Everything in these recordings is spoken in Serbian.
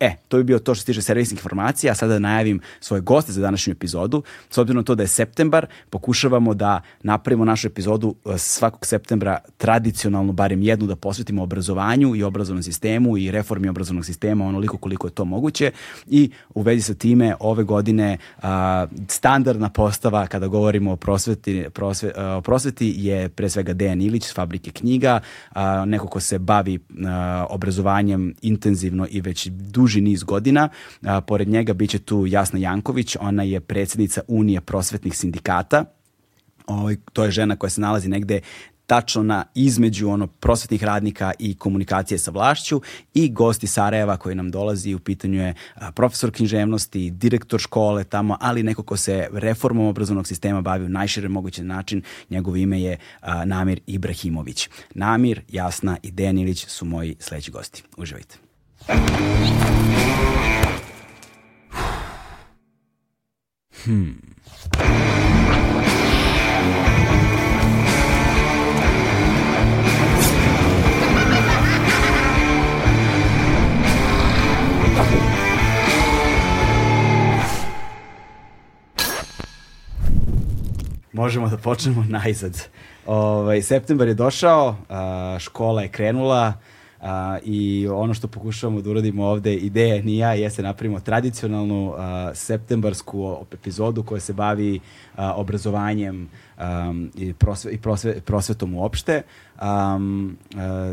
E, to bi bio to što se tiče servisnih informacija, a sada da najavim svoje goste za današnju epizodu. S obzirom na to da je septembar, pokušavamo da napravimo našu epizodu e, svakog septembra tradicionalno, barem jednu, da posvetimo obrazovanju i obrazovnom sistemu i reformi obrazovnog sistema onoliko koliko je to moguće i u vezi sa time ove godine a, standardna postava kada govorimo o prosveti, prosve, a, o prosveti je pre svega Dejan Ilić s Fabrike knjiga, a, neko ko se bavi a, obrazovanjem intenzivno i već duže duži niz godina. A, pored njega biće tu Jasna Janković, ona je predsednica Unije prosvetnih sindikata. Ovo, ovaj, to je žena koja se nalazi negde tačno na između ono prosvetnih radnika i komunikacije sa vlašću i gosti Sarajeva koji nam dolazi u pitanju je profesor književnosti, direktor škole tamo, ali neko ko se reformom obrazovnog sistema bavi u najšire mogući način. Njegovo ime je Namir Ibrahimović. Namir, Jasna i Dejan Ilić su moji sledeći gosti. Uživajte. Hmm. Možemo da počnemo najzad. Ovaj, septembar je došao, škola je krenula, A, I ono što pokušavamo da uradimo ovde, ideja ni ja, jeste da napravimo tradicionalnu a, septembarsku epizodu koja se bavi a, obrazovanjem um, i, prosve, i prosve, prosvetom uopšte. Um,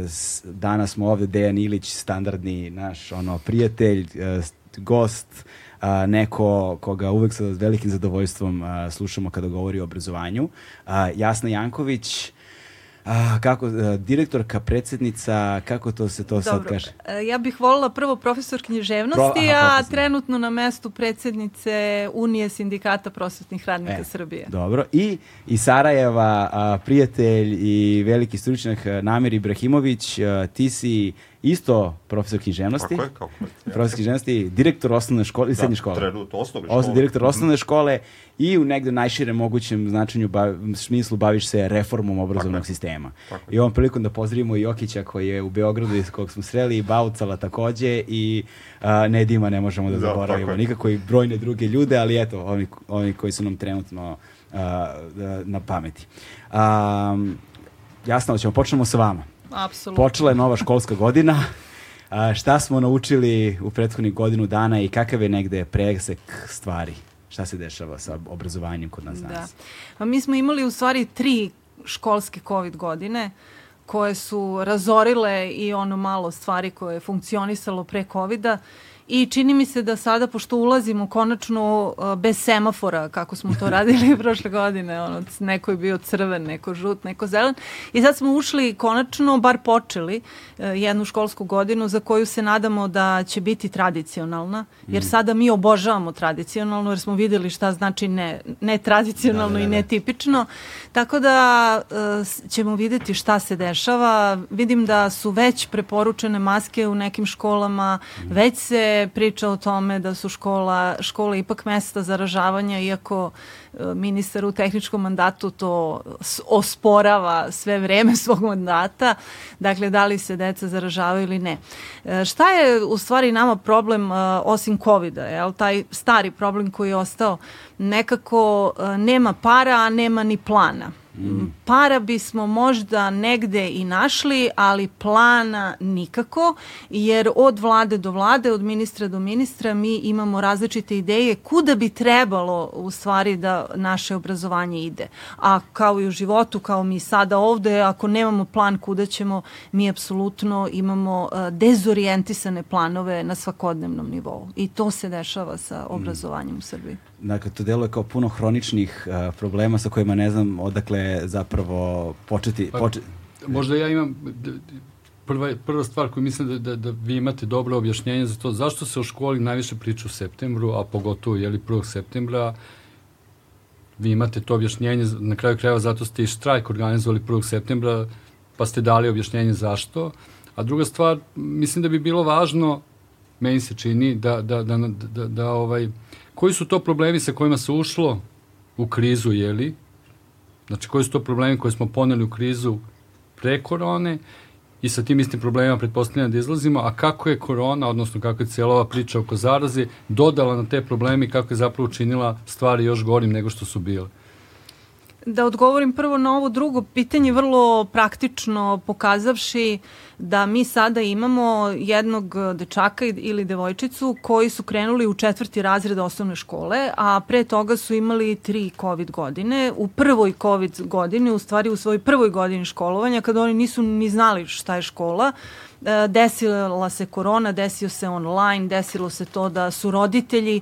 s, danas smo ovde Dejan Ilić, standardni naš ono prijatelj, gost, a, neko koga uvek sa velikim zadovoljstvom a, slušamo kada govori o obrazovanju. A, Jasna Janković, A, kako, a, direktorka, predsednica, kako to se to Dobro. sad kaže? E, ja bih volila prvo profesor književnosti, Pro, aha, a trenutno na mestu predsednice Unije sindikata prosvetnih radnika e, Srbije. Dobro. I, i Sarajeva, a, prijatelj i veliki stručnjak Namir Ibrahimović, a, ti si isto profesor književnosti. Kako je, kako je. Profesor književnosti, direktor osnovne škole i da, srednje škole. Trenutno osnovne škole. Osnovne, direktor osnovne škole i u negde najširem mogućem značenju bav, smislu baviš se reformom obrazovnog tako sistema. Tako I ovom prilikom da pozdravimo Jokića koji je u Beogradu iz kog smo sreli, i Baucala takođe i a, Nedima ne možemo da, da zaboravimo. Nikako i brojne druge ljude, ali eto, oni, oni koji su nam trenutno a, na pameti. A, jasno, ćemo počnemo sa vama. Apsolutno. Počela je nova školska godina. A, šta smo naučili u prethodnih godinu dana i kakav je negde presek stvari? Šta se dešava sa obrazovanjem kod nas da. danas? Da. Pa mi smo imali u stvari tri školske COVID godine koje su razorile i ono malo stvari koje je funkcionisalo pre COVID-a I čini mi se da sada, pošto ulazimo konačno uh, bez semafora, kako smo to radili prošle godine, ono, neko je bio crven, neko žut, neko zelen, i sad smo ušli konačno, bar počeli, uh, jednu školsku godinu za koju se nadamo da će biti tradicionalna, jer mm. sada mi obožavamo tradicionalno, jer smo videli šta znači ne, ne tradicionalno da, da, da. i netipično, tako da uh, ćemo videti šta se dešava. Vidim da su već preporučene maske u nekim školama, mm. već se priča o tome da su škola, škola ipak mesta zaražavanja, iako e, ministar u tehničkom mandatu to osporava sve vreme svog mandata. Dakle, da li se deca zaražavaju ili ne. E, šta je u stvari nama problem e, osim COVID-a? Jel? Taj stari problem koji je ostao nekako nema para, a nema ni plana. Mm. Para bismo možda negde i našli, ali plana nikako, jer od vlade do vlade, od ministra do ministra mi imamo različite ideje kuda bi trebalo u stvari da naše obrazovanje ide. A kao i u životu, kao mi sada ovde, ako nemamo plan kuda ćemo, mi apsolutno imamo uh, dezorijentisane planove na svakodnevnom nivou. I to se dešava sa obrazovanjem mm. u Srbiji. Dakle, to deluje kao puno hroničnih uh, problema sa kojima ne znam odakle zapravo početi... Pa, početi možda ja imam prva, prva stvar koju mislim da, da, da vi imate dobro objašnjenje za to, zašto se o školi najviše priča u septembru, a pogotovo je li 1. septembra, vi imate to objašnjenje, na kraju krajeva zato ste i štrajk organizovali 1. septembra, pa ste dali objašnjenje zašto. A druga stvar, mislim da bi bilo važno, meni se čini, da, da, da, da, da, da ovaj, koji su to problemi sa kojima se ušlo u krizu, jeli? Znači, koji su to problemi koje smo poneli u krizu pre korone i sa tim istim problemima pretpostavljamo da izlazimo, a kako je korona, odnosno kako je cijela ova priča oko zaraze, dodala na te probleme i kako je zapravo učinila stvari još gorim nego što su bile. Da odgovorim prvo na ovo drugo pitanje, vrlo praktično pokazavši da mi sada imamo jednog dečaka ili devojčicu koji su krenuli u četvrti razred osnovne škole, a pre toga su imali tri COVID godine. U prvoj COVID godini, u stvari u svojoj prvoj godini školovanja, kada oni nisu ni znali šta je škola, e, desila se korona, desio se online, desilo se to da su roditelji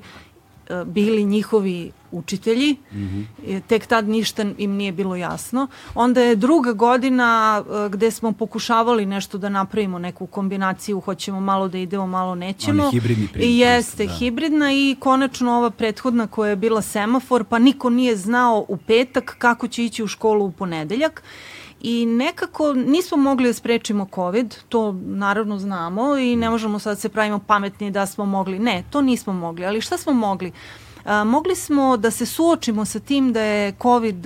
E, bili njihovi učitelji, mm -hmm. tek tad ništa im nije bilo jasno. Onda je druga godina e, gde smo pokušavali nešto da napravimo, neku kombinaciju, hoćemo malo da idemo, malo nećemo. Oni hibridni. I jeste, da. hibridna i konačno ova prethodna koja je bila semafor, pa niko nije znao u petak kako će ići u školu u ponedeljak i nekako nismo mogli da sprečimo COVID, to naravno znamo i ne možemo sad se pravimo pametni da smo mogli. Ne, to nismo mogli, ali šta smo mogli? A, mogli smo da se suočimo sa tim da je COVID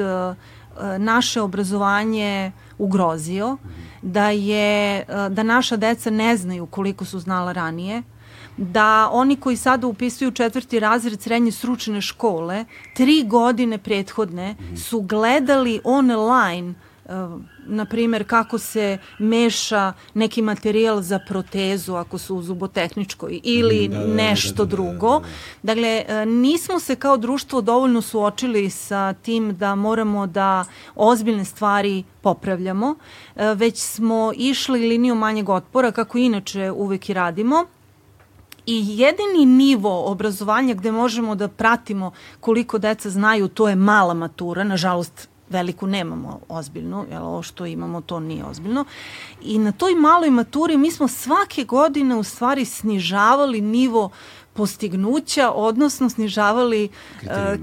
naše obrazovanje ugrozio, da je da naša deca ne znaju koliko su znala ranije, da oni koji sada upisuju četvrti razred srednje stručne škole, tri godine prethodne su gledali online na primer kako se meša neki materijal za protezu ako su u zubotehničkoj ili da, da, da nešto da, da, da, drugo. Dakle, e, nismo se kao društvo dovoljno suočili sa tim da moramo da ozbiljne stvari popravljamo, e, već smo išli liniju manjeg otpora kako inače uvek i radimo i jedini nivo obrazovanja gde možemo da pratimo koliko deca znaju, to je mala matura, nažalost veliku nemamo ozbiljnu, jer ovo što imamo to nije ozbiljno. I na toj maloj maturi mi smo svake godine u stvari snižavali nivo postignuća, odnosno snižavali e,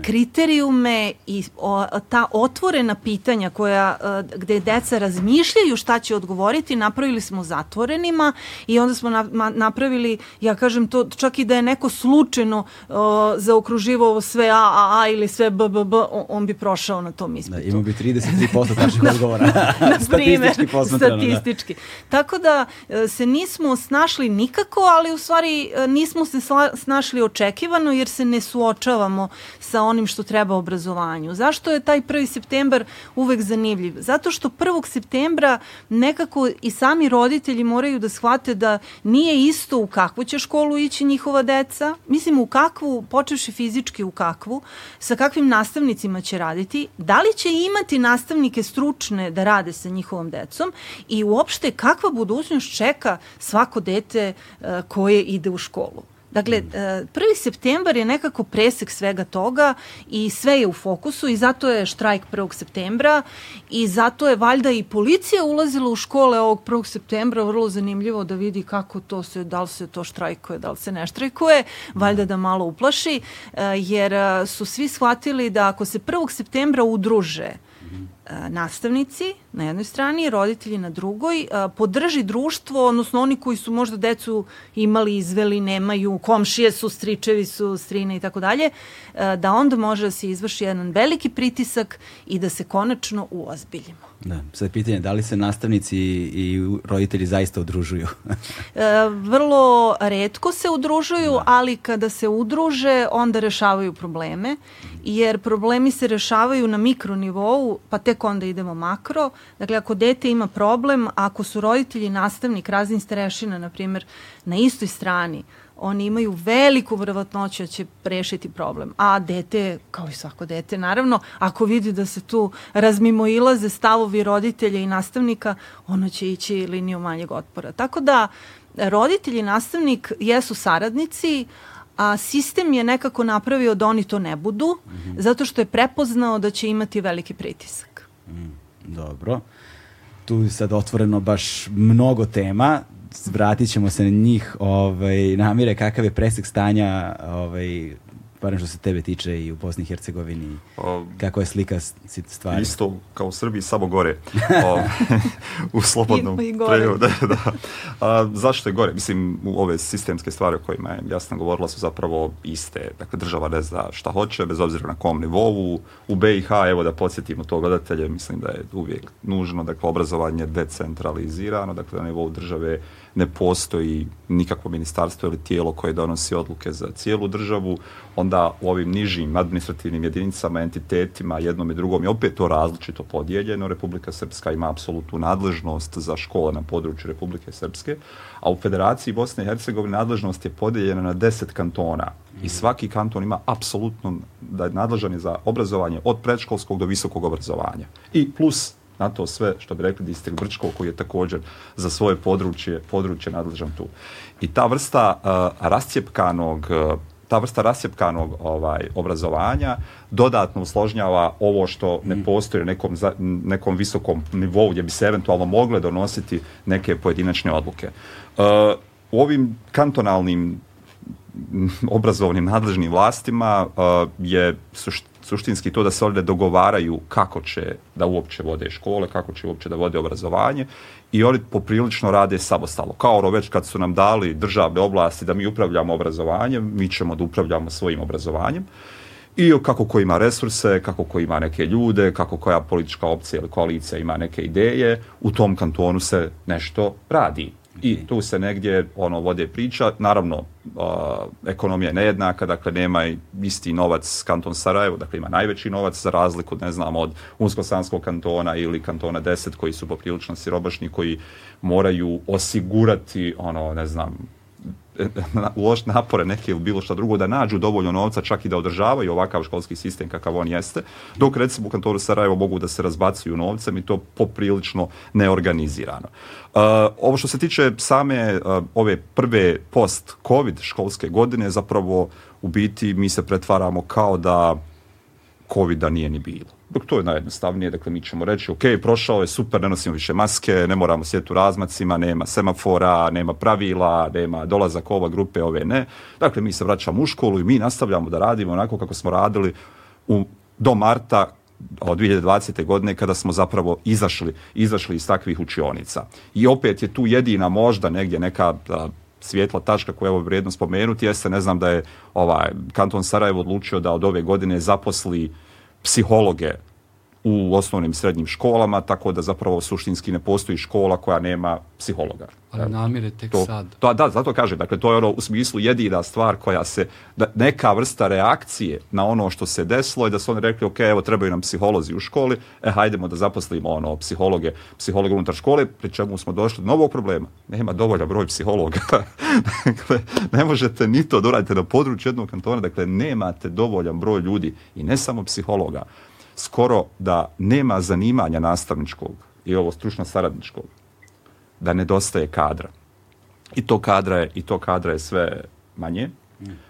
kriterijume, uh, kriterijume i o, ta otvorena pitanja koja, uh, gde deca razmišljaju šta će odgovoriti, napravili smo zatvorenima i onda smo na, ma, napravili, ja kažem to, čak i da je neko slučajno uh, zaokruživao sve A, A, A ili sve B, B, B, on, bi prošao na tom ispitu. Da, imao bi 33% tačnih odgovora. statistički posmatrano. Da. Statistički. Da. Tako da se nismo snašli nikako, ali u stvari nismo se sla, snašli očekivano jer se ne suočavamo sa onim što treba obrazovanju. Zašto je taj 1. septembar uvek zanimljiv? Zato što 1. septembra nekako i sami roditelji moraju da shvate da nije isto u kakvu će školu ići njihova deca, mislim u kakvu, počevši fizički u kakvu, sa kakvim nastavnicima će raditi, da li će imati nastavnike stručne da rade sa njihovom decom i uopšte kakva budućnost čeka svako dete uh, koje ide u školu. Dakle, 1. E, septembar je nekako presek svega toga i sve je u fokusu i zato je štrajk 1. septembra i zato je valjda i policija ulazila u škole ovog 1. septembra, vrlo zanimljivo da vidi kako to se, da li se to štrajkuje, da li se ne štrajkuje, valjda da malo uplaši, e, jer e, su svi shvatili da ako se 1. septembra udruže, nastavnici na jednoj strani, roditelji na drugoj, podrži društvo, odnosno oni koji su možda decu imali, izveli, nemaju, komšije su, stričevi su, strine i tako dalje, da onda može da se izvrši jedan veliki pritisak i da se konačno uozbiljimo. Da, sad pitanje, da li se nastavnici i roditelji zaista udružuju? e, vrlo redko se udružuju, da. ali kada se udruže, onda rešavaju probleme, jer problemi se rešavaju na mikronivou, pa tek onda idemo makro. Dakle, ako dete ima problem, ako su roditelji nastavnik raznih starešina, na primjer, na istoj strani, oni imaju veliku vrvatnoću da će rešiti problem. A dete, kao i svako dete, naravno, ako vidi da se tu razmimo ilaze stavovi roditelja i nastavnika, ono će ići liniju manjeg otpora. Tako da, roditelj i nastavnik jesu saradnici, a sistem je nekako napravio da oni to ne budu, mm -hmm. zato što je prepoznao da će imati veliki pritisak. Mm, dobro. tu je sad otvoreno baš mnogo tema, vratit ćemo se na njih, ovaj, namire kakav je presek stanja ovaj, barem što se tebe tiče i u Bosni i Hercegovini, o, kako je slika stvari? Isto kao u Srbiji, samo gore. O, u slobodnom I, i gore. Da, da. A, zašto je gore? Mislim, ove sistemske stvari o kojima je jasno govorila su zapravo iste. Dakle, država ne zna šta hoće, bez obzira na kom nivou. U BiH, evo da podsjetimo to gledatelje, mislim da je uvijek nužno, dakle, obrazovanje decentralizirano, dakle, na nivou države ne postoji nikakvo ministarstvo ili tijelo koje donosi odluke za cijelu državu, onda u ovim nižim administrativnim jedinicama, entitetima, jednom i drugom je opet to različito podijeljeno. Republika Srpska ima apsolutnu nadležnost za škole na području Republike Srpske, a u Federaciji Bosne i Hercegovine nadležnost je podijeljena na deset kantona i svaki kanton ima apsolutno da je nadležan za obrazovanje od predškolskog do visokog obrazovanja. I plus na to sve, što bi rekli, distrikt Brčko, koji je također za svoje područje, područje nadležan tu. I ta vrsta uh, rascijepkanog uh, ta vrsta rasjepkanog ovaj, obrazovanja dodatno usložnjava ovo što ne mm. postoji na nekom, za, nekom visokom nivou gdje bi se eventualno mogle donositi neke pojedinačne odluke. Uh, u ovim kantonalnim obrazovnim nadležnim vlastima uh, je sušt, suštinski to da se ovdje dogovaraju kako će da uopće vode škole, kako će uopće da vode obrazovanje i oni poprilično rade samostalno. Kao ono već kad su nam dali državne oblasti da mi upravljamo obrazovanjem, mi ćemo da upravljamo svojim obrazovanjem i kako ko ima resurse, kako ko ima neke ljude, kako koja politička opcija ili koalicija ima neke ideje, u tom kantonu se nešto radi i tu se negdje ono vode priča. Naravno, uh, ekonomija je nejednaka, dakle nema isti novac kanton Sarajevo, dakle ima najveći novac za razliku, ne znam, od Unsko-Sanskog kantona ili kantona 10 koji su poprilično sirobašni, koji moraju osigurati, ono, ne znam, uložiti napore neke ili bilo šta drugo da nađu dovoljno novca čak i da održavaju ovakav školski sistem kakav on jeste, dok recimo u kantoru Sarajevo mogu da se razbacuju novcem i to poprilično neorganizirano. Uh, ovo što se tiče same uh, ove prve post-covid školske godine, zapravo u biti mi se pretvaramo kao da COVID-a nije ni bilo. Dok to je najjednostavnije, dakle mi ćemo reći, ok, prošao je, super, ne nosimo više maske, ne moramo sjeti u razmacima, nema semafora, nema pravila, nema dolazak ova grupe, ove ne. Dakle, mi se vraćamo u školu i mi nastavljamo da radimo onako kako smo radili u, do marta od 2020. godine kada smo zapravo izašli, izašli iz takvih učionica. I opet je tu jedina možda negdje neka a, svijetla tačka koja je vrijedno spomenuti jeste, ne znam da je ovaj kanton Sarajevo odlučio da od ove godine zaposli psihologe u osnovnim i srednjim školama, tako da zapravo suštinski ne postoji škola koja nema psihologa. Ali namire tek to, sad. To, da, zato kažem, dakle, to je ono u smislu jedina stvar koja se, da, neka vrsta reakcije na ono što se desilo i da su oni rekli, ok, evo, trebaju nam psiholozi u školi, e, hajdemo da zaposlimo ono, psihologe, psihologe unutar škole, pri čemu smo došli do novog problema. Nema dovoljan broj psihologa. dakle, ne možete ni to doraditi na području jednog kantona, dakle, nemate dovoljan broj ljudi i ne samo psihologa, skoro da nema zanimanja nastavničkog i ovo stručno saradničkog, da nedostaje kadra. I to kadra je, i to kadra je sve manje,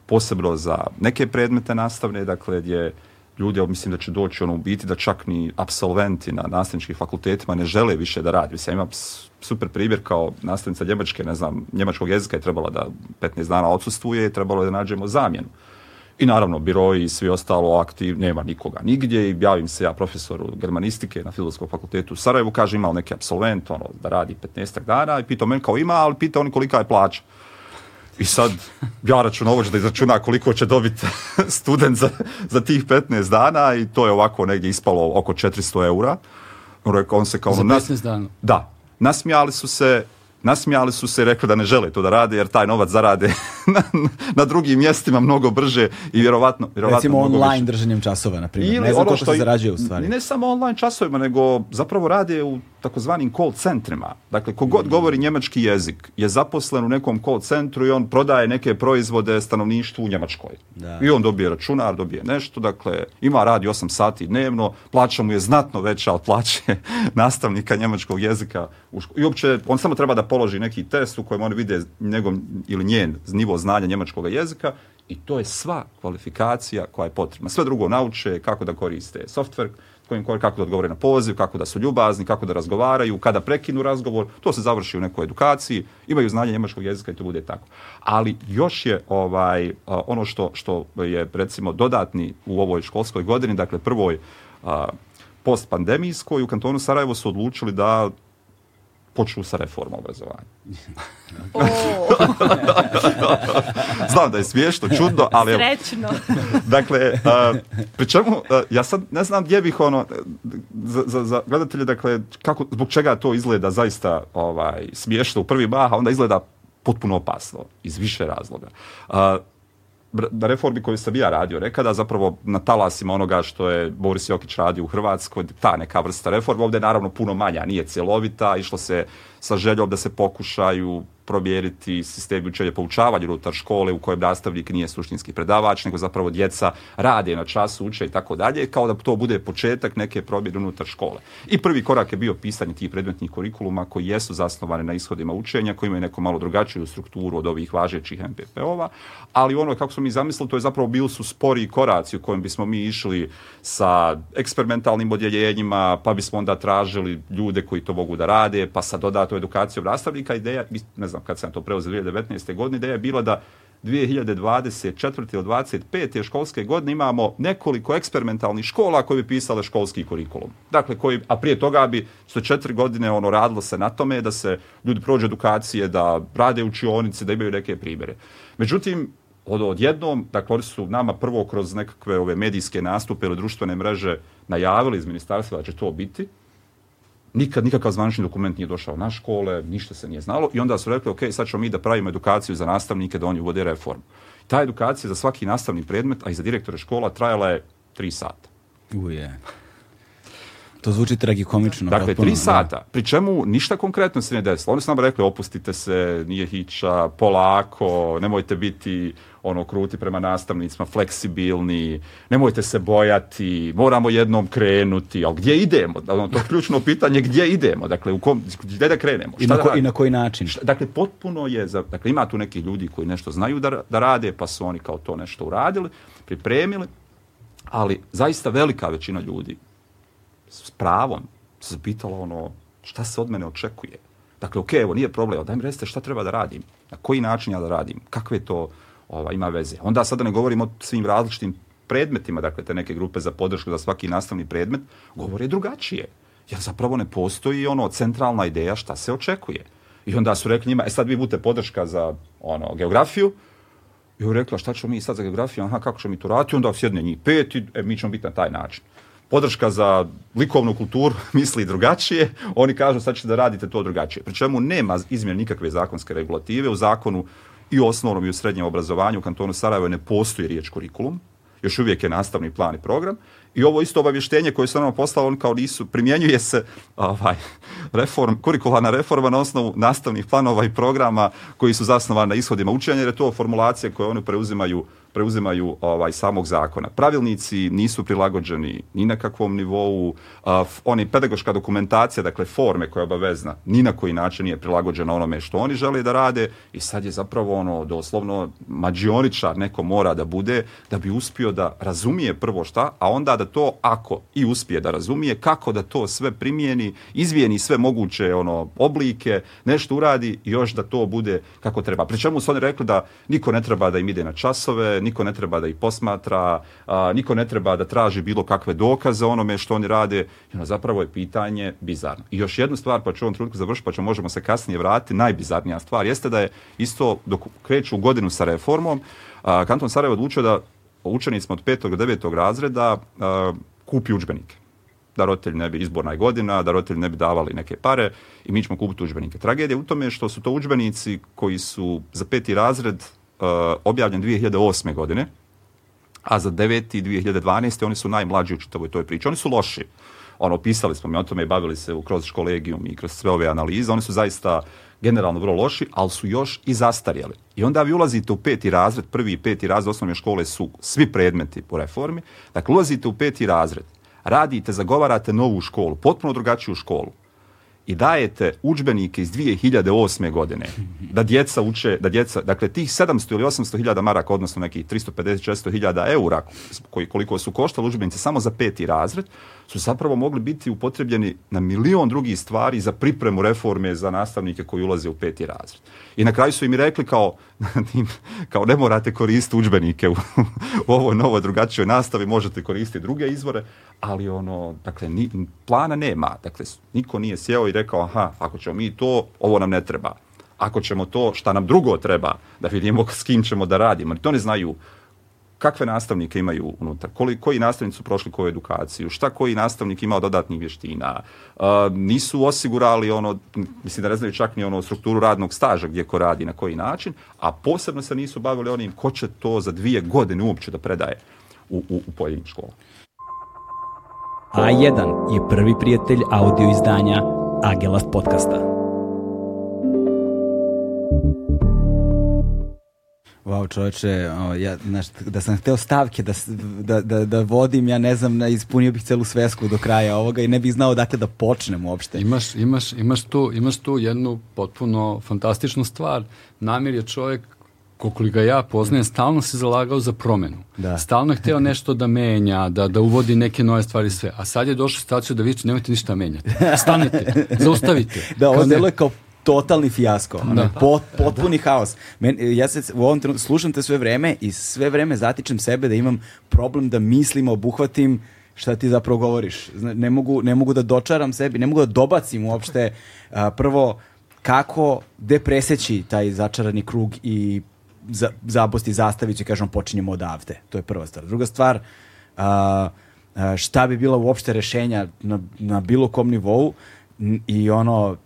posebno za neke predmete nastavne, dakle gdje ljudi, mislim da će doći ono biti da čak ni absolventi na nastavničkih fakultetima ne žele više da radi. Mislim, imam super primjer kao nastavnica Njemačke, ne znam, njemačkog jezika je trebala da 15 dana odsustuje trebalo je da nađemo zamjenu. I naravno, biroji i svi ostalo aktiv, nema nikoga nigdje i javim se ja profesoru germanistike na Filozofskom fakultetu u Sarajevu, kaže imao neki absolvent ono, da radi 15 dana i pitao men kao ima, ali pitao oni kolika je plaća. I sad ja računovođa da izračuna koliko će dobiti student za, za tih 15 dana i to je ovako negdje ispalo oko 400 eura. On se kao... Za 15 dana? Da. Nasmijali su se nasmijali su se i rekli da ne žele to da rade jer taj novac zarade na, na drugim mjestima mnogo brže i vjerovatno, vjerovatno recimo online više. držanjem časova na primjer ne znam koliko se zarađuje u stvari ne samo online časovima nego zapravo rade u takozvanim call centrima dakle kogod govori njemački jezik je zaposlen u nekom call centru i on prodaje neke proizvode stanovništvu u Njemačkoj da. i on dobije računar dobije nešto dakle ima radi 8 sati dnevno plaća mu je znatno veća od plaće nastavnika njemačkog jezika u ško... i uopće on samo treba da položi neki test u kojem oni vide njegov ili njen nivo znanja njemačkog jezika i to je sva kvalifikacija koja je potrebna. Sve drugo nauče kako da koriste software, kojim, kako da odgovore na poziv, kako da su ljubazni, kako da razgovaraju, kada prekinu razgovor, to se završi u nekoj edukaciji, imaju znanje njemačkog jezika i to bude tako. Ali još je ovaj ono što, što je recimo dodatni u ovoj školskoj godini, dakle prvoj postpandemijskoj u kantonu Sarajevo su odlučili da počnu sa reformom obrazovanja. Znam da je smiješno, čudno, ali... Srećno. dakle, uh, pri čemu, uh, ja sad ne znam gdje bih ono, za, za, za gledatelje, dakle, kako, zbog čega to izgleda zaista ovaj, smiješno u prvi mah, a onda izgleda potpuno opasno, iz više razloga. Uh, reformi koju sam ja radio nekada, zapravo na talasima onoga što je Boris Jokić radio u Hrvatskoj, ta neka vrsta reforma, ovdje je naravno puno manja, nije cjelovita, išlo se sa željom da se pokušaju provjeriti sistem učenja poučavanja unutar škole u kojem nastavnik nije suštinski predavač, nego zapravo djeca rade na času, uče i tako dalje, kao da to bude početak neke promjene unutar škole. I prvi korak je bio pisanje tih predmetnih kurikuluma koji jesu zasnovane na ishodima učenja, koji imaju neku malo drugačiju strukturu od ovih važećih MPP-ova, ali ono kako smo mi zamislili, to je zapravo bili su spori koraci u kojem bismo mi išli sa eksperimentalnim odjeljenjima, pa bismo onda tražili ljude koji to mogu da rade, pa sa dodatnom edukacijom nastavnika. Ideja, ne znam kad sam to preuzeo 2019. godine, ideja je bila da 2024. ili 25. školske godine imamo nekoliko eksperimentalnih škola koje bi pisale školski kurikulum. Dakle, koji, a prije toga bi što četiri godine ono radilo se na tome da se ljudi prođu edukacije, da rade učionice, da imaju neke primjere. Međutim, od, odjednom, dakle, oni su nama prvo kroz nekakve ove medijske nastupe ili društvene mreže najavili iz ministarstva da će to biti, nikad nikakav zvanični dokument nije došao na škole, ništa se nije znalo i onda su rekli, ok, sad ćemo mi da pravimo edukaciju za nastavnike da oni uvode reformu. Ta edukacija za svaki nastavni predmet, a i za direktore škola, trajala je tri sata. Uje. To zvuči tragikomično. Dakle, tri sata, pri čemu ništa konkretno se ne desilo. Oni su nam rekli, opustite se, nije hića, polako, nemojte biti ono kruti prema nastavnicima, fleksibilni, nemojte se bojati, moramo jednom krenuti, ali gdje idemo? Ono, to je ključno pitanje, gdje idemo? Dakle, u kom, gdje da krenemo? I na, ko, I na koji način? Šta, dakle, potpuno je, za, dakle, ima tu neki ljudi koji nešto znaju da, da rade, pa su oni kao to nešto uradili, pripremili, ali zaista velika većina ljudi s pravom se pitala ono, šta se od mene očekuje? Dakle, ok, evo, nije problem, daj mi recite šta treba da radim, na koji način ja da radim, kakve to ova, ima veze. Onda sada ne govorimo o svim različitim predmetima, dakle te neke grupe za podršku za svaki nastavni predmet, govore drugačije. Jer zapravo ne postoji ono centralna ideja šta se očekuje. I onda su rekli njima, e sad vi budete podrška za ono geografiju, i rekla šta ćemo mi sad za geografiju, aha kako ćemo mi to raditi, onda sjedne njih pet i e, mi ćemo biti na taj način. Podrška za likovnu kulturu misli drugačije, oni kažu sad ćete da radite to drugačije. Pri čemu nema izmjene nikakve zakonske regulative, u zakonu i u osnovnom i u srednjem obrazovanju u kantonu Sarajevo ne postoji riječ kurikulum, još uvijek je nastavni plan i program. I ovo isto obavještenje koje su nam poslali, on kao nisu, primjenjuje se ovaj, reform, kurikularna reforma na osnovu nastavnih planova i programa koji su zasnovani na ishodima učenja, jer je to formulacija koje oni preuzimaju preuzimaju ovaj samog zakona. Pravilnici nisu prilagođeni ni na kakvom nivou, uh, oni pedagoška dokumentacija, dakle forme koja je obavezna, ni na koji način nije prilagođena onome što oni žele da rade i sad je zapravo ono doslovno mađioničar neko mora da bude da bi uspio da razumije prvo šta, a onda da to ako i uspije da razumije kako da to sve primijeni, izvijeni sve moguće ono oblike, nešto uradi i još da to bude kako treba. Pri čemu su oni rekli da niko ne treba da im ide na časove, niko ne treba da ih posmatra, a, niko ne treba da traži bilo kakve dokaze onome što oni rade. I ono, zapravo je pitanje bizarno. I još jednu stvar, pa ću ovom trenutku završiti, pa ćemo možemo se kasnije vratiti. Najbizarnija stvar jeste da je isto dok kreću u godinu sa reformom, a, Kanton Sarajevo odlučio da učenicima od 5. do 9. razreda a, kupi učbenike da roditelji ne bi izborna godina, da roditelji ne bi davali neke pare i mi ćemo kupiti učbenike. Tragedija u tome što su to učbenici koji su za peti razred objavljen 2008. godine, a za 9. i 2012. oni su najmlađi u čitavoj toj priči. Oni su loši. Ono, pisali smo mi o tome i bavili se kroz kolegijum i kroz sve ove analize. Oni su zaista generalno vrlo loši, ali su još i zastarjeli. I onda vi ulazite u peti razred, prvi i peti razred osnovne škole su svi predmeti po reformi. Dakle, ulazite u peti razred, radite, zagovarate novu školu, potpuno drugačiju školu. I dajete udžbenike iz 2008. godine da djeca uče, da djeca, dakle tih 700 ili 800 hiljada maraka, odnosno nekih 350-400 hiljada eura koji, koliko su koštali udžbenici samo za peti razred, su zapravo mogli biti upotrebljeni na milion drugih stvari za pripremu reforme za nastavnike koji ulaze u peti razred. I na kraju su im rekli kao, kao ne morate koristiti udžbenike u, u ovoj novoj drugačijoj nastavi, možete koristiti druge izvore, ali ono, dakle, ni, plana nema. Dakle, niko nije sjeo i rekao, aha, ako ćemo mi to, ovo nam ne treba. Ako ćemo to, šta nam drugo treba, da vidimo s kim ćemo da radimo. To ne znaju kakve nastavnike imaju unutar, koji, koji nastavnici su prošli koju edukaciju, šta koji nastavnik imao dodatnih vještina, uh, nisu osigurali ono, mislim da ne znaju čak ni ono strukturu radnog staža gdje ko radi, na koji način, a posebno se nisu bavili onim ko će to za dvije godine uopće da predaje u, u, u pojedinim školama. A1 je prvi prijatelj audio izdanja Agelast podcasta. Wow, čoveče, o, ja, znaš, da sam hteo stavke da, da, da, da vodim, ja ne znam, ispunio bih celu svesku do kraja ovoga i ne bih znao dakle da počnem uopšte. Imaš, imaš, imaš, tu, imaš tu jednu potpuno fantastičnu stvar. Namir je čovjek koliko ga ja poznajem, stalno se zalagao za promenu. Da. Stalno je hteo nešto da menja, da, da uvodi neke nove stvari sve. A sad je došao situaciju da vi nemojte ništa menjati. Stanete, zaustavite. Da, ovo delo je kao totalni fijasko. Da. Pot, potpuni haos. Men, ja se u ovom trenutku slušam te sve vreme i sve vreme zatičem sebe da imam problem da mislim, obuhvatim šta ti zapravo govoriš. Ne mogu, ne mogu da dočaram sebi, ne mogu da dobacim uopšte a, prvo kako, gde preseći taj začarani krug i za, zabosti zastaviću i kažem počinjemo odavde. To je prva stvar. Druga stvar, a, a, šta bi bila uopšte rešenja na, na bilo kom nivou i ono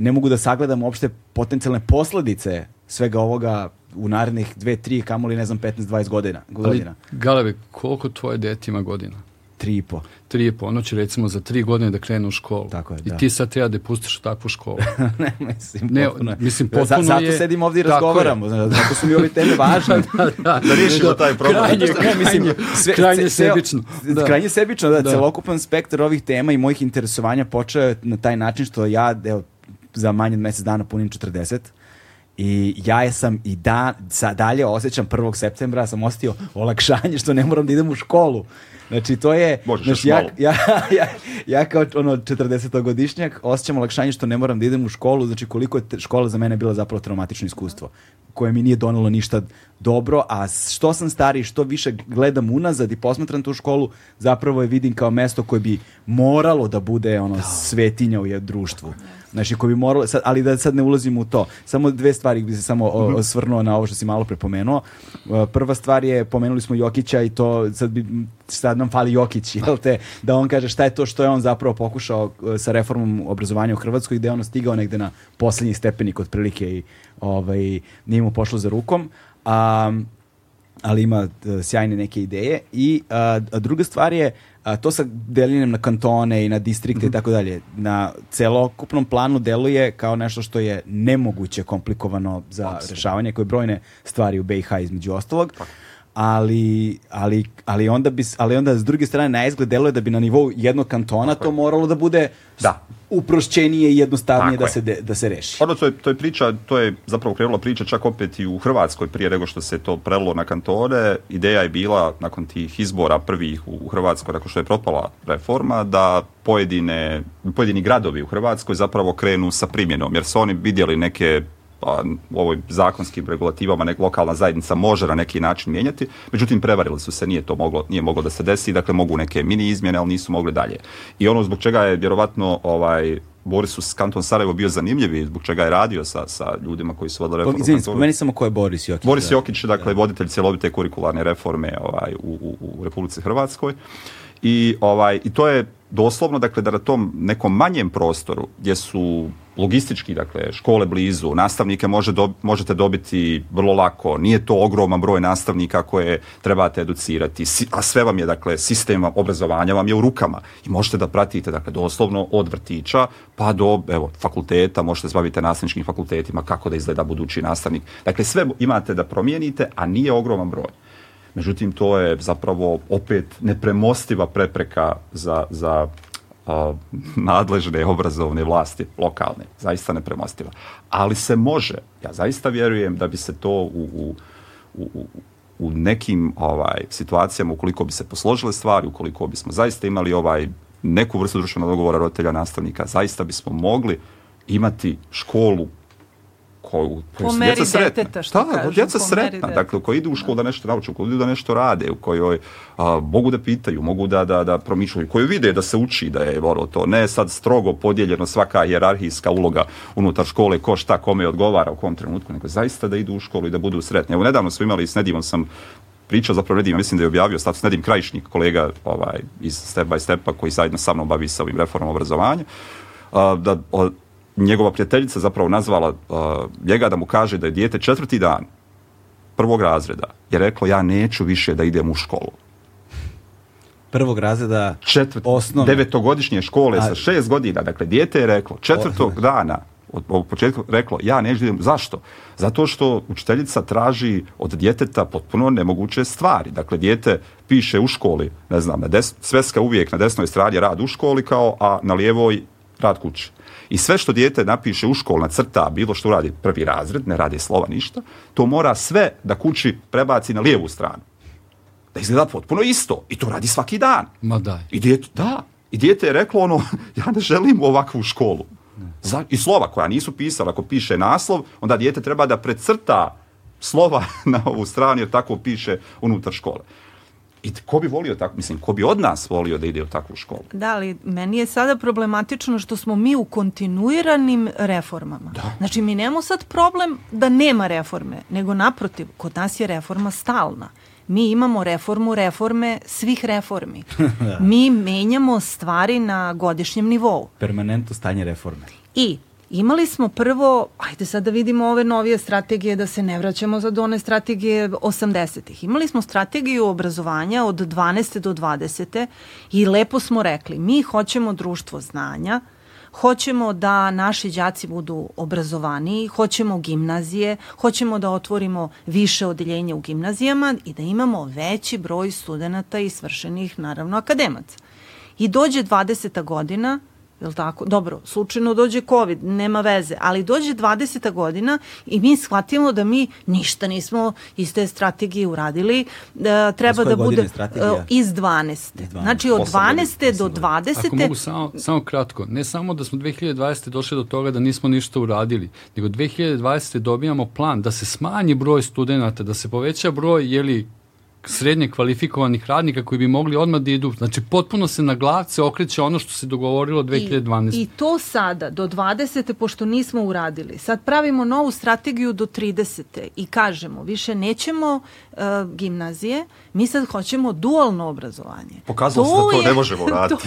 ne mogu da sagledam uopšte potencijalne posledice svega ovoga u narednih dve, tri, kamoli ne znam, 15-20 godina. godina. Ali, Galebe, koliko tvoje dete ima godina? Tri i po. Tri i po. Ono će recimo za tri godine da krene u školu. Tako je, I da. ti sad treba da pustiš u takvu školu. ne, mislim, ne, potpuno Mislim, potpuno za, zato je... sedim ovdje i razgovaramo. Zato su mi ove teme važne. da, da, da, da riješimo taj problem. Krajnje, krajnje, mislim, sve, krajnje sebično. Da. Krajnje sebično, da, da. celokupan spektar ovih tema i mojih interesovanja počeo na taj način što ja, evo, za manje od mjesec dana punim 40 i ja sam i da, sa, dalje osjećam 1. septembra sam ostio olakšanje što ne moram da idem u školu. Znači to je znači, ja, ja, ja, ja, kao ono 40-godišnjak osjećam olakšanje što ne moram da idem u školu, znači koliko je škola za mene bila zapravo traumatično iskustvo koje mi nije donelo ništa dobro, a što sam stariji, što više gledam unazad i posmatram tu školu, zapravo je vidim kao mesto koje bi moralo da bude ono da. svetinja u društvu. Znači, koji bi moralo, sad, ali da sad ne ulazimo u to. Samo dve stvari bi se samo mhm. osvrnuo na ovo što si malo prepomenuo. Uh, prva stvar je, pomenuli smo Jokića i to sad, bi, sad nam fali Jokić, jel te, da on kaže šta je to što je on zapravo pokušao uh, sa reformom obrazovanja u Hrvatskoj, gde je ono stigao negde na poslednji stepenik otprilike i ovaj, nije mu pošlo za rukom. Um, ali ima uh, sjajne neke ideje. I uh, druga stvar je, uh, to sa deljenjem na kantone i na distrikte i mhm. tako dalje, na celokupnom planu deluje kao nešto što je nemoguće komplikovano za Absolutno. rešavanje, koje brojne stvari u BiH između ostalog. Tako ali, ali, ali, onda bi, ali onda s druge strane na izgled deluje da bi na nivou jednog kantona Tako to moralo da bude da. uprošćenije i jednostavnije da se, de, da se reši. Ono, to je, to je priča, to je zapravo krenula priča čak opet i u Hrvatskoj prije nego što se to prelo na kantone. Ideja je bila nakon tih izbora prvih u Hrvatskoj, nakon što je propala reforma, da pojedine, pojedini gradovi u Hrvatskoj zapravo krenu sa primjenom, jer su oni vidjeli neke pa, u ovoj zakonskim regulativama nek lokalna zajednica može na neki način mijenjati, međutim prevarili su se, nije to moglo, nije moglo da se desi, dakle mogu neke mini izmjene, ali nisu mogli dalje. I ono zbog čega je vjerovatno ovaj, Borisu Kanton Sarajevo bio zanimljiv i zbog čega je radio sa, sa ljudima koji su vodili reformu. Izvini, spomeni samo ko je Boris Jokić. Boris da. Jokić, dakle, da. voditelj cjelovite kurikularne reforme ovaj, u, u, u Republici Hrvatskoj. I, ovaj, I to je doslovno, dakle, da na tom nekom manjem prostoru gdje su logistički, dakle, škole blizu, nastavnike može do, možete dobiti vrlo lako, nije to ogroman broj nastavnika koje trebate educirati, a sve vam je, dakle, sistem obrazovanja vam je u rukama i možete da pratite, dakle, doslovno od vrtića pa do, evo, fakulteta, možete se baviti nastavničkim fakultetima, kako da izgleda budući nastavnik. Dakle, sve imate da promijenite, a nije ogroman broj. Međutim, to je zapravo opet nepremostiva prepreka za, za a, nadležne obrazovne vlasti, lokalne, zaista nepremostiva. Ali se može, ja zaista vjerujem da bi se to u, u, u, u nekim ovaj situacijama ukoliko bi se posložile stvari, ukoliko bismo zaista imali ovaj neku vrstu društvenog dogovora roditelja nastavnika, zaista bismo mogli imati školu koju, koju po djeca sretna. Deteta, što da, kažem, djeca sretna, dakle, koji idu u školu da nešto nauče, koji idu da nešto rade, u kojoj a, mogu da pitaju, mogu da, da, da promišljaju, koji vide da se uči, da je voro to, ne sad strogo podijeljeno svaka jerarhijska uloga unutar škole, ko šta kome odgovara u kom trenutku, nego zaista da idu u školu i da budu sretni. Evo, nedavno smo imali s Nedivom sam pričao zapravo Nedim, mislim da je objavio status Nedim Krajišnik, kolega ovaj, iz Step by Stepa, koji zajedno sa mnom bavi sa ovim reformom obrazovanja, da njegova prijateljica zapravo nazvala uh, njega da mu kaže da je dijete četvrti dan prvog razreda je reklo ja neću više da idem u školu. Prvog razreda Četvrt, osnovne. Devetogodišnje škole A... sa šest godina. Dakle, dijete je reklo četvrtog o, dana od, od početka reklo ja neću idem. Zašto? Zato što učiteljica traži od djeteta potpuno nemoguće stvari. Dakle, dijete piše u školi, ne znam, na des, sveska uvijek na desnoj strani rad u školi kao, a na lijevoj rad kući. I sve što dijete napiše u školu, crta, bilo što uradi prvi razred, ne radi slova ništa, to mora sve da kući prebaci na lijevu stranu. Da izgleda potpuno isto. I to radi svaki dan. Ma daj. I dijete, da. I dijete je reklo ono, ja ne želim ovakvu školu. Za, I slova koja nisu pisala, ako piše naslov, onda dijete treba da precrta slova na ovu stranu, jer tako piše unutar škole. I ko bi volio tako, mislim, ko bi od nas volio da ide u takvu školu? Da, ali meni je sada problematično što smo mi u kontinuiranim reformama. Da. Znači, mi nemamo sad problem da nema reforme, nego naprotiv, kod nas je reforma stalna. Mi imamo reformu reforme svih reformi. da. Mi menjamo stvari na godišnjem nivou. Permanentno stanje reforme. I Imali smo prvo, ajde sad da vidimo ove novije strategije, da se ne vraćamo za one strategije 80-ih. Imali smo strategiju obrazovanja od 12. do 20. i lepo smo rekli, mi hoćemo društvo znanja, hoćemo da naši đaci budu obrazovaniji, hoćemo gimnazije, hoćemo da otvorimo više odeljenja u gimnazijama i da imamo veći broj studenta i svršenih, naravno, akademaca. I dođe 20. godina, Jel tako? Dobro, slučajno dođe COVID, nema veze, ali dođe 20. godina i mi shvatimo da mi ništa nismo iz te strategije uradili. Da, treba da bude uh, iz 12. Iz 12. Znači od 12. do 20. Ako mogu samo, samo kratko, ne samo da smo 2020. došli do toga da nismo ništa uradili, nego 2020. dobijamo plan da se smanji broj studenta, da se poveća broj jeli, srednje kvalifikovanih radnika koji bi mogli odmah da idu. Znači, potpuno se na glavce okreće ono što se dogovorilo 2012. I, I to sada, do 20. pošto nismo uradili, sad pravimo novu strategiju do 30. i kažemo, više nećemo uh, gimnazije, mi sad hoćemo dualno obrazovanje. Pokazalo se da to je, ne možemo uraditi.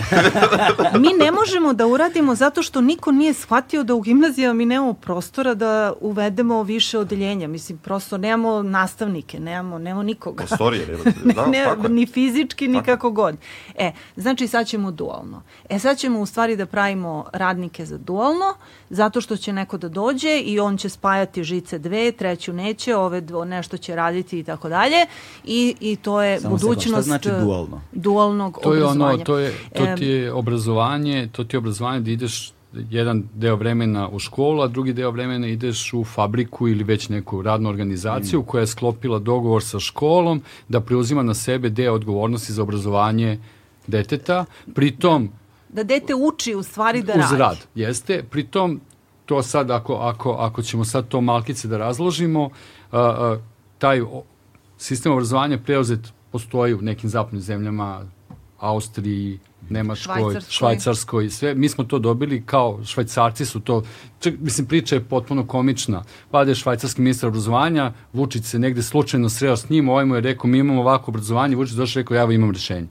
To, mi ne možemo da uradimo zato što niko nije shvatio da u gimnazijama mi nemamo prostora da uvedemo više odeljenja. Mislim, prosto nemamo nastavnike, nemamo, nemamo nikoga. Prostorije ne, da, ne, ni fizički, ni kako god. E, znači sad ćemo dualno. E, sad ćemo u stvari da pravimo radnike za dualno, zato što će neko da dođe i on će spajati žice dve, treću neće, ove dvo, nešto će raditi i tako dalje. I, i to je Samo budućnost šta znači dualno? dualnog to je obrazovanja. Ono, to, je, to ti je obrazovanje, to ti je obrazovanje da ideš jedan deo vremena u školu, a drugi deo vremena ideš u fabriku ili već neku radnu organizaciju mm. koja je sklopila dogovor sa školom da preuzima na sebe deo odgovornosti za obrazovanje deteta. Pritom... Da dete uči u stvari da radi. Uz rad, jeste. Pritom, to sad, ako, ako, ako ćemo sad to malkice da razložimo, a, a, taj sistem obrazovanja preuzet postoji u nekim zapadnim zemljama, Austriji, Nemačkoj, Švajcarskoj. Švajcarskoj, sve, mi smo to dobili kao švajcarci su to, čak, mislim, priča je potpuno komična. Pada je švajcarski ministar obrazovanja, Vučić se negde slučajno sreo s njim, ovaj mu je rekao, mi imamo ovako obrazovanje, Vučić došao i rekao, ja imam rešenje.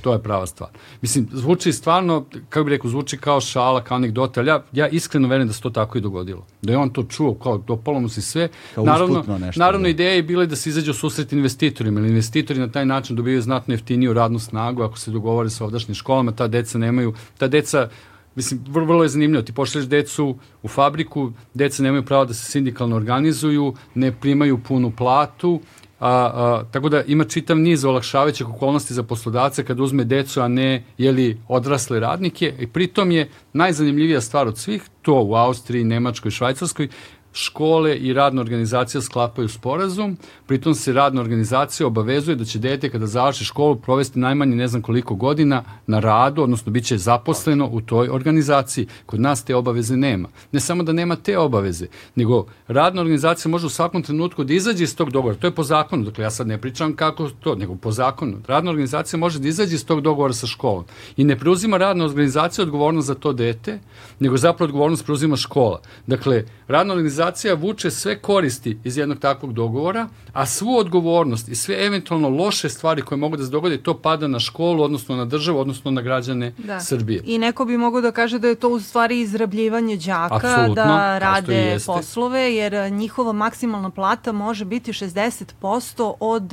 To je prava stvar. Mislim, zvuči stvarno, kako bih rekao, zvuči kao šala, kao anegdota, ali ja, ja iskreno verujem da se to tako i dogodilo. Da je on to čuo, kao dopalo mu se sve. Kao naravno, nešto, naravno da. ideja je bila da se izađe u susret investitorima, ili investitori na taj način dobijaju znatno jeftiniju radnu snagu ako se dogovore sa ovdašnjim školama, ta deca nemaju, ta deca Mislim, vrlo, vrlo je zanimljivo. Ti pošleš decu u fabriku, deca nemaju pravo da se sindikalno organizuju, ne primaju punu platu, A, a, tako da ima čitav niz olakšavajućih okolnosti za poslodavce kad uzme decu, a ne jeli odrasle radnike. I pritom je najzanimljivija stvar od svih, to u Austriji, Nemačkoj, Švajcarskoj, škole i radna organizacija sklapaju sporazum, pritom se radna organizacija obavezuje da će dete kada završi školu provesti najmanje ne znam koliko godina na radu, odnosno bit će zaposleno u toj organizaciji. Kod nas te obaveze nema. Ne samo da nema te obaveze, nego radna organizacija može u svakom trenutku da izađe iz tog dogovora. To je po zakonu, dakle ja sad ne pričam kako to, nego po zakonu. Radna organizacija može da izađe iz tog dogovora sa školom i ne preuzima radna organizacija odgovornost za to dete, nego zapravo odgovornost preuzima škola. Dakle, radna organizacija organizacija vuče sve koristi iz jednog takvog dogovora, a svu odgovornost i sve eventualno loše stvari koje mogu da se dogode, to pada na školu, odnosno na državu, odnosno na građane da. Srbije. I neko bi mogao da kaže da je to u stvari izrabljivanje đaka, Absolutno, da rade poslove, jer njihova maksimalna plata može biti 60% od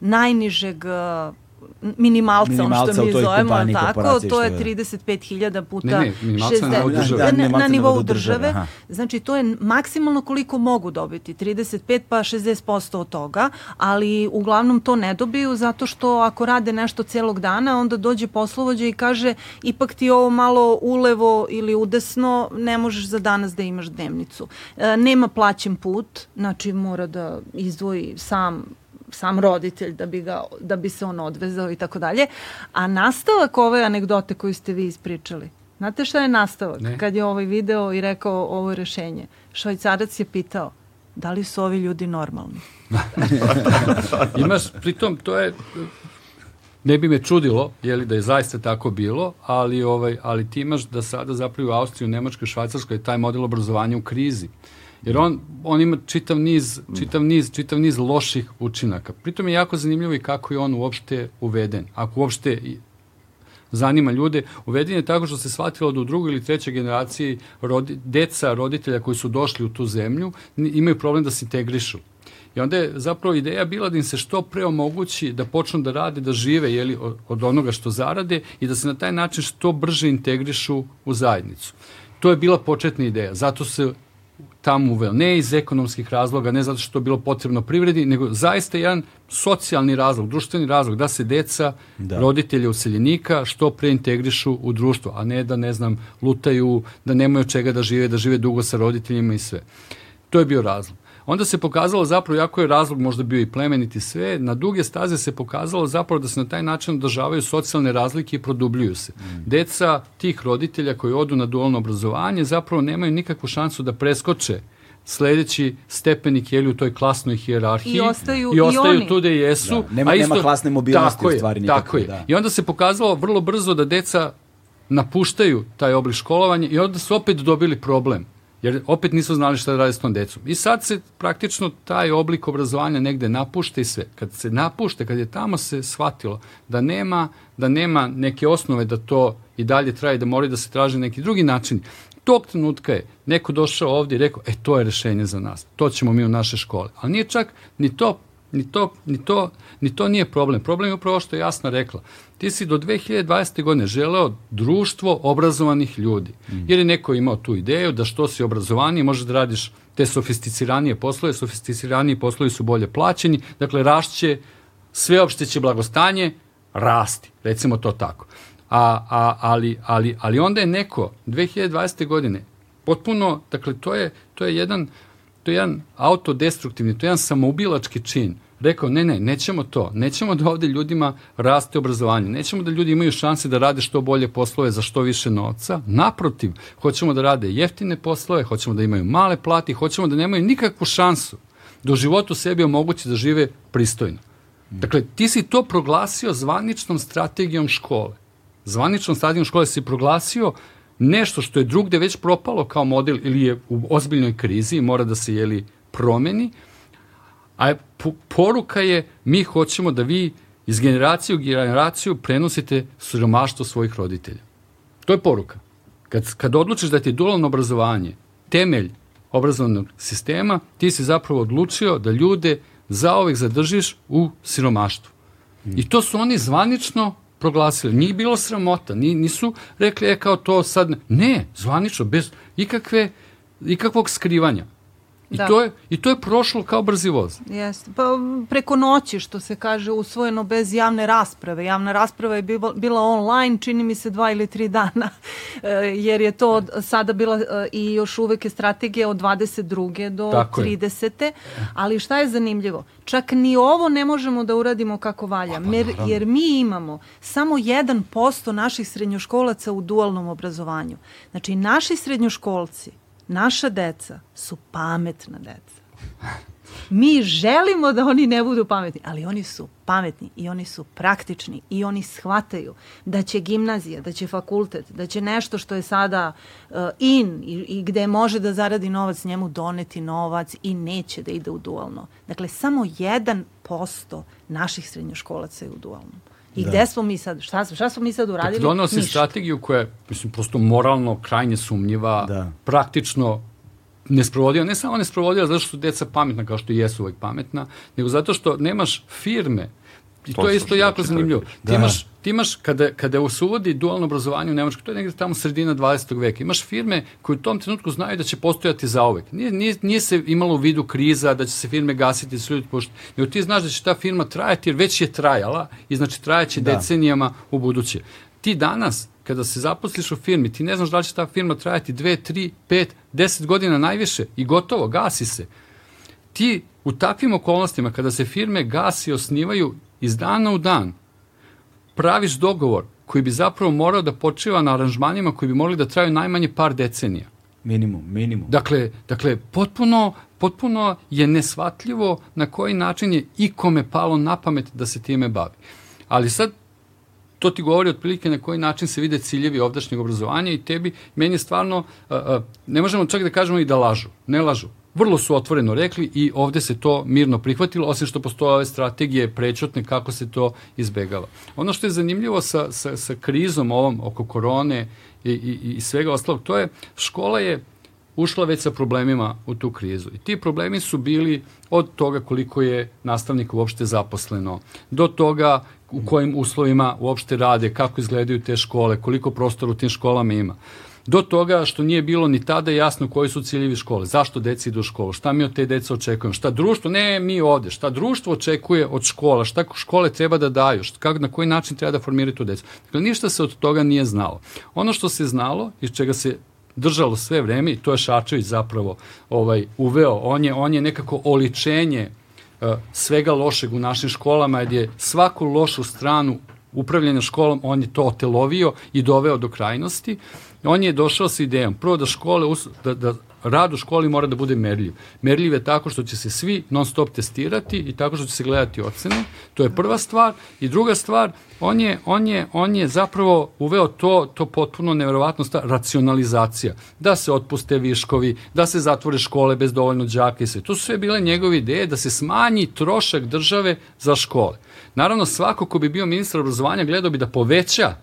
najnižeg minimalca, minimalca ono što mi zovemo, tako, to je 35.000 puta ne, ne, 60, na, države. na, na nivou države. Aha. Znači, to je maksimalno koliko mogu dobiti, 35 pa 60% od toga, ali uglavnom to ne dobiju zato što ako rade nešto celog dana, onda dođe poslovođa i kaže ipak ti ovo malo ulevo ili udesno, ne možeš za danas da imaš dnevnicu. E, nema plaćen put, znači mora da izdvoji sam sam roditelj da bi, ga, da bi se on odvezao i tako dalje. A nastavak ove anegdote koju ste vi ispričali, znate šta je nastavak? Ne. Kad je ovaj video i rekao ovo rešenje, švajcarac je pitao, da li su ovi ljudi normalni? Imaš, pritom, to je, ne bi me čudilo, je li da je zaista tako bilo, ali ovaj ali ti imaš da sada zapravo u Austriji, u Nemačkoj, Švajcarskoj je taj model obrazovanja u krizi. Jer on, on ima čitav niz, čitav, niz, čitav niz loših učinaka. Pritom je jako zanimljivo i kako je on uopšte uveden. Ako uopšte zanima ljude, uveden je tako što se shvatilo da u drugoj ili trećoj generaciji rodi, deca roditelja koji su došli u tu zemlju imaju problem da se integrišu. I onda je zapravo ideja bila da im se što pre omogući da počnu da rade, da žive jeli, od onoga što zarade i da se na taj način što brže integrišu u zajednicu. To je bila početna ideja. Zato se tamo uveo. Ne iz ekonomskih razloga, ne zato što je bilo potrebno privredi, nego zaista jedan socijalni razlog, društveni razlog, da se deca, da. roditelje useljenika što pre integrišu u društvo, a ne da, ne znam, lutaju, da nemaju čega da žive, da žive dugo sa roditeljima i sve. To je bio razlog. Onda se pokazalo zapravo, jako je razlog možda bio i plemeniti sve, na duge staze se pokazalo zapravo da se na taj način održavaju socijalne razlike i produbljuju se. Mm. Deca tih roditelja koji odu na dualno obrazovanje zapravo nemaju nikakvu šansu da preskoče sledeći stepenik je u toj klasnoj hijerarhiji i ostaju, i ostaju i oni. tu gde jesu. Da, nema, a isto, nema klasne mobilnosti tako u stvari nikako. Tako je. Da. I onda se pokazalo vrlo brzo da deca napuštaju taj oblik školovanja i onda su opet dobili problem jer opet nisu znali šta da rade s tom decom. I sad se praktično taj oblik obrazovanja negde napušta i sve. Kad se napušta, kad je tamo se shvatilo da nema, da nema neke osnove da to i dalje traje, da mora da se traži neki drugi način, tog trenutka je neko došao ovdje i rekao, e, to je rešenje za nas, to ćemo mi u naše škole. Ali nije čak ni to Ni to, ni, to, ni to nije problem. Problem je upravo što je jasno rekla. Ti si do 2020. godine želeo društvo obrazovanih ljudi. Mm. Jer je neko imao tu ideju da što si obrazovaniji možeš da radiš te sofisticiranije poslove, sofisticiraniji poslovi su bolje plaćeni, dakle rašće, sveopšte će blagostanje rasti, recimo to tako. A, a, ali, ali, ali onda je neko 2020. godine potpuno, dakle to je, to je jedan to je jedan autodestruktivni, to je jedan samoubilački čin. Rekao, ne, ne, nećemo to. Nećemo da ovde ljudima raste obrazovanje. Nećemo da ljudi imaju šanse da rade što bolje poslove za što više novca. Naprotiv, hoćemo da rade jeftine poslove, hoćemo da imaju male plati, hoćemo da nemaju nikakvu šansu da u životu sebi omogući da žive pristojno. Dakle, ti si to proglasio zvaničnom strategijom škole. Zvaničnom strategijom škole si proglasio nešto što je drugde već propalo kao model ili je u ozbiljnoj krizi i mora da se jeli promeni, a poruka je mi hoćemo da vi iz generacije u generaciju prenosite siromaštvo svojih roditelja. To je poruka. Kad, kad odlučiš da ti je dualno obrazovanje temelj obrazovnog sistema, ti si zapravo odlučio da ljude zaovek zadržiš u siromaštvu. I to su oni zvanično proglasili. Nije bilo sramota, nisu rekli, e kao to sad, ne, zvanično, bez ikakve, ikakvog skrivanja. I, da. to je, I to je prošlo kao brzi voz. Jeste. Pa preko noći, što se kaže, usvojeno bez javne rasprave. Javna rasprava je bila online, čini mi se dva ili tri dana, e, jer je to od, sada bila e, i još uvek je strategija od 22. do Tako 30. Je. Ali šta je zanimljivo? Čak ni ovo ne možemo da uradimo kako valja, pa, jer, jer mi imamo samo 1% naših srednjoškolaca u dualnom obrazovanju. Znači, naši srednjoškolci naša deca su pametna deca. Mi želimo da oni ne budu pametni, ali oni su pametni i oni su praktični i oni shvataju da će gimnazija, da će fakultet, da će nešto što je sada uh, in i, i gde može da zaradi novac njemu doneti novac i neće da ide u dualno. Dakle, samo 1% naših srednjoškolaca je u dualnom. I da. gde smo mi sad? Šta, šta smo mi sad uradili? Dakle, donao si strategiju koja je, mislim, prosto moralno krajnje sumnjiva, da. praktično ne sprovodila, ne samo ne sprovodila zato što su deca pametna kao što i jesu uvek pametna, nego zato što nemaš firme I to, to je isto jako zanimljivo. Da. Ti imaš, ti imaš kada, kada se uvodi dualno obrazovanje u Nemačkoj, to je negde tamo sredina 20. veka, imaš firme koje u tom trenutku znaju da će postojati zaovek. Nije, nije, nije se imalo u vidu kriza, da će se firme gasiti, da ljudi pošto, nego ti znaš da će ta firma trajati, jer već je trajala i znači trajaće da. decenijama u buduće. Ti danas, kada se zaposliš u firmi, ti ne znaš da li će ta firma trajati 2, 3, 5, 10 godina najviše i gotovo, gasi se. Ti u takvim okolnostima, kada se firme gasi i osnivaju, iz dana u dan praviš dogovor koji bi zapravo morao da počiva na aranžmanima koji bi mogli da traju najmanje par decenija. Minimum, minimum. Dakle, dakle potpuno, potpuno je nesvatljivo na koji način je ikome palo na pamet da se time bavi. Ali sad, to ti govori otprilike na koji način se vide ciljevi ovdašnjeg obrazovanja i tebi, meni je stvarno, ne možemo čak da kažemo i da lažu. Ne lažu vrlo su otvoreno rekli i ovde se to mirno prihvatilo, osim što postoje ove strategije prečutne kako se to izbegava. Ono što je zanimljivo sa, sa, sa krizom ovom oko korone i, i, i svega ostalog, to je škola je ušla već sa problemima u tu krizu. I ti problemi su bili od toga koliko je nastavnika uopšte zaposleno, do toga u kojim uslovima uopšte rade, kako izgledaju te škole, koliko prostora u tim školama ima do toga što nije bilo ni tada jasno koji su ciljevi škole, zašto deca idu u školu, šta mi od te deca očekujemo, šta društvo, ne mi ovde, šta društvo očekuje od škola, šta škole treba da daju, šta, kako, na koji način treba da formiraju tu decu. Dakle, ništa se od toga nije znalo. Ono što se znalo, iz čega se držalo sve vreme, i to je Šačević zapravo ovaj, uveo, on je, on je nekako oličenje uh, svega lošeg u našim školama, jer je svaku lošu stranu upravljanja školom, on je to otelovio i doveo do krajnosti on je došao sa idejom, prvo da škole, da, da rad u školi mora da bude merljiv. Merljiv je tako što će se svi non stop testirati i tako što će se gledati ocene. To je prva stvar. I druga stvar, on je, on je, on je zapravo uveo to, to potpuno neverovatno stvar, racionalizacija. Da se otpuste viškovi, da se zatvore škole bez dovoljno đaka i sve. To su sve bile njegove ideje da se smanji trošak države za škole. Naravno, svako ko bi bio ministar obrazovanja gledao bi da poveća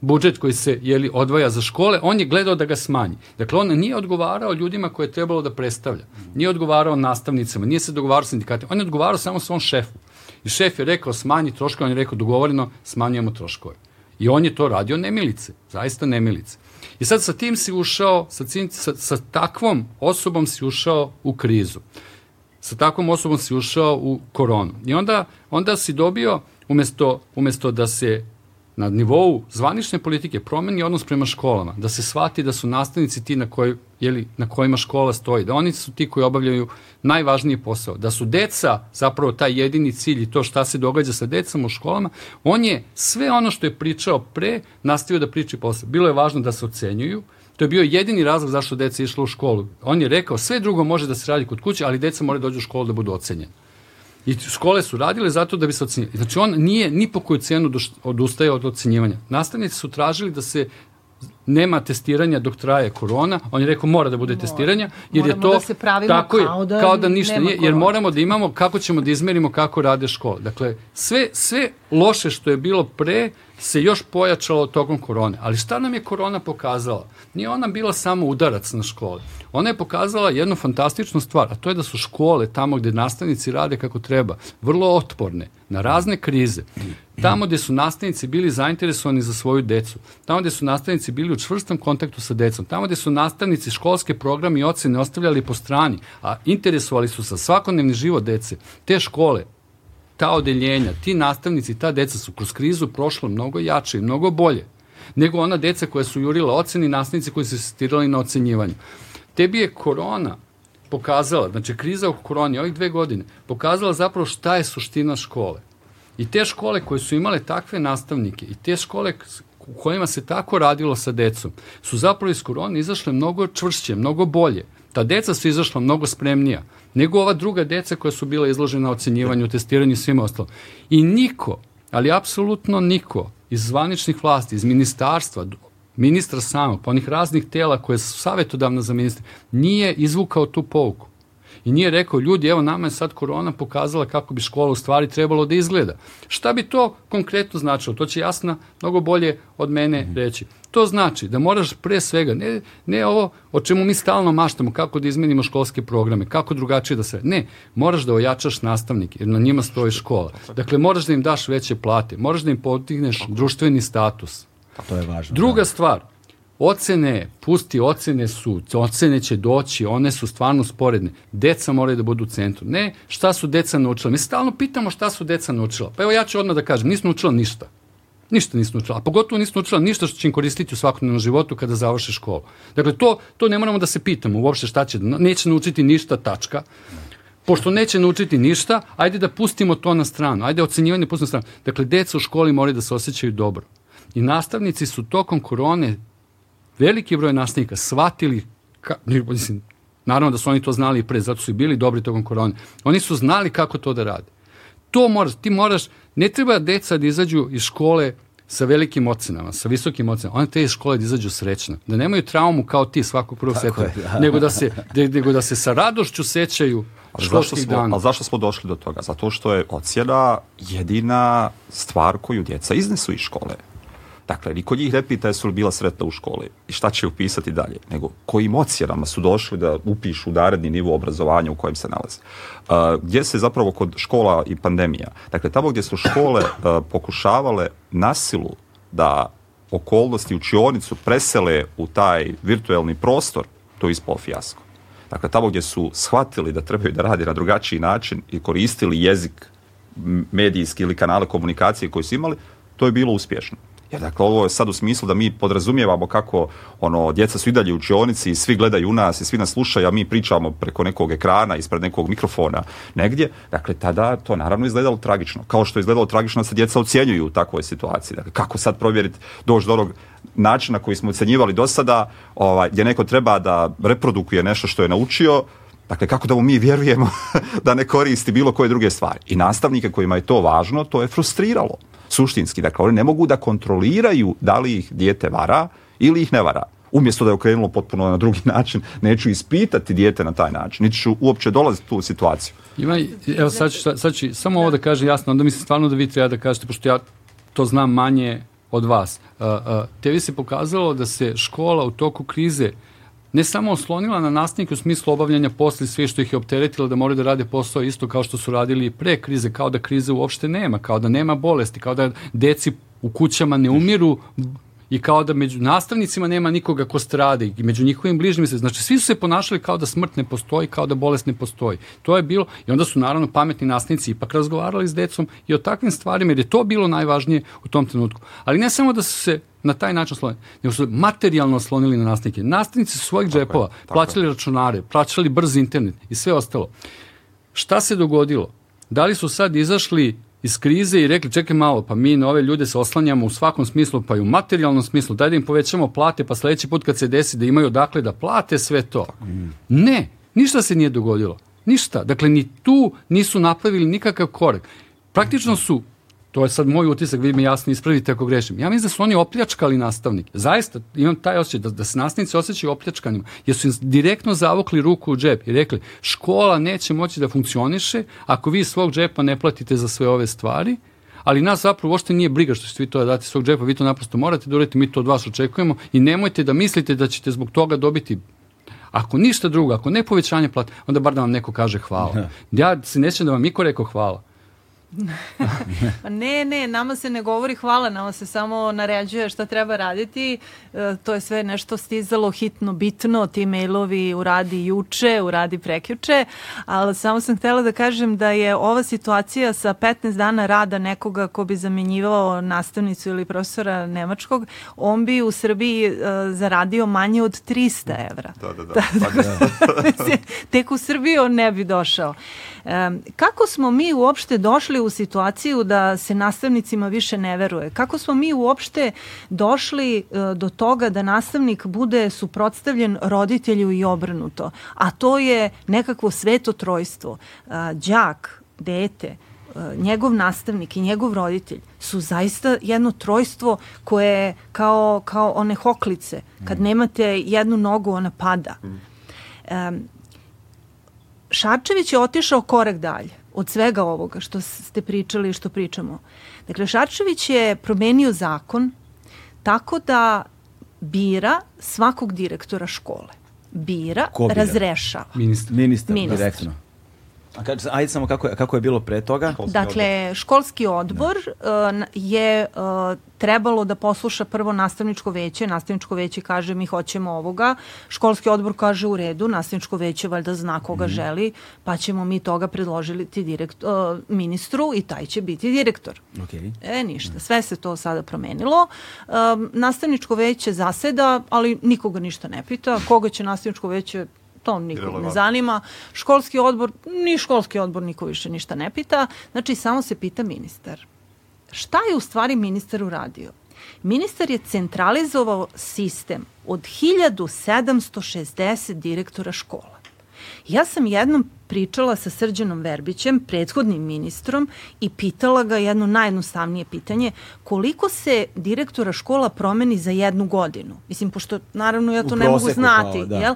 budžet koji se jeli, odvaja za škole, on je gledao da ga smanji. Dakle, on nije odgovarao ljudima koje je trebalo da predstavlja. Nije odgovarao nastavnicama, nije se dogovarao sindikatima, on je odgovarao samo svom šefu. I šef je rekao smanji troškove, on je rekao dogovoreno smanjujemo troškove. I on je to radio nemilice, zaista nemilice. I sad sa tim si ušao, sa, cim, sa, sa takvom osobom si ušao u krizu. Sa takvom osobom si ušao u koronu. I onda, onda si dobio, umesto, umesto da se na nivou zvanične politike promeni odnos prema školama, da se shvati da su nastavnici ti na, koj, jeli, na kojima škola stoji, da oni su ti koji obavljaju najvažniji posao, da su deca zapravo taj jedini cilj i to šta se događa sa decama u školama, on je sve ono što je pričao pre nastavio da priča posao. Bilo je važno da se ocenjuju, To je bio jedini razlog zašto deca išla u školu. On je rekao, sve drugo može da se radi kod kuće, ali deca moraju da dođu u školu da budu ocenjene. I škole su radile zato da bi se ocenjili. Znači on nije ni po koju cenu odustaje od ocenjivanja. Nastavnici su tražili da se nema testiranja dok traje korona, on je rekao mora da bude mora. testiranja, jer moramo je to da se tako kao da, kao da ništa nije, jer moramo da imamo kako ćemo da izmerimo kako rade škole. Dakle, sve, sve loše što je bilo pre se još pojačalo tokom korone. Ali šta nam je korona pokazala? Nije ona bila samo udarac na škole. Ona je pokazala jednu fantastičnu stvar, a to je da su škole tamo gde nastavnici rade kako treba, vrlo otporne na razne krize. Tamo gde su nastavnici bili zainteresovani za svoju decu, tamo gde su nastavnici bili u čvrstom kontaktu sa decom, tamo gde su nastavnici školske programe i ocene ostavljali po strani, a interesovali su sa svakodnevni život dece, te škole, ta odeljenja, ti nastavnici, ta deca su kroz krizu prošla mnogo jače i mnogo bolje nego ona deca koja su jurila oceni, nastavnici koji su se stirali na ocenjivanju. Tebi je korona pokazala, znači kriza oko koroni ovih dve godine, pokazala zapravo šta je suština škole. I te škole koje su imale takve nastavnike i te škole u kojima se tako radilo sa decom, su zapravo iz korone izašle mnogo čvršće, mnogo bolje. Ta deca su izašla mnogo spremnija nego ova druga deca koja su bila izložena ocenjivanju, testiranju i svima ostalo. I niko, ali apsolutno niko iz zvaničnih vlasti, iz ministarstva, ministra samog, pa onih raznih tela koje su savjetodavna za ministra, nije izvukao tu pouku. I nije rekao, ljudi, evo nama je sad korona pokazala kako bi škola u stvari trebalo da izgleda. Šta bi to konkretno značilo? To će jasna mnogo bolje od mene mm. reći. To znači da moraš pre svega, ne, ne ovo o čemu mi stalno maštamo, kako da izmenimo školske programe, kako drugačije da se... Ne, moraš da ojačaš nastavnike, jer na njima stoji škola. Dakle, moraš da im daš veće plate, moraš da im potigneš društveni status. To je važno. Druga da. stvar, Ocene, pusti, ocene su, ocene će doći, one su stvarno sporedne. Deca moraju da budu u centru. Ne šta su deca naučila. Mi stalno pitamo šta su deca naučila. Pa evo ja ću odmah da kažem, nismo naučila ništa. Ništa nismo naučila. A pogotovo nismo naučila ništa što će im koristiti u svakodnevnom životu kada završe školu. Dakle, to, to ne moramo da se pitamo uopšte šta će. Neće naučiti ništa, tačka. Pošto neće naučiti ništa, ajde da pustimo to na stranu. Ajde ocenjivanje pustimo na stranu. Dakle, deca u školi moraju da se osjećaju dobro. I nastavnici su tokom korone veliki broj nastavnika shvatili, ka, mislim, naravno da su oni to znali i pre, zato su i bili dobri tokom korone, oni su znali kako to da rade. To moraš, ti moraš, ne treba deca da izađu iz škole sa velikim ocenama, sa visokim ocenama, one te iz škole da izađu srećna, da nemaju traumu kao ti svakog prvog seta, da. nego, da se, nego da se sa radošću sećaju školskih dana. Ali zašto smo došli do toga? Zato što je ocjena jedina stvar koju djeca iznesu iz škole. Dakle, niko njih ne pita jesu li bila sretna u školi i šta će upisati dalje, nego kojim ocjenama su došli da upišu naredni nivo obrazovanja u kojem se nalaze. Uh, gdje se zapravo kod škola i pandemija, dakle, tamo gdje su škole pokušavale nasilu da okolnosti učionicu presele u taj virtuelni prostor, to je ispao fijasko. Dakle, tamo gdje su shvatili da trebaju da radi na drugačiji način i koristili jezik medijski ili kanale komunikacije koji su imali, to je bilo uspješno. Jer dakle, ovo je sad u smislu da mi podrazumijevamo kako ono, djeca su i dalje u učionici i svi gledaju u nas i svi nas slušaju, a mi pričamo preko nekog ekrana, ispred nekog mikrofona negdje. Dakle, tada to naravno izgledalo tragično. Kao što je izgledalo tragično da se djeca ocjenjuju u takvoj situaciji. Dakle, kako sad provjeriti, doći do onog načina koji smo ocjenjivali do sada, ovaj, gdje neko treba da reprodukuje nešto što je naučio, Dakle, kako da mu mi vjerujemo da ne koristi bilo koje druge stvari. I nastavnike kojima je to važno, to je frustriralo suštinski. Dakle, oni ne mogu da kontroliraju da li ih dijete vara ili ih ne vara. Umjesto da je okrenulo potpuno na drugi način, neću ispitati dijete na taj način, niti ću uopće dolaziti u tu situaciju. Ima, evo sad ću, sad ću samo ovo da kažem jasno, onda mislim stvarno da vi treba da kažete, pošto ja to znam manje od vas. Tebi se pokazalo da se škola u toku krize ne samo oslonila na nastavnike u smislu obavljanja posla i sve što ih je opteretilo da moraju da rade posao isto kao što su radili i pre krize, kao da krize uopšte nema, kao da nema bolesti, kao da deci u kućama ne umiru i kao da među nastavnicima nema nikoga ko strade i među njihovim bližnjim se, znači svi su se ponašali kao da smrt ne postoji, kao da bolest ne postoji. To je bilo, i onda su naravno pametni nastavnici ipak razgovarali s decom i o takvim stvarima, jer je to bilo najvažnije u tom trenutku. Ali ne samo da su se na taj način oslonili, nego su materijalno oslonili na nastavnike. Nastavnici su svojih tako džepova, je, plaćali je. računare, plaćali brz internet i sve ostalo. Šta se dogodilo? Da li su sad izašli iz krize i rekli čekaj malo, pa mi na ove ljude se oslanjamo u svakom smislu, pa i u materijalnom smislu, daj da im povećamo plate, pa sledeći put kad se desi da imaju dakle da plate sve to. Ne, ništa se nije dogodilo. Ništa. Dakle, ni tu nisu napravili nikakav korek. Praktično su to je sad moj utisak, vi mi jasno ispravite ako grešim. Ja mislim da su oni opljačkali nastavnike. Zaista imam taj osjećaj da, da se nastavnici osjećaju opljačkanim, jer su im direktno zavukli ruku u džep i rekli škola neće moći da funkcioniše ako vi svog džepa ne platite za sve ove stvari, Ali nas zapravo uopšte nije briga što ćete vi to dati svog džepa, vi to naprosto morate da uradite, mi to od vas očekujemo i nemojte da mislite da ćete zbog toga dobiti Ako ništa drugo, ako ne povećanje plate, onda bar da vam neko kaže hvala. Ja se nećem da vam niko rekao hvala. Pa ne, ne, nama se ne govori hvala, nama se samo naređuje šta treba raditi. E, to je sve nešto stizalo hitno, bitno, ti mailovi uradi juče, uradi prekjuče, ali samo sam htela da kažem da je ova situacija sa 15 dana rada nekoga ko bi zamenjivao nastavnicu ili profesora nemačkog, on bi u Srbiji e, zaradio manje od 300 evra. Da, da, da. Tako da, tek u Srbiji on ne bi došao. Kako smo mi uopšte došli u situaciju da se nastavnicima više ne veruje? Kako smo mi uopšte došli e, do toga da nastavnik bude suprotstavljen roditelju i obrnuto? A to je nekakvo sveto trojstvo. E, đak, dete, e, njegov nastavnik i njegov roditelj su zaista jedno trojstvo koje je kao, kao one hoklice. Kad nemate jednu nogu, ona pada. Um, Šarčević je otišao korak dalje od svega ovoga što ste pričali i što pričamo. Dakle, Šarčević je promenio zakon tako da bira svakog direktora škole. Bira, Ko bira? razrešava. Ministar. Ministar, Ministar. direktno. A kaži, ajde samo kako je, kako je bilo pre toga? Školski Dakle, školski odbor uh, je uh, trebalo da posluša prvo nastavničko veće. Nastavničko veće kaže mi hoćemo ovoga. Školski odbor kaže u redu. Nastavničko veće valjda zna koga mm. želi, pa ćemo mi toga predložiti direkt, uh, ministru i taj će biti direktor. Okay. E, ništa. Sve se to sada promenilo. Um, nastavničko veće zaseda, ali nikoga ništa ne pita. Koga će nastavničko veće to nikog ne zanima. Školski odbor, ni školski odbor niko više ništa ne pita, znači samo se pita ministar. Šta je u stvari ministar uradio? Ministar je centralizovao sistem od 1760 direktora škola. Ja sam jednom pričala sa Srđanom Verbićem, prethodnim ministrom, i pitala ga jedno najjednostavnije pitanje, koliko se direktora škola promeni za jednu godinu? Mislim, pošto naravno ja to U ne mogu znati, kao, da. jel?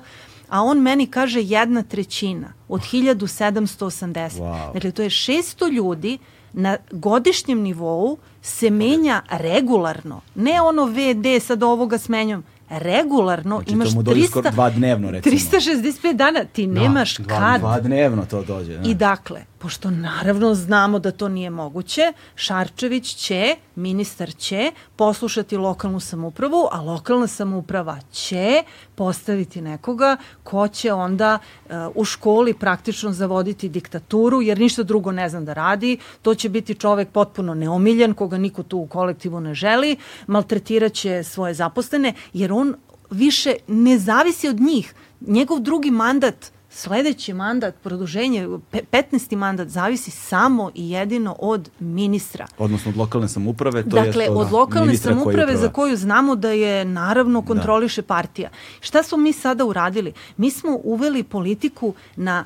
A on meni kaže jedna trećina od 1780. Wow. Dakle, to je 600 ljudi na godišnjem nivou se menja regularno. Ne ono VD sad ovoga smenjam. Regularno Znači, imaš to mu dođe 300, skoro dva dnevno, recimo. 365 dana. Ti nemaš dva- kad. Dva dnevno to dođe. Da. I dakle, pošto naravno znamo da to nije moguće, Šarčević će, ministar će poslušati lokalnu samupravu, a lokalna samuprava će postaviti nekoga ko će onda uh, u školi praktično zavoditi diktaturu, jer ništa drugo ne znam da radi. To će biti čovek potpuno neomiljen, koga niko tu u kolektivu ne želi, maltretiraće svoje zaposlene, jer on više ne zavisi od njih. Njegov drugi mandat sledeći mandat, produženje, pe- 15. mandat zavisi samo i jedino od ministra. Odnosno od lokalne samuprave. To dakle, jest od lokalne ministra koji samuprave za koju znamo da je naravno kontroliše partija. Šta smo mi sada uradili? Mi smo uveli politiku na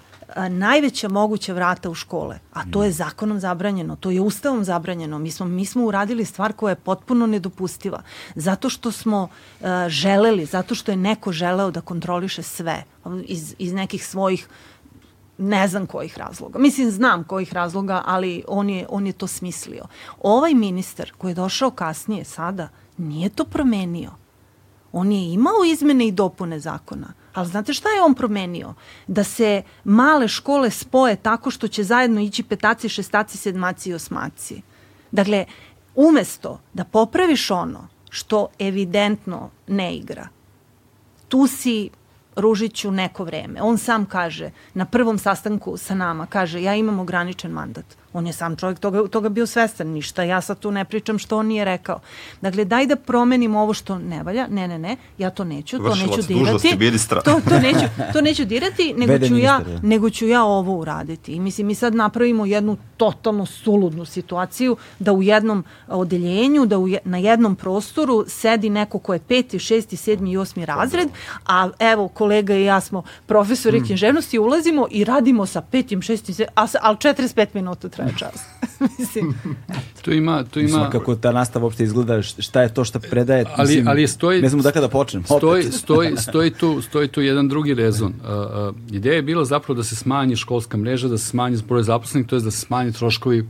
najveća moguća vrata u škole, a to je zakonom zabranjeno, to je ustavom zabranjeno. Mi smo, mi smo uradili stvar koja je potpuno nedopustiva. Zato što smo a, želeli, zato što je neko želeo da kontroliše sve iz, iz nekih svojih ne znam kojih razloga. Mislim, znam kojih razloga, ali on je, on je to smislio. Ovaj ministar koji je došao kasnije sada, nije to promenio. On je imao izmene i dopune zakona, ali znate šta je on promenio? Da se male škole spoje tako što će zajedno ići petaci, šestaci, sedmaci i osmaci. Dakle, umesto da popraviš ono što evidentno ne igra, tu si Ružiću neko vreme. On sam kaže, na prvom sastanku sa nama, kaže, ja imam ograničen mandat. On je sam čovjek toga, toga bio svestan, ništa. Ja sad tu ne pričam što on nije rekao. Dakle, daj da promenimo ovo što ne valja. Ne, ne, ne, ja to neću, to neću dirati. ministra. To, to, neću, to neću dirati, nego Vede ću, ja, da. nego ću ja ovo uraditi. I mislim, mi sad napravimo jednu totalno suludnu situaciju da u jednom odeljenju, da u je, na jednom prostoru sedi neko ko je peti, šesti, sedmi i osmi razred, a evo kolega i ja smo profesori Mm. književnosti, ulazimo i radimo sa petim, šestim, a, ali 45 minuta traje čas. mislim, Tu ima, tu Mislim, ima, kako ta nastava uopšte izgleda, šta je to što predaje, Ali- mislim, ali stoji- ne znamo da kada počnem. stoji, opet. stoji, stoji, tu, stoji tu jedan drugi rezon. Uh, uh, ideja je bila zapravo da se smanji školska mreža, da se smanji broj zaposlenih, to je da se smanji troškovi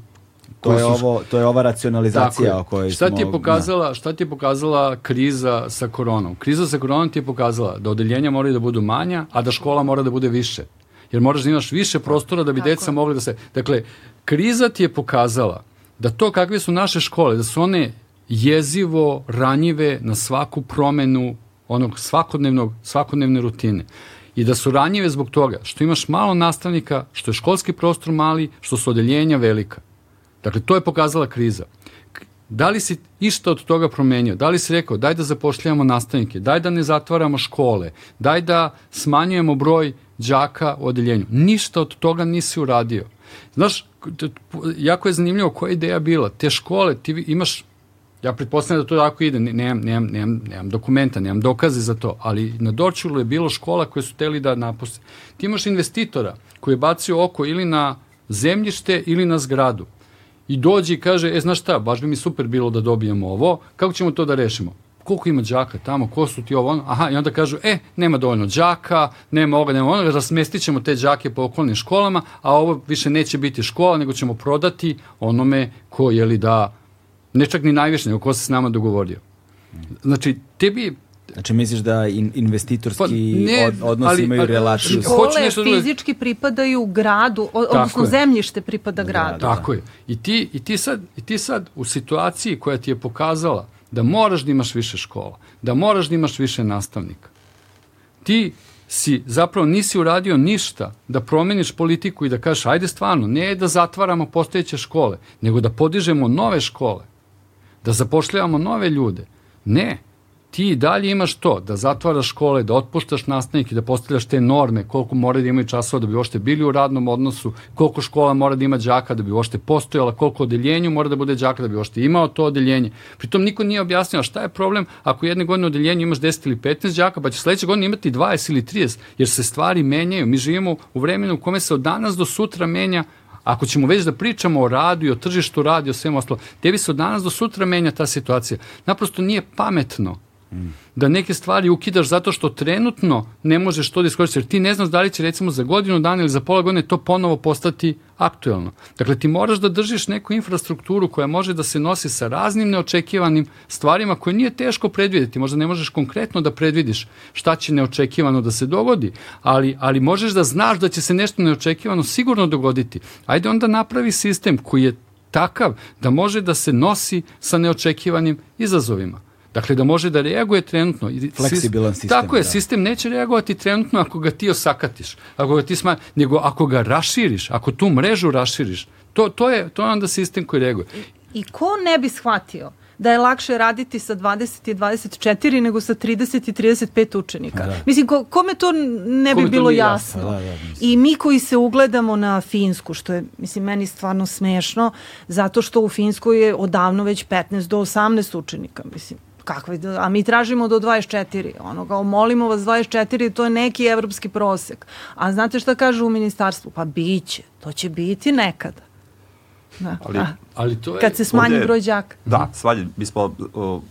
To je, ovo, to je ova racionalizacija je. o kojoj šta smo... Ti je pokazala, šta ti je pokazala kriza sa koronom? Kriza sa koronom ti je pokazala da odeljenja moraju da budu manja, a da škola mora da bude više. Jer moraš da imaš više prostora da bi Tako. deca mogli da se... Dakle, kriza ti je pokazala da to kakve su naše škole, da su one jezivo ranjive na svaku promenu onog svakodnevnog, svakodnevne rutine. I da su ranjive zbog toga što imaš malo nastavnika, što je školski prostor mali, što su odeljenja velika. Dakle, to je pokazala kriza. Da li si išta od toga promenio? Da li si rekao daj da zapošljavamo nastavnike, daj da ne zatvaramo škole, daj da smanjujemo broj đaka u odeljenju? Ništa od toga nisi uradio. Znaš, jako je zanimljivo koja ideja bila. Te škole, ti imaš Ja pretpostavljam da to tako ide, nemam, nemam, nemam, nemam dokumenta, nemam dokaze za to, ali na Dorčulu je bilo škola koje su teli da napuste. Ti imaš investitora koji je bacio oko ili na zemljište ili na zgradu i dođe i kaže, e, znaš šta, baš bi mi super bilo da dobijemo ovo, kako ćemo to da rešimo? koliko ima đaka tamo, ko su ti ovo, ono? aha, i onda kažu, e, nema dovoljno đaka, nema ovoga, nema onoga, rasmestit ćemo te đake po okolnim školama, a ovo više neće biti škola, nego ćemo prodati onome ko, je li da, ne čak ni najviše, nego ko se s nama dogovorio. Znači, tebi Znači misliš da in, investitorski pa, ne, od, odnosi ali, imaju ali, relaciju? Škole nešto fizički da... pripadaju gradu, odnosno je. zemljište pripada gradu. Tako je. I ti, i, ti sad, I ti sad u situaciji koja ti je pokazala da moraš da imaš više škola, da moraš da imaš više nastavnika, ti si zapravo nisi uradio ništa da promeniš politiku i da kažeš ajde stvarno, ne da zatvaramo postojeće škole, nego da podižemo nove škole, da zapošljavamo nove ljude. Ne, ti dalje imaš to, da zatvaraš škole, da otpuštaš nastavnike, da postavljaš te norme, koliko mora da imaju časova da bi ošte bili u radnom odnosu, koliko škola mora da ima đaka da bi ošte postojala, koliko odeljenju mora da bude đaka da bi ošte imao to odeljenje. Pritom niko nije objasnio šta je problem ako jedne godine odeljenju imaš 10 ili 15 đaka, pa će sledeće godine imati 20 ili 30, jer se stvari menjaju. Mi živimo u vremenu u kome se od danas do sutra menja Ako ćemo već da pričamo o radu i o tržištu rada i o svemu ostalo, tebi se od danas do sutra menja ta situacija. Naprosto nije pametno Da neke stvari ukidaš zato što trenutno ne možeš to da iskoristiš, jer ti ne znaš da li će recimo za godinu dana ili za pola godine to ponovo postati aktuelno. Dakle, ti moraš da držiš neku infrastrukturu koja može da se nosi sa raznim neočekivanim stvarima koje nije teško predvideti. Možda ne možeš konkretno da predvidiš šta će neočekivano da se dogodi, ali, ali možeš da znaš da će se nešto neočekivano sigurno dogoditi. Ajde onda napravi sistem koji je takav da može da se nosi sa neočekivanim izazovima. Dakle, da može da reaguje trenutno. Fleksibilan sistem. Tako je, da. sistem neće reagovati trenutno ako ga ti osakatiš, ako ga ti sma, nego ako ga raširiš, ako tu mrežu raširiš, to, to, je, to je onda sistem koji reaguje. I, i ko ne bi shvatio da je lakše raditi sa 20 i 24 nego sa 30 i 35 učenika. Da. Mislim, ko, kome to ne bi kome bilo jasno? jasno. Da, da, I mi koji se ugledamo na Finsku, što je, mislim, meni stvarno smešno, zato što u Finskoj je odavno već 15 do 18 učenika, mislim kakve, a mi tražimo do 24, ono kao molimo vas 24, to je neki evropski prosek. A znate šta kažu u ministarstvu? Pa biće, to će biti nekada. Da. Ali, a, ali to je... Kad se smanji broj đaka. Da, svalji, mi smo uh,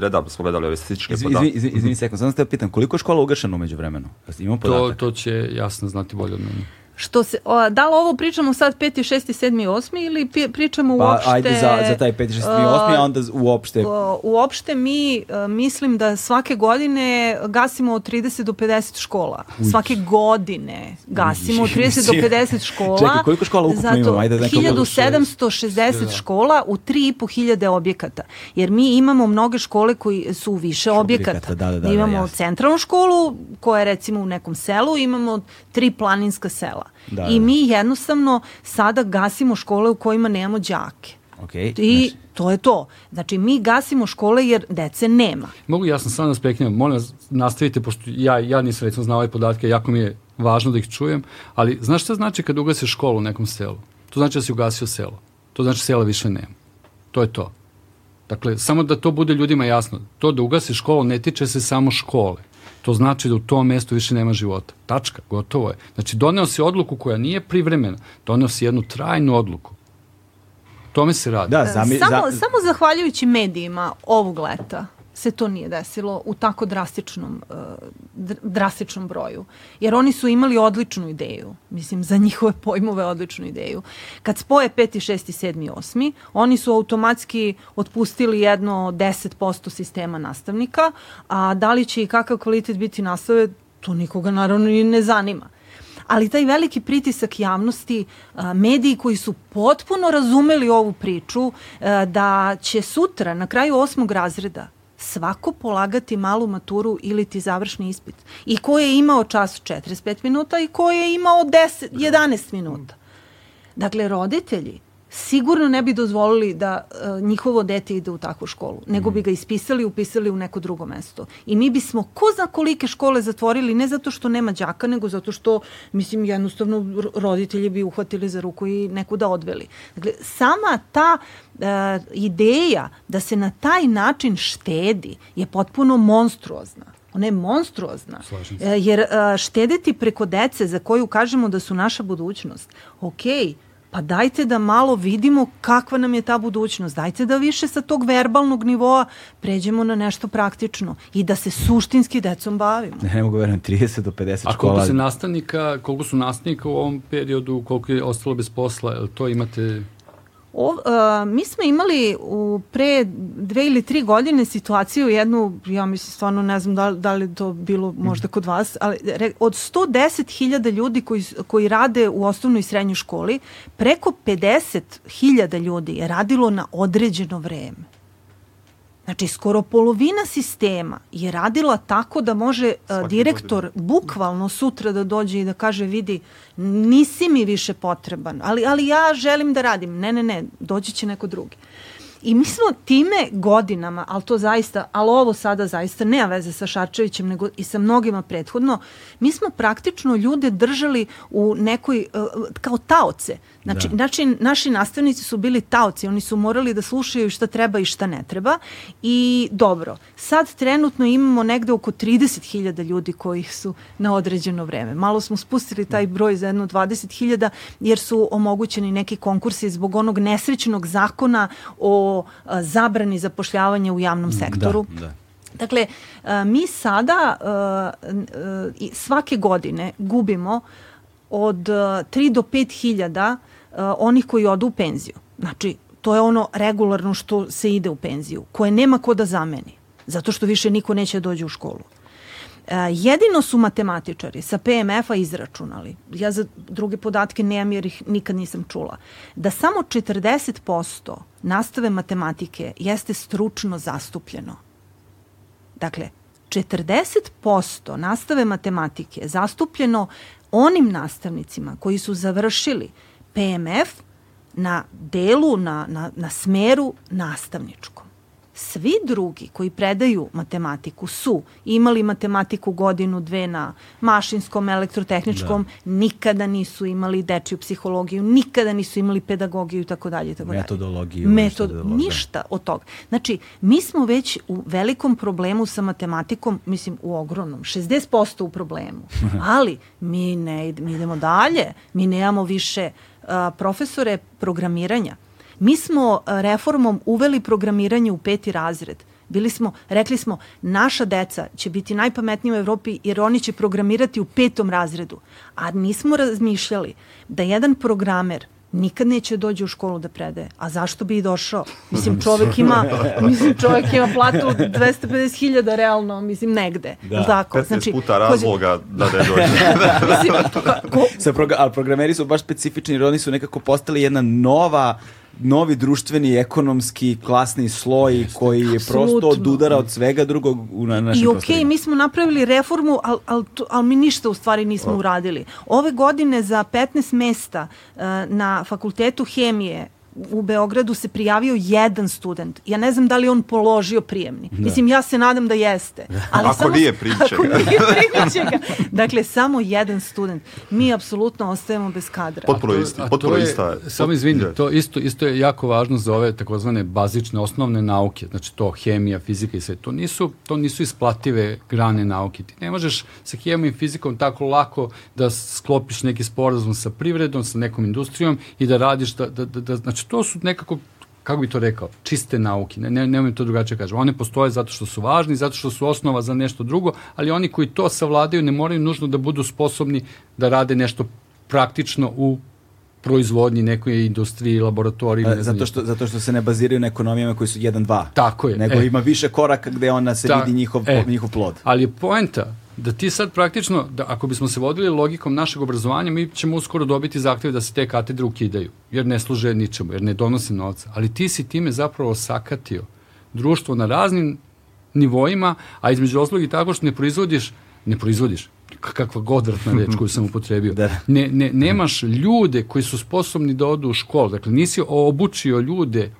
redavno smo gledali ove statističke podatke. Izvini, izvini, izvini sekund, samo ste pitam, koliko je škola ugašena umeđu vremenu? Imamo podatak? To, to će jasno znati bolje od mene. Što se, o, da li ovo pričamo sad 5. 6. 7. 8. ili pričamo pa, uopšte... Pa ajde za, za taj 5. 6. 8. a onda uopšte... Uopšte mi uh, mislim da svake godine gasimo od 30 do 50 škola. Uj. Svake godine gasimo od 30 do 50 škola. Čekaj, koliko škola ukupno zato, imamo? Ajde, 1760 da. škola u 3.500 objekata. Jer mi imamo mnoge škole koji su u više objekata. objekata da, da, da, imamo da, centralnu školu koja je recimo u nekom selu, imamo tri planinska sela. Da, I da. mi jednostavno sada gasimo škole u kojima nemamo đake. Okay, I znači. to je to. Znači, mi gasimo škole jer dece nema. Mogu ja sam samo da molim vas, nastavite, pošto ja, ja nisam recimo znao ove podatke, jako mi je važno da ih čujem, ali znaš šta znači kad ugasiš školu u nekom selu? To znači da si ugasio selo. To znači sela više nema. To je to. Dakle, samo da to bude ljudima jasno. To da ugasiš školu ne tiče se samo škole to znači da u tom mestu više nema života. Tačka, gotovo je. Znači, doneo si odluku koja nije privremena, doneo si jednu trajnu odluku. Tome se radi. Da, zami, samo, za... samo zahvaljujući medijima ovog leta se to nije desilo u tako drastičnom, uh, drastičnom broju. Jer oni su imali odličnu ideju, mislim, za njihove pojmove odličnu ideju. Kad spoje 5. 6. 7. 8. oni su automatski otpustili jedno 10% sistema nastavnika, a da li će i kakav kvalitet biti nastave, to nikoga naravno i ne zanima ali taj veliki pritisak javnosti, mediji koji su potpuno razumeli ovu priču, da će sutra na kraju osmog razreda svako polagati malu maturu ili ti završni ispit. I ko je imao čas 45 minuta i ko je imao 10, 11 minuta. Dakle, roditelji sigurno ne bi dozvolili da uh, njihovo dete ide u takvu školu, nego bi ga ispisali i upisali u neko drugo mesto. I mi bismo ko zna kolike škole zatvorili, ne zato što nema đaka, nego zato što, mislim, jednostavno roditelji bi uhvatili za ruku i nekuda odveli. Dakle, sama ta uh, ideja da se na taj način štedi je potpuno monstruozna ona je monstruozna. Se. Jer štedeti preko dece za koju kažemo da su naša budućnost, okej, okay, pa dajte da malo vidimo kakva nam je ta budućnost. Dajte da više sa tog verbalnog nivoa pređemo na nešto praktično i da se suštinski decom bavimo. Ne, ne mogu verujem, 30 do 50 škola. A koliko se nastavnika, koliko su nastavnika u ovom periodu, koliko je ostalo bez posla, to imate O, uh, mi smo imali u pre dve ili tri godine situaciju jednu, ja mislim stvarno ne znam da, da li to bilo možda kod vas, ali re, od 110.000 ljudi koji, koji rade u osnovnoj i srednjoj školi, preko 50.000 ljudi je radilo na određeno vreme. Znači, skoro polovina sistema je radila tako da može Svaki direktor godine. bukvalno sutra da dođe i da kaže, vidi, nisi mi više potreban, ali, ali ja želim da radim. Ne, ne, ne, doći će neko drugi. I mi smo time godinama, ali to zaista, ali ovo sada zaista nema veze sa Šarčevićem, nego i sa mnogima prethodno, mi smo praktično ljude držali u nekoj, uh, kao taoce. Znači, da. znači, naši nastavnici su bili taoci, oni su morali da slušaju šta treba i šta ne treba. I dobro, sad trenutno imamo negde oko 30.000 ljudi koji su na određeno vreme. Malo smo spustili taj broj za jedno 20.000 jer su omogućeni neki konkursi zbog onog nesrećnog zakona o a, zabrani zapošljavanja u javnom da, sektoru. Da, da. Dakle, mi sada svake godine gubimo od 3 do 5 hiljada onih koji odu u penziju. Znači, to je ono regularno što se ide u penziju, koje nema ko da zameni, zato što više niko neće dođe u školu. jedino su matematičari sa PMF-a izračunali, ja za druge podatke nemam jer ih nikad nisam čula, da samo 40% nastave matematike jeste stručno zastupljeno. Dakle, 40% nastave matematike je zastupljeno onim nastavnicima koji su završili PMF na delu, na, na, na smeru nastavničkom. Svi drugi koji predaju matematiku su imali matematiku godinu, dve na mašinskom, elektrotehničkom, da. nikada nisu imali dečiju psihologiju, nikada nisu imali pedagogiju i tako dalje. Metodologiju. Metod, ništa od toga. Znači, mi smo već u velikom problemu sa matematikom, mislim u ogromnom, 60% u problemu, ali mi ne mi idemo dalje, mi nemamo više profesore programiranja. Mi smo reformom uveli programiranje u peti razred. Bili smo, rekli smo, naša deca će biti najpametnija u Evropi jer oni će programirati u petom razredu. A nismo razmišljali da jedan programer nikad neće dođe u školu da predaje. A zašto bi i došao? Mislim, čovek ima, mislim, čovek ima platu 250.000 realno, mislim, negde. Da. Tako? 15 znači, puta razloga da ne dođe. mislim, ko... Sa proga ali programeri su baš specifični jer oni su nekako postali jedna nova novi društveni, ekonomski, klasni sloj Jeste. koji je Absolutno. prosto od udara od svega drugog u na našim I okej, okay, mi smo napravili reformu, ali al, al mi ništa u stvari nismo o. uradili. Ove godine za 15 mesta uh, na fakultetu hemije u Beogradu se prijavio jedan student. Ja ne znam da li on položio prijemni. Da. Mislim, ja se nadam da jeste. Ali ako samo, nije, primit Ako nije, primit. Dakle, samo jedan student. Mi apsolutno ostajemo bez kadra. Potpuno isti. Potpuno je, ista. Samo izvini, to isto, isto je jako važno za ove takozvane bazične osnovne nauke. Znači to hemija, fizika i sve. To nisu, to nisu isplative grane nauke. Ti ne možeš sa hemijom i fizikom tako lako da sklopiš neki sporazum sa privredom, sa nekom industrijom i da radiš, da, da, da, da znači to su nekako kako bi to rekao, čiste nauke, ne, ne, nemoj to drugačije da kažem. One postoje zato što su važni, zato što su osnova za nešto drugo, ali oni koji to savladaju ne moraju nužno da budu sposobni da rade nešto praktično u proizvodnji nekoj industriji, laboratoriji. Ne zato, što, zato što se ne baziraju na ekonomijama koji su 1-2. Tako je. Nego e, ima više koraka gde ona se ta, vidi njihov, e, njihov plod. Ali je poenta da ti sad praktično, da ako bismo se vodili logikom našeg obrazovanja, mi ćemo uskoro dobiti zahtjeve da se te katedre ukidaju, jer ne služe ničemu, jer ne donose novca. Ali ti si time zapravo sakatio društvo na raznim nivoima, a između oslog i tako što ne proizvodiš, ne proizvodiš, kakva godratna reč koju sam upotrebio. da. ne, ne, nemaš ljude koji su sposobni da odu u školu. Dakle, nisi obučio ljude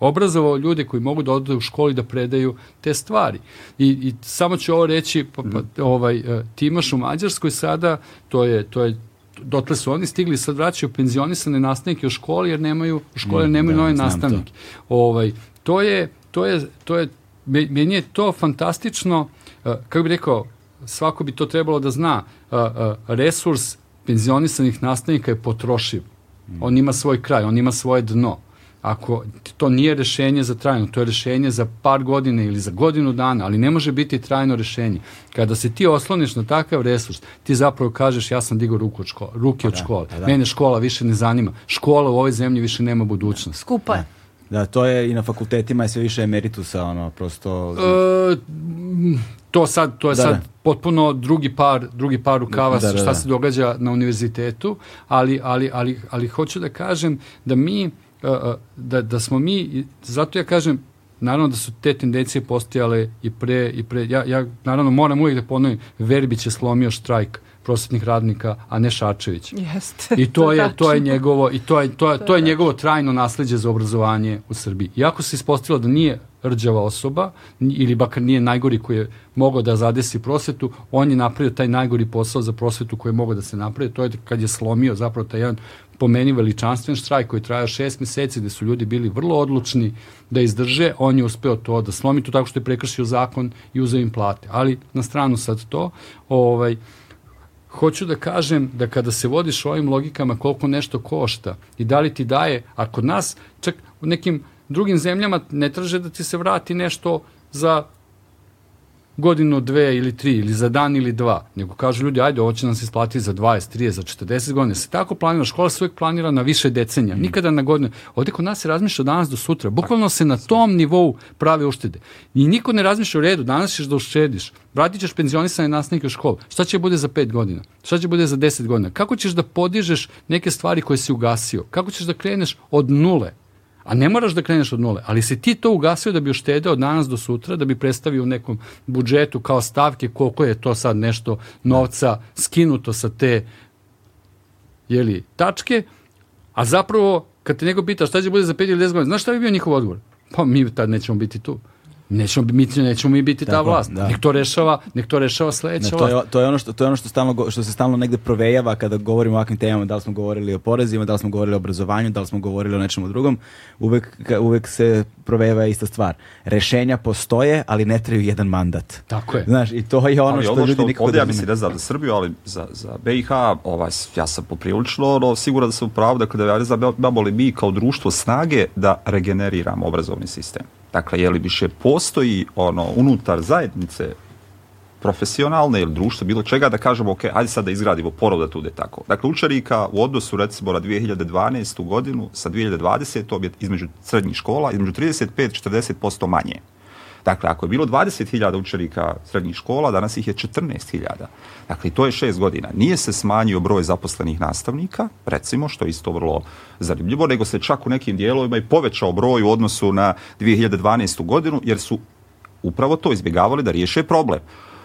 obrazovao ljude koji mogu da odu u školi da predaju te stvari. I, i samo ću ovo reći, pa, pa, ovaj, e, ti imaš u Mađarskoj sada, to je, to je dotle su oni stigli, sad vraćaju penzionisane nastavnike u školi jer nemaju, u školi jer mm, nemaju da, nove nastavnike. To. Ovaj, to je, to je, to je, meni je to fantastično, e, kako bih rekao, svako bi to trebalo da zna, e, resurs penzionisanih nastavnika je potrošiv. Mm. On ima svoj kraj, on ima svoje dno ako to nije rešenje za trajno, to je rešenje za par godina ili za godinu dana, ali ne može biti trajno rešenje. Kada se ti osloniš na takav resurs, ti zapravo kažeš ja sam digao ruku od škola, ruke od da, škole. Da, da. Mene škola više ne zanima. Škola u ovoj zemlji više nema budućnost. Skupa je. Da, to je i na fakultetima je sve više emeritusa, ono, prosto... E, to sad, to je da, sad da. potpuno drugi par, drugi par rukava da, da, šta da. se događa na univerzitetu, ali, ali, ali, ali hoću da kažem da mi da, da smo mi, zato ja kažem, naravno da su te tendencije postojale i pre, i pre ja, ja naravno moram uvijek da ponovim, Verbić je slomio štrajk prosvetnih radnika, a ne Šačević. Jeste. I to, to je to je njegovo i to je to je, to je njegovo trajno nasleđe za obrazovanje u Srbiji. Iako se ispostavilo da nije rđava osoba ili bakar nije najgori koji je mogao da zadesi prosvetu, on je napravio taj najgori posao za prosvetu koji je mogao da se napravi, to je kad je slomio zapravo taj jedan po meni veličanstven štrajk koji traja šest meseci gde su ljudi bili vrlo odlučni da izdrže, on je uspeo to da slomi to tako što je prekršio zakon i uzeo im plate. Ali na stranu sad to, ovaj, hoću da kažem da kada se vodiš ovim logikama koliko nešto košta i da li ti daje, a kod nas čak u nekim drugim zemljama ne traže da ti se vrati nešto za godinu, dve ili tri, ili za dan ili dva, nego kažu ljudi, ajde, ovo će nam se isplatiti za 20, 30, za 40 godina. Se tako planira, škola se uvijek planira na više decenija, mm. nikada na godinu. Ovde kod nas se razmišlja danas do sutra, bukvalno se na tom nivou prave uštede. I niko ne razmišlja u redu, danas ćeš da uštediš, vratit ćeš penzionisane nastavnike u školu, šta će bude za 5 godina, šta će bude za 10 godina, kako ćeš da podižeš neke stvari koje si ugasio, kako ćeš da kreneš od nule, A ne moraš da kreneš od nule, ali se ti to ugasio da bi uštedeo od danas do sutra, da bi predstavio u nekom budžetu kao stavke koliko je to sad nešto novca skinuto sa te jeli, tačke, a zapravo kad te neko pita šta će bude za 5 ili 10 godina, znaš šta bi bio njihov odgovor? Pa mi tad nećemo biti tu. Nećemo, mi, nećemo mi biti ta vlast. Da. Nek to rešava, nek to rešava sledeća ne, to je, to je ono što to je ono što stalno što se stalno negde provejava kada govorimo o ovakvim temama, da li smo govorili o porezima, da li smo govorili o obrazovanju, da li smo govorili o nečemu drugom, uvek uvek se provejava ista stvar. Rešenja postoje, ali ne trebaju jedan mandat. Tako je. Znaš, i to je ono ali što ovo ljudi nikako ovdje, ja mislim, znam za Srbiju, ali za, za BiH, ovaj, ja sam poprilično no, siguran da sam upravo, dakle, da ja ne znam, imamo li mi kao društvo snage da regeneriramo obrazovni sistem. Dakle, je li više postoji ono unutar zajednice profesionalne ili društva, bilo čega, da kažemo, ok, ajde sad da izgradimo porod da tu ide tako. Dakle, učenika u odnosu, recimo, na 2012. godinu sa 2020. je između srednjih škola, između 35-40% manje. Dakle, ako je bilo 20.000 učenika srednjih škola, danas ih je 14.000. Dakle, to je šest godina. Nije se smanjio broj zaposlenih nastavnika, recimo, što je isto vrlo zanimljivo, nego se čak u nekim dijelovima i povećao broj u odnosu na 2012. godinu, jer su upravo to izbjegavali da riješe problem.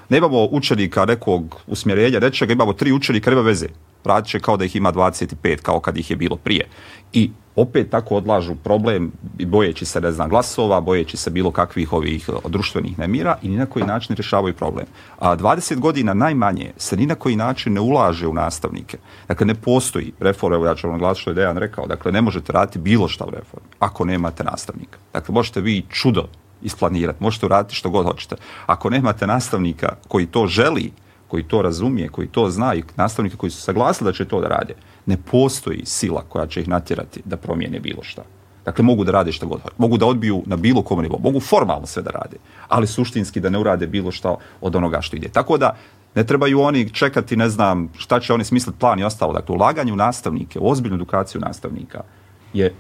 Nemamo učenika nekog usmjerenja, reče ga imamo tri učenika, nema veze. Radit će kao da ih ima 25, kao kad ih je bilo prije. I opet tako odlažu problem i bojeći se, ne znam, glasova, bojeći se bilo kakvih ovih društvenih nemira i ni na koji način rješavaju problem. A 20 godina najmanje se ni na koji način ne ulaže u nastavnike. Dakle, ne postoji reforma, evo ja ću vam glasiti što je Dejan rekao, dakle, ne možete raditi bilo šta u reformi ako nemate nastavnika. Dakle, možete vi čudo isplanirati, možete uraditi što god hoćete. Ako nemate nastavnika koji to želi, koji to razumije, koji to zna i nastavnika koji su saglasili da će to da rade, ne postoji sila koja će ih natjerati da promijene bilo šta. Dakle, mogu da rade šta god. Mogu da odbiju na bilo kom nivou. Mogu formalno sve da rade, ali suštinski da ne urade bilo šta od onoga što ide. Tako da, ne trebaju oni čekati, ne znam, šta će oni smisliti plan i ostalo. Dakle, ulaganje u nastavnike, u ozbiljnu edukaciju nastavnika je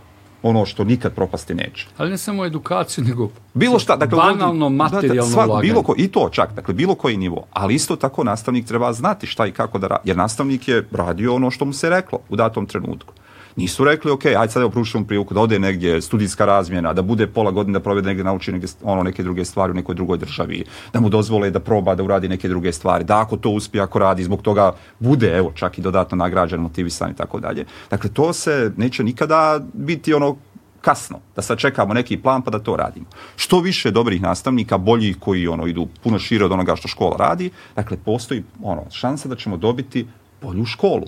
ono što nikad propasti neće. Ali ne samo edukaciju, nego bilo šta, dakle, banalno materijalno sva, ulaganje. Bilo ko, I to čak, dakle, bilo koji nivo. Ali isto tako nastavnik treba znati šta i kako da radi. Jer nastavnik je radio ono što mu se reklo u datom trenutku. Nisu rekli, ok, ajde sad evo prušimo priliku da ode negdje, studijska razmjena, da bude pola godine da provede negdje, nauči negdje, ono, neke druge stvari u nekoj drugoj državi, da mu dozvole da proba da uradi neke druge stvari, da ako to uspije, ako radi, zbog toga bude, evo, čak i dodatno nagrađen, motivisan i tako dalje. Dakle, to se neće nikada biti ono kasno, da sad čekamo neki plan pa da to radimo. Što više dobrih nastavnika, boljih koji ono idu puno šire od onoga što škola radi, dakle postoji ono šansa da ćemo dobiti bolju školu.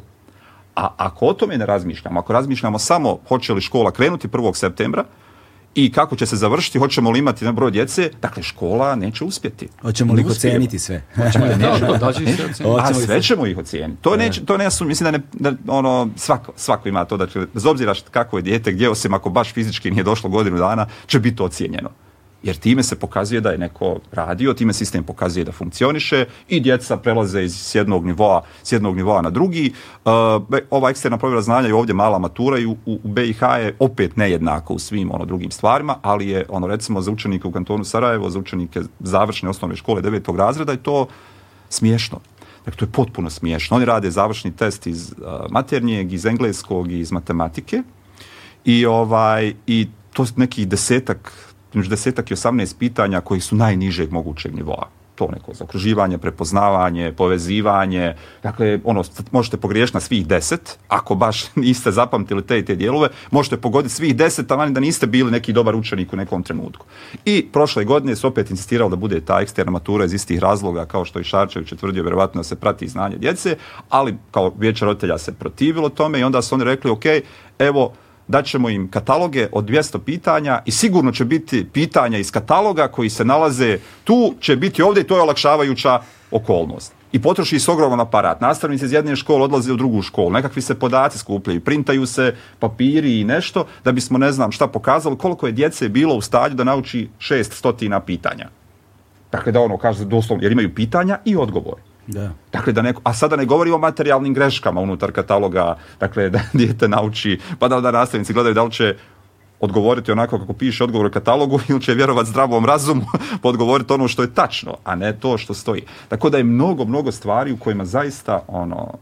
A ako o tome ne razmišljamo, ako razmišljamo samo hoće li škola krenuti 1. septembra i kako će se završiti, hoćemo li imati na broj djece, dakle škola neće uspjeti. Hoćemo li uspijemo. oceniti sve? Da, da, da. A Hoćemo li sve se- ćemo ih ocijeniti. To neće, to ne su, mislim da ne, da, ono, svako, svako ima to, da će, bez obzira kako je dijete, gdje osim ako baš fizički nije došlo godinu dana, će biti ocijenjeno. Jer time se pokazuje da je neko radio, time sistem pokazuje da funkcioniše i djeca prelaze iz jednog nivoa, s jednog nivoa na drugi. Be- ova eksterna provjera znanja je ovdje mala matura i u, u BiH je opet nejednako u svim ono drugim stvarima, ali je ono recimo za učenike u kantonu Sarajevo, za učenike završne osnovne škole devetog razreda je to smiješno. Dakle, to je potpuno smiješno. Oni rade završni test iz uh, maternijeg, iz engleskog i iz matematike i ovaj i to su nekih desetak, između desetak i 18 pitanja koji su najnižeg mogućeg nivoa. To neko zaokruživanje, prepoznavanje, povezivanje, dakle, ono, možete pogriješiti na svih deset, ako baš niste zapamtili te i te dijelove, možete pogoditi svih deset, ali da niste bili neki dobar učenik u nekom trenutku. I prošle godine su opet insistirali da bude ta eksterna matura iz istih razloga, kao što i Šarčević je tvrdio, vjerovatno da se prati znanje djece, ali kao vijeće roditelja se protivilo tome i onda su oni rekli, ok, evo, daćemo im kataloge od 200 pitanja i sigurno će biti pitanja iz kataloga koji se nalaze tu, će biti ovdje i to je olakšavajuća okolnost. I potroši se ogroman aparat. Nastavnici iz jedne škole odlaze u drugu školu. Nekakvi se podaci skupljaju, printaju se papiri i nešto da bismo ne znam šta pokazali koliko je djece bilo u stanju da nauči šest stotina pitanja. Dakle, da ono kaže doslovno, jer imaju pitanja i odgovor. Da. Dakle, da neko, a sada ne govorimo o materijalnim greškama unutar kataloga, dakle, da dijete nauči, pa da, da nastavnici gledaju da li će odgovoriti onako kako piše odgovor u katalogu ili će vjerovati zdravom razumu pa odgovoriti ono što je tačno, a ne to što stoji. Tako da je mnogo, mnogo stvari u kojima zaista ono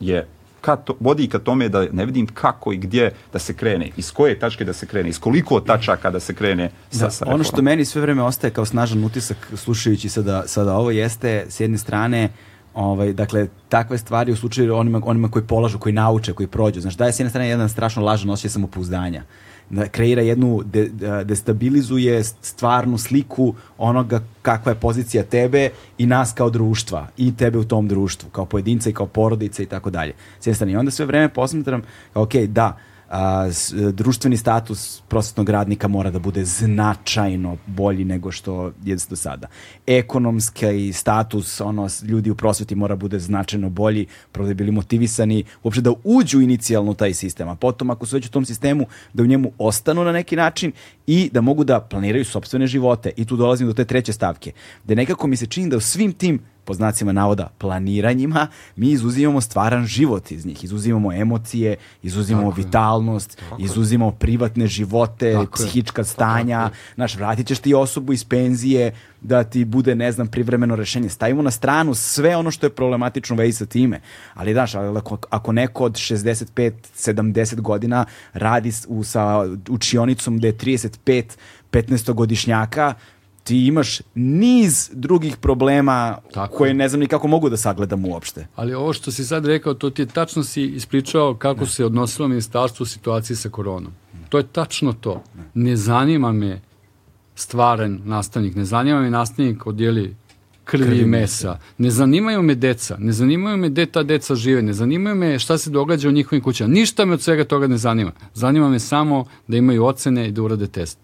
je ka to, vodi ka tome da ne vidim kako i gdje da se krene, iz koje tačke da se krene, iz koliko tačaka da se krene sa, Da, sa ono što meni sve vreme ostaje kao snažan utisak slušajući sada, sada ovo jeste s jedne strane ovaj, dakle, takve stvari u slučaju onima, onima koji polažu, koji nauče, koji prođu. Znaš, daje s jedne strane jedan strašno lažan osjećaj samopouzdanja. Kreira jednu, de, destabilizuje stvarnu sliku onoga kakva je pozicija tebe i nas kao društva i tebe u tom društvu, kao pojedinca i kao porodica i tako dalje. S jedne strane. I onda sve vreme posmatram, ok, da, a, s- društveni status prosvetnog radnika mora da bude značajno bolji nego što je do sada. Ekonomski status ono, ljudi u prosveti mora bude značajno bolji, prvo da bi bili motivisani uopšte da uđu inicijalno u taj sistem, a potom ako su već u tom sistemu da u njemu ostanu na neki način i da mogu da planiraju sopstvene živote. I tu dolazim do te treće stavke, gde nekako mi se čini da u svim tim po znacima navoda planiranjima, mi izuzimamo stvaran život iz njih, izuzimamo emocije, izuzimamo Tako vitalnost, izuzimamo privatne živote, Tako je. psihička stanja, Tako znaš, vratit ćeš ti osobu iz penzije da ti bude, ne znam, privremeno rešenje. Stavimo na stranu sve ono što je problematično u vezi sa time. Ali, znaš, ako, ako neko od 65-70 godina radi u, sa učionicom gde je 35 15-godišnjaka, ti imaš niz drugih problema Tako koje je. ne znam ni kako mogu da sagledam uopšte. Ali ovo što si sad rekao, to ti je tačno si ispričao kako se odnosilo ministarstvo u situaciji sa koronom. To je tačno to. Ne zanima me stvaran nastavnik, ne zanima me nastavnik odjeli krvi i mesa. Ne zanimaju me deca, ne zanimaju me gde ta deca žive, ne zanimaju me šta se događa u njihovim kućama. Ništa me od svega toga ne zanima. Zanima me samo da imaju ocene i da urade test.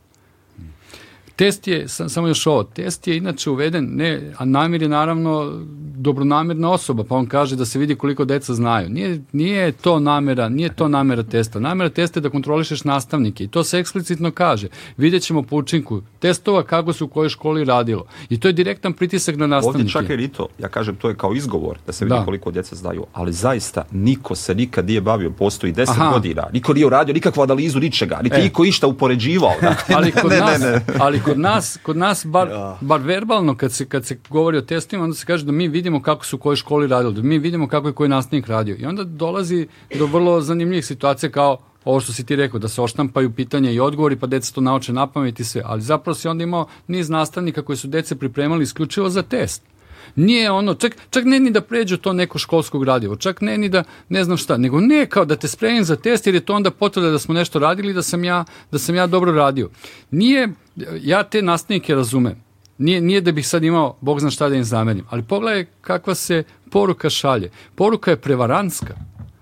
Test je, samo još ovo, test je inače uveden, ne, a namir je naravno dobronamirna osoba, pa on kaže da se vidi koliko deca znaju. Nije, nije to namera, nije to namera testa. Namera testa je da kontrolišeš nastavnike i to se eksplicitno kaže. Vidjet ćemo po učinku testova kako se u kojoj školi radilo. I to je direktan pritisak na nastavnike. Ovdje čak i to, ja kažem, to je kao izgovor da se vidi da. koliko djeca znaju, ali zaista niko se nikad nije bavio, postoji deset Aha. godina, niko nije uradio nikakvu analizu ničega, niti e. niko išta upoređivao. Dakle, ali kod ne, nas, ne, ne. ali kod nas, kod nas bar, bar verbalno kad se, kad se govori o testima, onda se kaže da mi vidimo kako su u kojoj školi radili, da mi vidimo kako je koji nastavnik radio. I onda dolazi do vrlo zanimljivih situacija kao ovo što si ti rekao, da se oštampaju pitanja i odgovori, pa deca to nauče na pamet i sve. Ali zapravo si onda imao niz nastavnika koji su dece pripremali isključivo za test. Nije ono, čak, čak ne ni da pređu to neko školsko gradivo, čak ne ni da ne znam šta, nego ne kao da te spremim za test jer je to onda potvrda da smo nešto radili da sam ja, da sam ja dobro radio. Nije, ja te nastavnike razumem. Nije, nije da bih sad imao, Bog zna šta da im zamerim, ali pogledaj kakva se poruka šalje. Poruka je prevaranska.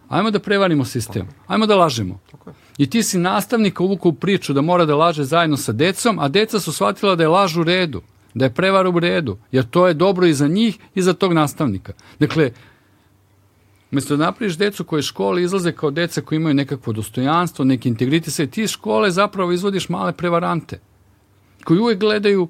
Ajmo da prevarimo sistem, ajmo da lažemo. I ti si nastavnika uvukao u priču da mora da laže zajedno sa decom, a deca su shvatila da je laž u redu da je prevara u redu, jer to je dobro i za njih i za tog nastavnika. Dakle, Mesto da napraviš decu koje škole izlaze kao deca koji imaju nekakvo dostojanstvo, neki integritet, ti škole zapravo izvodiš male prevarante, koji uvek gledaju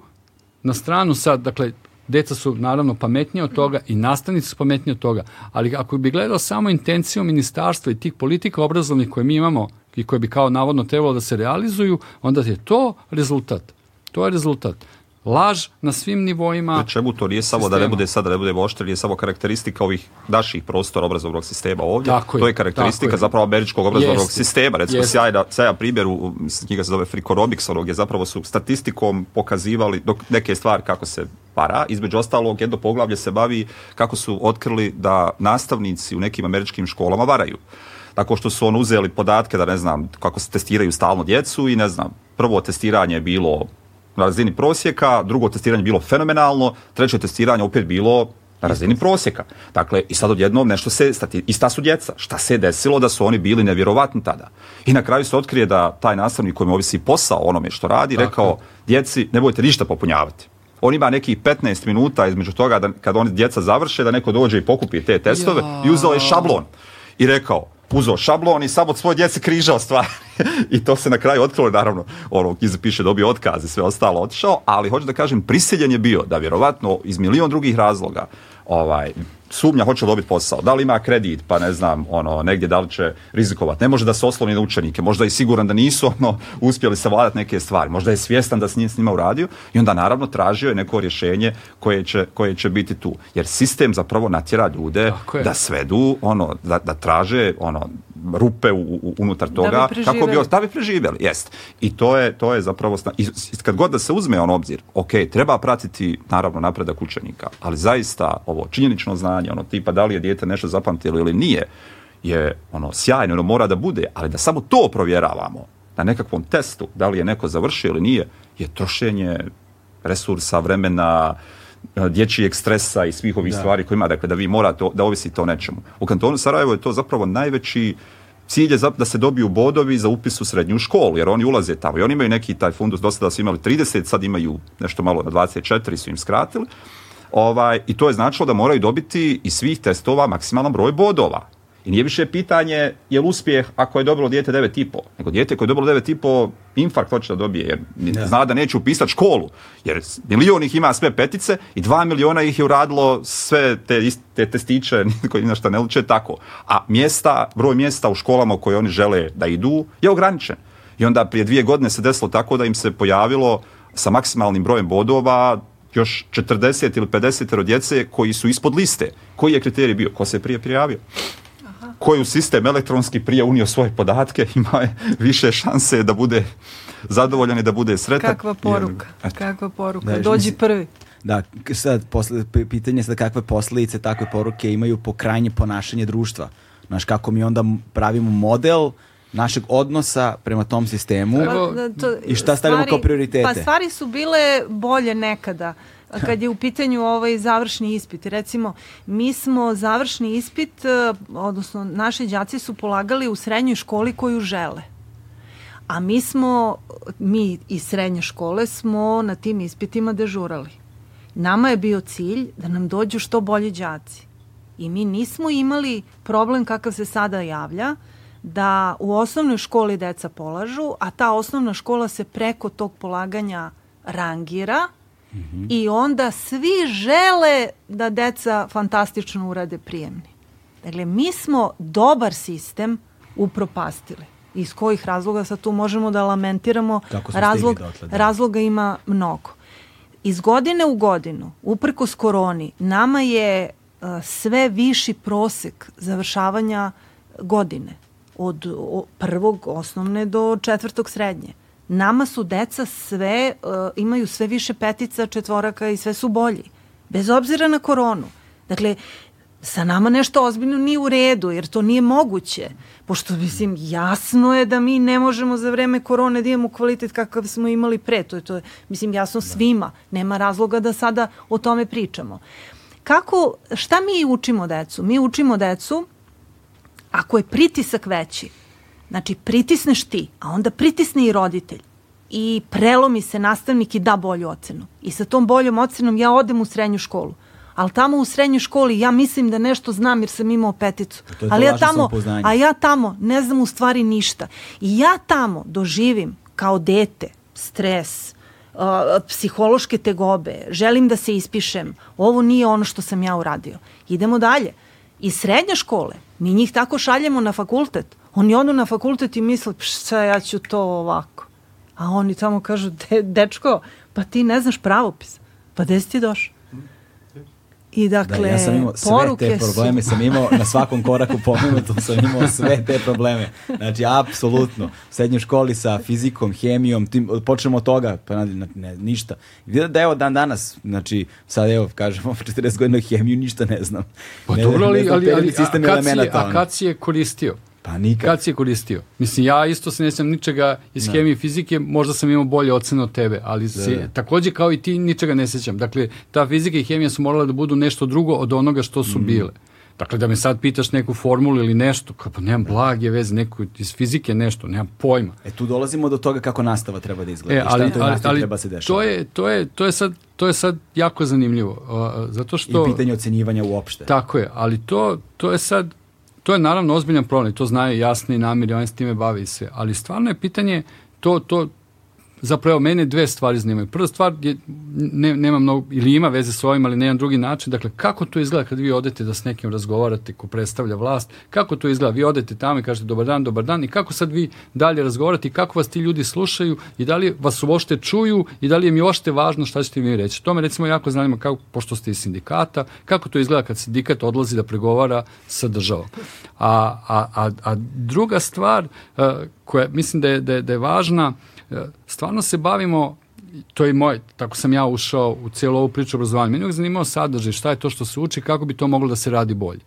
na stranu sad, dakle, deca su naravno pametnije od toga i nastavnici su pametnije od toga, ali ako bi gledao samo intenciju ministarstva i tih politika obrazovnih koje mi imamo i koje bi kao navodno trebalo da se realizuju, onda je to rezultat. To je rezultat laž na svim nivoima. Čemu to nije samo sistema. da ne bude sad da ne bude oštre, nije samo karakteristika ovih naših prostora obrazovnog sistema ovdje. Tako to je, je karakteristika je. zapravo američkog obrazovnog Jeste. sistema. Recimo Jeste. sjajna, sjajan primjer u knjiga se zove Freakonomics, gdje zapravo su statistikom pokazivali dok neke stvari kako se para. Između ostalog, jedno poglavlje se bavi kako su otkrili da nastavnici u nekim američkim školama varaju tako što su on uzeli podatke da ne znam kako se testiraju stalno djecu i ne znam, prvo testiranje je bilo na razini prosjeka, drugo testiranje bilo fenomenalno, treće testiranje opet bilo na razini prosjeka. Dakle, i sad odjednom nešto se, stati, ista su djeca. Šta se je desilo da su oni bili nevjerovatni tada? I na kraju se otkrije da taj nastavnik kojem ovisi posao onome što radi, Tako. rekao, djeci, ne bojte ništa popunjavati. On ima nekih 15 minuta između toga da kad oni djeca završe, da neko dođe i pokupi te testove ja. i uzeo je šablon. I rekao, uzeo šablon i sam od svoje djece križao stvari. I to se na kraju otkrilo, naravno, ono, Kiza piše dobio otkaz i sve ostalo otišao, ali hoću da kažem, prisiljen je bio da vjerovatno iz milion drugih razloga ovaj, sumnja hoće li dobiti posao, da li ima kredit, pa ne znam, ono, negdje da li će rizikovati. Ne može da se osloni na učenike, možda je siguran da nisu ono, uspjeli savladati neke stvari, možda je svjestan da s njim s njima uradio i onda naravno tražio je neko rješenje koje će, koje će biti tu. Jer sistem zapravo natjera ljude da svedu, ono, da, da traže ono, rupe u, u, unutar toga da bi kako bi da bi preživjeli. Jest. I to je to je zapravo i kad god da se uzme on obzir, ok, treba pratiti naravno napredak učenika, ali zaista ovo činjenično znanje, ono tipa da li je dijete nešto zapamtilo ili nije, je ono sjajno, ono mora da bude, ali da samo to provjeravamo na nekakvom testu, da li je neko završio ili nije, je trošenje resursa, vremena, dječijeg stresa i svih ovih da. stvari koje ima, dakle da vi morate da ovisite o nečemu. U kantonu Sarajevo je to zapravo najveći cilj je da se dobiju bodovi za upis u srednju školu, jer oni ulaze tamo i oni imaju neki taj fundus, do sada su imali 30, sad imaju nešto malo na 24 su im skratili. Ovaj, I to je značilo da moraju dobiti iz svih testova maksimalan broj bodova. I nije više pitanje je li uspjeh ako je dobilo dijete 9,5, nego dijete koje je dobilo 9,5 infarkt hoće da dobije, jer ja. zna da neće upisati školu, jer milion ih ima sve petice i dva miliona ih je uradilo sve te, te testiće koji na šta ne uče tako. A mjesta, broj mjesta u školama u koje oni žele da idu je ograničen. I onda prije dvije godine se desilo tako da im se pojavilo sa maksimalnim brojem bodova još 40 ili 50 djece koji su ispod liste. Koji je kriterij bio? Ko se prije prijavio? koji u sistem elektronski prije unio svoje podatke, ima je više šanse da bude zadovoljan i da bude sretan. Kakva poruka, jer, kakva poruka, da, dođi prvi. Da, sad posle, pitanje je sad kakve posljedice takve poruke imaju po krajnje ponašanje društva. Znaš, kako mi onda pravimo model našeg odnosa prema tom sistemu Evo, pa, to, i šta stavimo stvari, kao prioritete. Pa stvari su bile bolje nekada kad je u pitanju ovaj završni ispit. Recimo, mi smo završni ispit, e, odnosno naši đaci su polagali u srednjoj školi koju žele. A mi smo, mi iz srednje škole smo na tim ispitima dežurali. Nama je bio cilj da nam dođu što bolji đaci. I mi nismo imali problem kakav se sada javlja, da u osnovnoj školi deca polažu, a ta osnovna škola se preko tog polaganja rangira mm -hmm. i onda svi žele da deca fantastično urade prijemni. Dakle, mi smo dobar sistem upropastili. Iz kojih razloga sad tu možemo da lamentiramo, razlog, dotle, da. razloga ima mnogo. Iz godine u godinu, uprkos koroni, nama je uh, sve viši prosek završavanja godine od prvog osnovne do četvrtog srednje. Nama su deca sve, uh, imaju sve više petica, četvoraka i sve su bolji. Bez obzira na koronu. Dakle, sa nama nešto ozbiljno nije u redu, jer to nije moguće. Pošto, mislim, jasno je da mi ne možemo za vreme korone da imamo kvalitet kakav smo imali pre. To je, to je mislim, jasno svima. Nema razloga da sada o tome pričamo. Kako, šta mi učimo decu? Mi učimo decu ako je pritisak veći, znači pritisneš ti, a onda pritisne i roditelj i prelomi se nastavnik i da bolju ocenu. I sa tom boljom ocenom ja odem u srednju školu. Ali tamo u srednjoj školi ja mislim da nešto znam jer sam imao peticu. Ali ja tamo, a ja tamo ne znam u stvari ništa. I ja tamo doživim kao dete stres, uh, psihološke tegobe, želim da se ispišem. Ovo nije ono što sam ja uradio. Idemo dalje. I srednje škole, mi njih tako šaljemo na fakultet. Oni odu na fakultet i misle, šta ja ću to ovako. A oni tamo kažu, de, dečko, pa ti ne znaš pravopis. Pa gde si ti došao? I dakle, da, ja sam imao sve te probleme, su... sam imao na svakom koraku pomenutom sam imao sve te probleme. Znači, apsolutno. U srednjoj školi sa fizikom, hemijom, tim, počnemo od toga, pa ne, ne, ništa. Vidim da evo dan danas, znači, sad evo, kažemo, 40 godina hemiju ništa ne znam. Pa ne, dobro, ali, ali, ali, a, kad si, a kad si je koristio? Pa nikad. Kad si je koristio? Mislim, ja isto se ne sjećam ničega iz. Da. hemije i fizike, možda sam imao bolje ocene od tebe, ali da, se, da. takođe kao i ti ničega ne sjećam. Dakle, ta fizika i hemija su morale da budu nešto drugo od onoga što su mm. bile. Dakle, da me sad pitaš neku formulu ili nešto, kao pa nemam blage veze, neku iz fizike nešto, nemam pojma. E tu dolazimo do toga kako nastava treba da izgleda. E, ali, šta ali, ali, treba se dešava. To je, to, je, to, je sad, to je sad jako zanimljivo. Uh, zato što, I pitanje ocenjivanja uopšte. Tako je, ali to, to je sad To je naravno ozbiljan problem, to znaju jasni namiri, oni s time bavi se, ali stvarno je pitanje, to, to, zapravo mene dve stvari zanimaju. Prva stvar je, ne, nema mnogo, ili ima veze s ovim, ali na jedan drugi način, dakle, kako to izgleda kad vi odete da s nekim razgovarate ko predstavlja vlast, kako to izgleda, vi odete tamo i kažete dobar dan, dobar dan i kako sad vi dalje razgovarate i kako vas ti ljudi slušaju i da li vas uopšte čuju i da li im je uopšte važno šta ćete mi reći. To me recimo jako zanima, kako, pošto ste iz sindikata, kako to izgleda kad sindikat odlazi da pregovara sa državom. A, a, a, a druga stvar a, koja mislim da je, da je, da je važna, stvarno se bavimo to je moj, tako sam ja ušao u cijelu ovu priču obrazovanja. Meni je zanimao sadržaj, šta je to što se uči, kako bi to moglo da se radi bolje.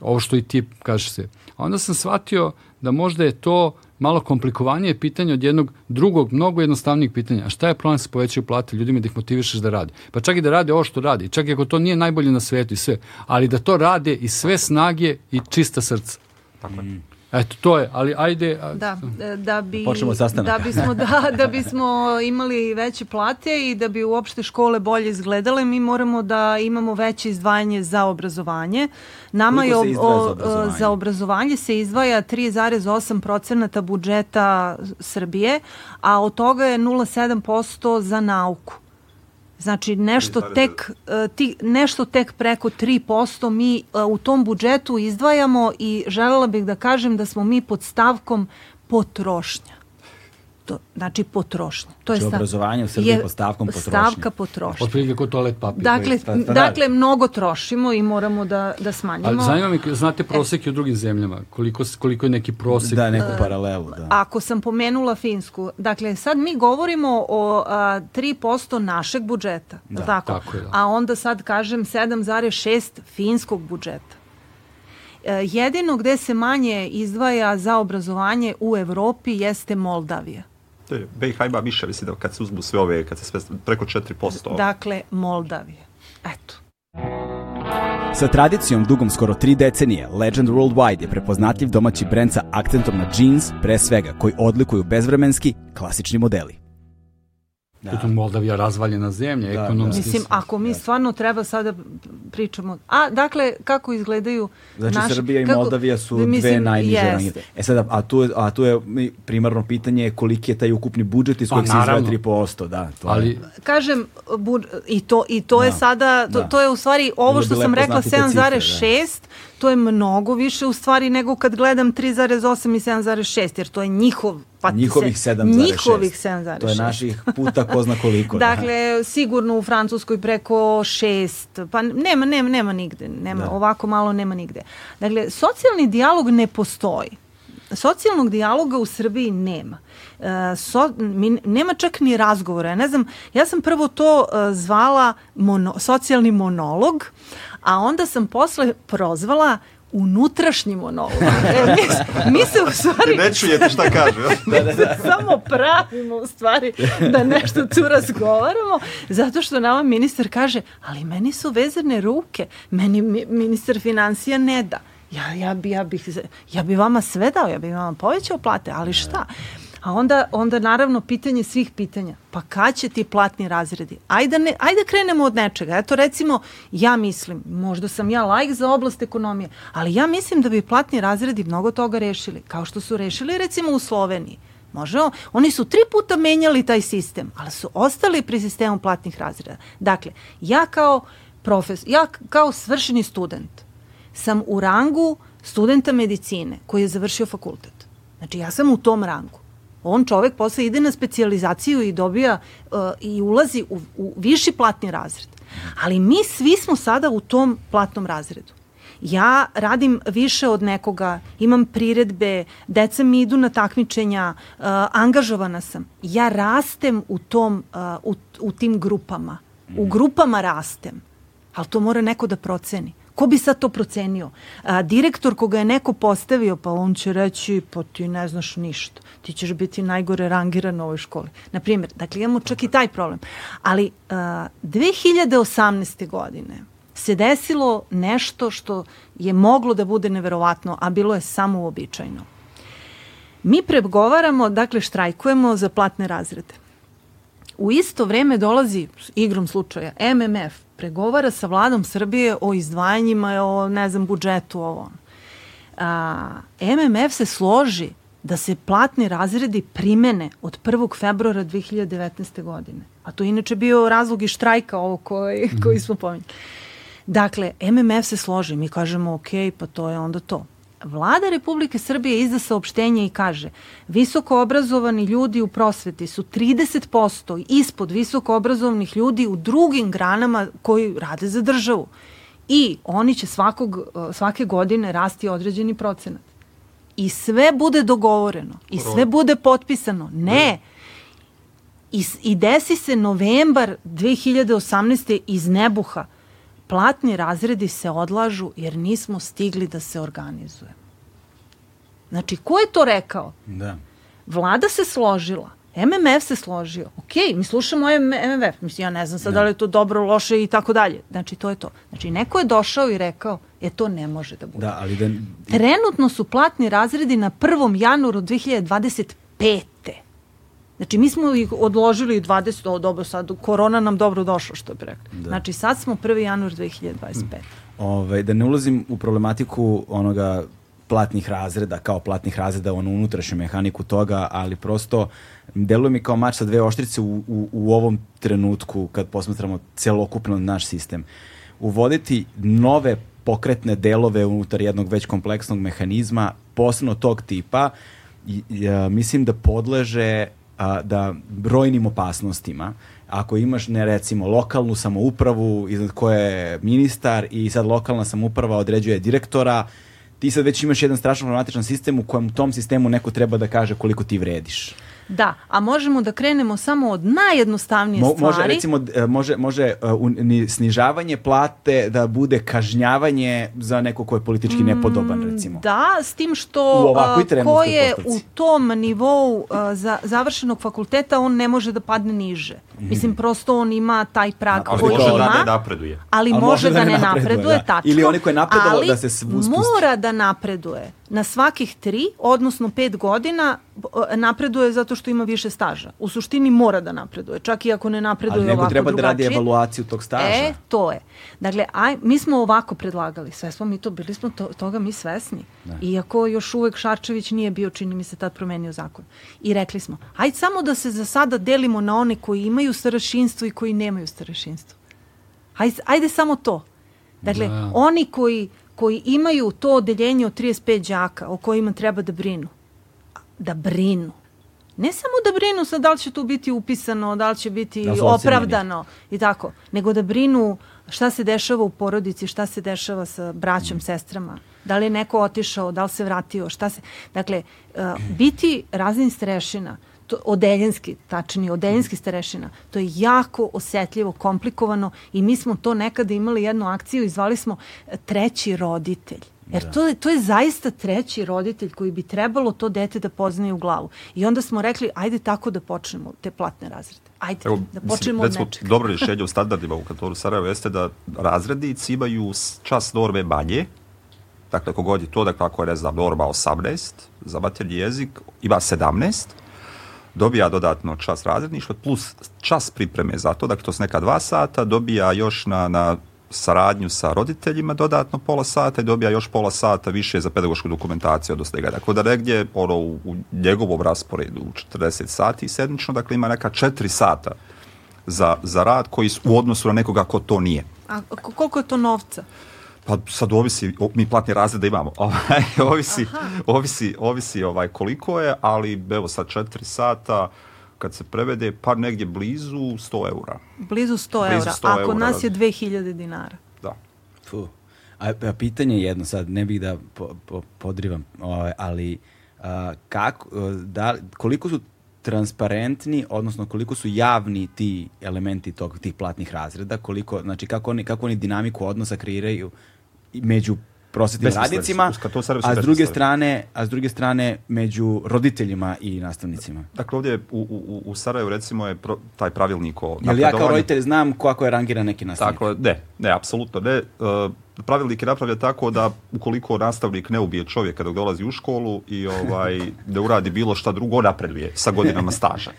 Ovo što i ti kažeš se. A onda sam shvatio da možda je to malo komplikovanije pitanje od jednog drugog, mnogo jednostavnijeg pitanja. A šta je problem da se povećaju plate ljudima da ih motivišeš da radi? Pa čak i da rade ovo što radi, čak i ako to nije najbolje na svetu i sve, ali da to rade i sve snage i čista srca. Tako je. Eto, to je, ali ajde... Da, e, da bi... Počnemo sastanak. Da bismo, da, da bismo imali veće plate i da bi uopšte škole bolje izgledale, mi moramo da imamo veće izdvajanje za obrazovanje. Nama je o, za, obrazovanje? za obrazovanje se izdvaja 3,8% budžeta Srbije, a od toga je 0,7% za nauku. Znači nešto tek, e, ti, nešto tek preko 3% mi e, u tom budžetu izdvajamo i želela bih da kažem da smo mi pod stavkom potrošnja to, znači potrošnja. To znači je obrazovanje u Srbiji pod stavkom potrošnje. Stavka potrošnje. Otprilike kod toalet papir. Dakle, pa, pa, dakle mnogo trošimo i moramo da, da smanjimo. Ali zanima mi, znate proseke e, u drugim zemljama? Koliko, koliko je neki prosek? Da, neku paralelu. Da. Ako sam pomenula Finsku, dakle sad mi govorimo o a, 3% našeg budžeta. Da, tako? tako je, da. A onda sad kažem 7,6 finskog budžeta. E, jedino gde se manje izdvaja za obrazovanje u Evropi jeste Moldavija. BiH ima više, mislim da kad se uzmu sve ove, kad se sve preko 4%. Dakle, Moldavije. Eto. Sa tradicijom dugom skoro tri decenije, Legend Worldwide je prepoznatljiv domaći brend sa akcentom na jeans, pre svega, koji odlikuju bezvremenski, klasični modeli. Da. Pritom Moldavija razvaljena zemlja, da, ekonomski. Da. Mislim, ako mi stvarno treba sada pričamo... A, dakle, kako izgledaju Znači, naš, Srbija i kako, Moldavija su mislim, dve najniže rangite. E sada, a tu, a tu je primarno pitanje koliki je taj ukupni budžet iz pa, kojeg se izdvaja 3%. Da, to Ali, je. Kažem, bud, i to, i to da, je sada, to, da. to je u stvari ovo što sam rekla 7,6, da. to je mnogo više u stvari nego kad gledam 3,8 i 7,6, jer to je njihov Pa njihovih 7,6. Njihovih 7,6. To je naših puta ko zna koliko. Da. dakle, da. sigurno u Francuskoj preko 6. Pa nema, nema, nema nigde. Nema, da. Ovako malo nema nigde. Dakle, socijalni dijalog ne postoji. Socijalnog dijaloga u Srbiji nema. Uh, so, mi, nema čak ni razgovora. Ja ne znam, ja sam prvo to uh, zvala mono, socijalni monolog, a onda sam posle prozvala unutrašnji monolog. E, mi, mi se u stvari... Ne čujete šta kaže. da, da, da. samo pravimo u stvari da nešto tu razgovaramo, zato što nama ministar kaže, ali meni su vezane ruke, meni ministar financija ne da. Ja, ja, bi, ja, bih, ja bi vama sve dao, ja bi vama povećao plate, ali šta? A onda, onda naravno pitanje svih pitanja. Pa kad će ti platni razredi? Ajde, ne, ajde krenemo od nečega. Eto recimo, ja mislim, možda sam ja lajk za oblast ekonomije, ali ja mislim da bi platni razredi mnogo toga rešili. Kao što su rešili recimo u Sloveniji. Možemo, oni su tri puta menjali taj sistem, ali su ostali pri sistemu platnih razreda. Dakle, ja kao profesor, ja kao svršeni student sam u rangu studenta medicine koji je završio fakultet. Znači, ja sam u tom rangu on čovek posle ide na specijalizaciju i dobija uh, i ulazi u, u viši platni razred. Ali mi svi smo sada u tom platnom razredu. Ja radim više od nekoga, imam priredbe, deca mi idu na takmičenja, uh, angažovana sam. Ja rastem u, tom, uh, u, u tim grupama. U grupama rastem. Ali to mora neko da proceni. Ko bi sad to procenio? A, direktor koga je neko postavio, pa on će reći, pa ti ne znaš ništa. Ti ćeš biti najgore rangiran u ovoj školi. Naprimjer, dakle imamo čak i taj problem. Ali a, 2018. godine se desilo nešto što je moglo da bude neverovatno, a bilo je samo uobičajno. Mi pregovaramo, dakle štrajkujemo za platne razrede. U isto vreme dolazi, igrom slučaja, MMF, pregovara sa vladom Srbije o izdvajanjima, o, ne znam, budžetu, ovo. A, MMF se složi da se platni razredi primene od 1. februara 2019. godine. A to je inače bio razlog i štrajka ovo koji, mm. koji smo pominjali. Dakle, MMF se složi, mi kažemo ok, pa to je onda to. Vlada Republike Srbije izda saopštenje i kaže visoko obrazovani ljudi u prosveti su 30% ispod visoko obrazovanih ljudi u drugim granama koji rade za državu. I oni će svakog, svake godine rasti određeni procenat. I sve bude dogovoreno. I sve bude potpisano. Ne. I, i desi se novembar 2018. iz nebuha platni razredi se odlažu jer nismo stigli da se organizujemo. Znači, ko je to rekao? Da. Vlada se složila. MMF se složio. Ok, mi slušamo MMF. Mislim, ja ne znam sad da. da li je to dobro, loše i tako dalje. Znači, to je to. Znači, neko je došao i rekao, je to ne može da bude. Da, ali da... Trenutno su platni razredi na 1. januaru 2025. Znači, mi smo ih odložili 20, o, dobro, sad, korona nam dobro došla, što bi rekli. Da. Znači, sad smo 1. januar 2025. Hmm. Ove, ovaj, da ne ulazim u problematiku onoga platnih razreda, kao platnih razreda, onu unutrašnju mehaniku toga, ali prosto deluje mi kao mač sa dve oštrice u, u, u ovom trenutku kad posmatramo celokupno naš sistem. Uvoditi nove pokretne delove unutar jednog već kompleksnog mehanizma, posebno tog tipa, ja, mislim da podleže a, da brojnim opasnostima. Ako imaš, ne recimo, lokalnu samoupravu iznad koje je ministar i sad lokalna samouprava određuje direktora, ti sad već imaš jedan strašno problematičan sistem u kojem tom sistemu neko treba da kaže koliko ti vrediš. Da, a možemo da krenemo samo od najjednostavnije Mo, stvari. može, recimo, e, može, može uh, ni- snižavanje plate da bude kažnjavanje za neko ko je politički nepodoban, recimo. Da, s tim U što a, trenutnoj ko je u tom nivou za, završenog fakulteta, on ne može da padne niže. Mislim, prosto on ima taj prag Ali koji može ima. da ne napreduje. ali, može da, ne napreduje, da. tačno. Ili oni koji je napredovao ali da se spusti. mora da napreduje. Na svakih tri, odnosno pet godina napreduje zato što ima više staža. U suštini mora da napreduje, čak i ako ne napreduje Ali neko ovako treba da radi drugačije. evaluaciju tog staža. E, to je. Dakle, aj, mi smo ovako predlagali, sve smo mi to, bili smo to, toga mi svesni. Iako još uvek Šarčević nije bio, čini mi se, tad promenio zakon. I rekli smo, ajde samo da se za sada delimo na one koji imaju starešinstvo i koji nemaju starešinstvo. Ajde, ajde samo to. Dakle, Da. oni koji, koji imaju to odeljenje od 35 đaka o kojima treba da brinu, da brinu. Ne samo da brinu sa da li će tu biti upisano, da li će biti Da opravdano i tako, nego da brinu šta se dešava u porodici, šta se dešava sa braćom, sestrama, da li je neko otišao, da li se vratio, šta se... Dakle, uh, biti razin starešina, to, odeljenski, tačnije, odeljenski starešina, to je jako osetljivo, komplikovano i mi smo to nekada imali jednu akciju i zvali smo e, treći roditelj. Jer to, je, to je zaista treći roditelj koji bi trebalo to dete da poznaje u glavu. I onda smo rekli, ajde tako da počnemo te platne razrede. Ajde, Evo, da mislim, počnemo od recimo, nečega. dobro rješenje u standardima u kantoru Sarajeva jeste da razrednici imaju čas norme manje, dakle, kogod je to, dakle, ako je, ne znam, norma 18 za materni jezik, ima 17, dobija dodatno čas razredništva plus čas pripreme za to, dakle, to su neka dva sata, dobija još na, na saradnju sa roditeljima dodatno pola sata i dobija još pola sata više za pedagošku dokumentaciju od svega. Dakle, da negdje ono, u, u njegovom rasporedu u 40 sati sedmično, dakle, ima neka 4 sata za, za rad koji su u odnosu na nekoga ko to nije. A ko- koliko je to novca? Pa sad ovisi, o- mi platni razrede imamo, ovaj, ovisi, ovisi, ovisi ovaj, koliko je, ali evo sad 4 sata, kad se prevede, pa negdje blizu 100 eura. Blizu 100 Blizu eura. 100 Ako eura, nas je da. 2000 dinara. Da. Fu. A, a pitanje je jedno sad, ne bih da po, po, podrivam, ovaj, ali a, kako, da, koliko su transparentni, odnosno koliko su javni ti elementi tog, tih platnih razreda, koliko, znači kako oni, kako oni dinamiku odnosa kreiraju među prosvetnim radnicima, a s druge strane, a s druge strane među roditeljima i nastavnicima. Dakle, ovdje u, u, u Sarajevu recimo je pro, taj pravilnik o Jel ja kao roditelj znam kako je rangiran neki nastavnik? Tako ne, ne, apsolutno ne. E, pravilnik je napravljen tako da ukoliko nastavnik ne ubije čovjeka dok dolazi u školu i ovaj da uradi bilo šta drugo, napreduje sa godinama staža.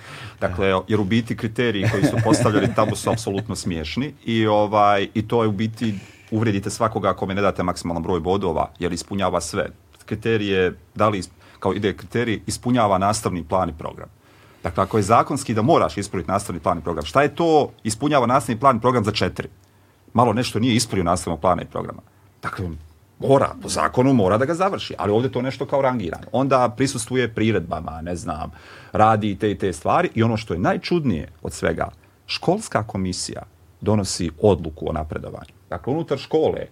Dakle, jer u biti kriteriji koji su postavljeni tamo su apsolutno smiješni i ovaj i to je u biti uvrijedite svakoga ako me ne date maksimalan broj bodova jer ispunjava sve. Kriterije, da li, kao ide kriterij, ispunjava nastavni plan i program. Dakle, ako je zakonski da moraš ispuniti nastavni plan i program, šta je to ispunjava nastavni plan i program za četiri? Malo nešto nije ispunio nastavnog plana i programa. Dakle, mora, po zakonu mora da ga završi, ali ovdje to nešto kao rangirano. Onda prisustvuje priredbama, ne znam, radi te i te stvari i ono što je najčudnije od svega, školska komisija donosi odluku o napredovanju. Dakle, unutar škole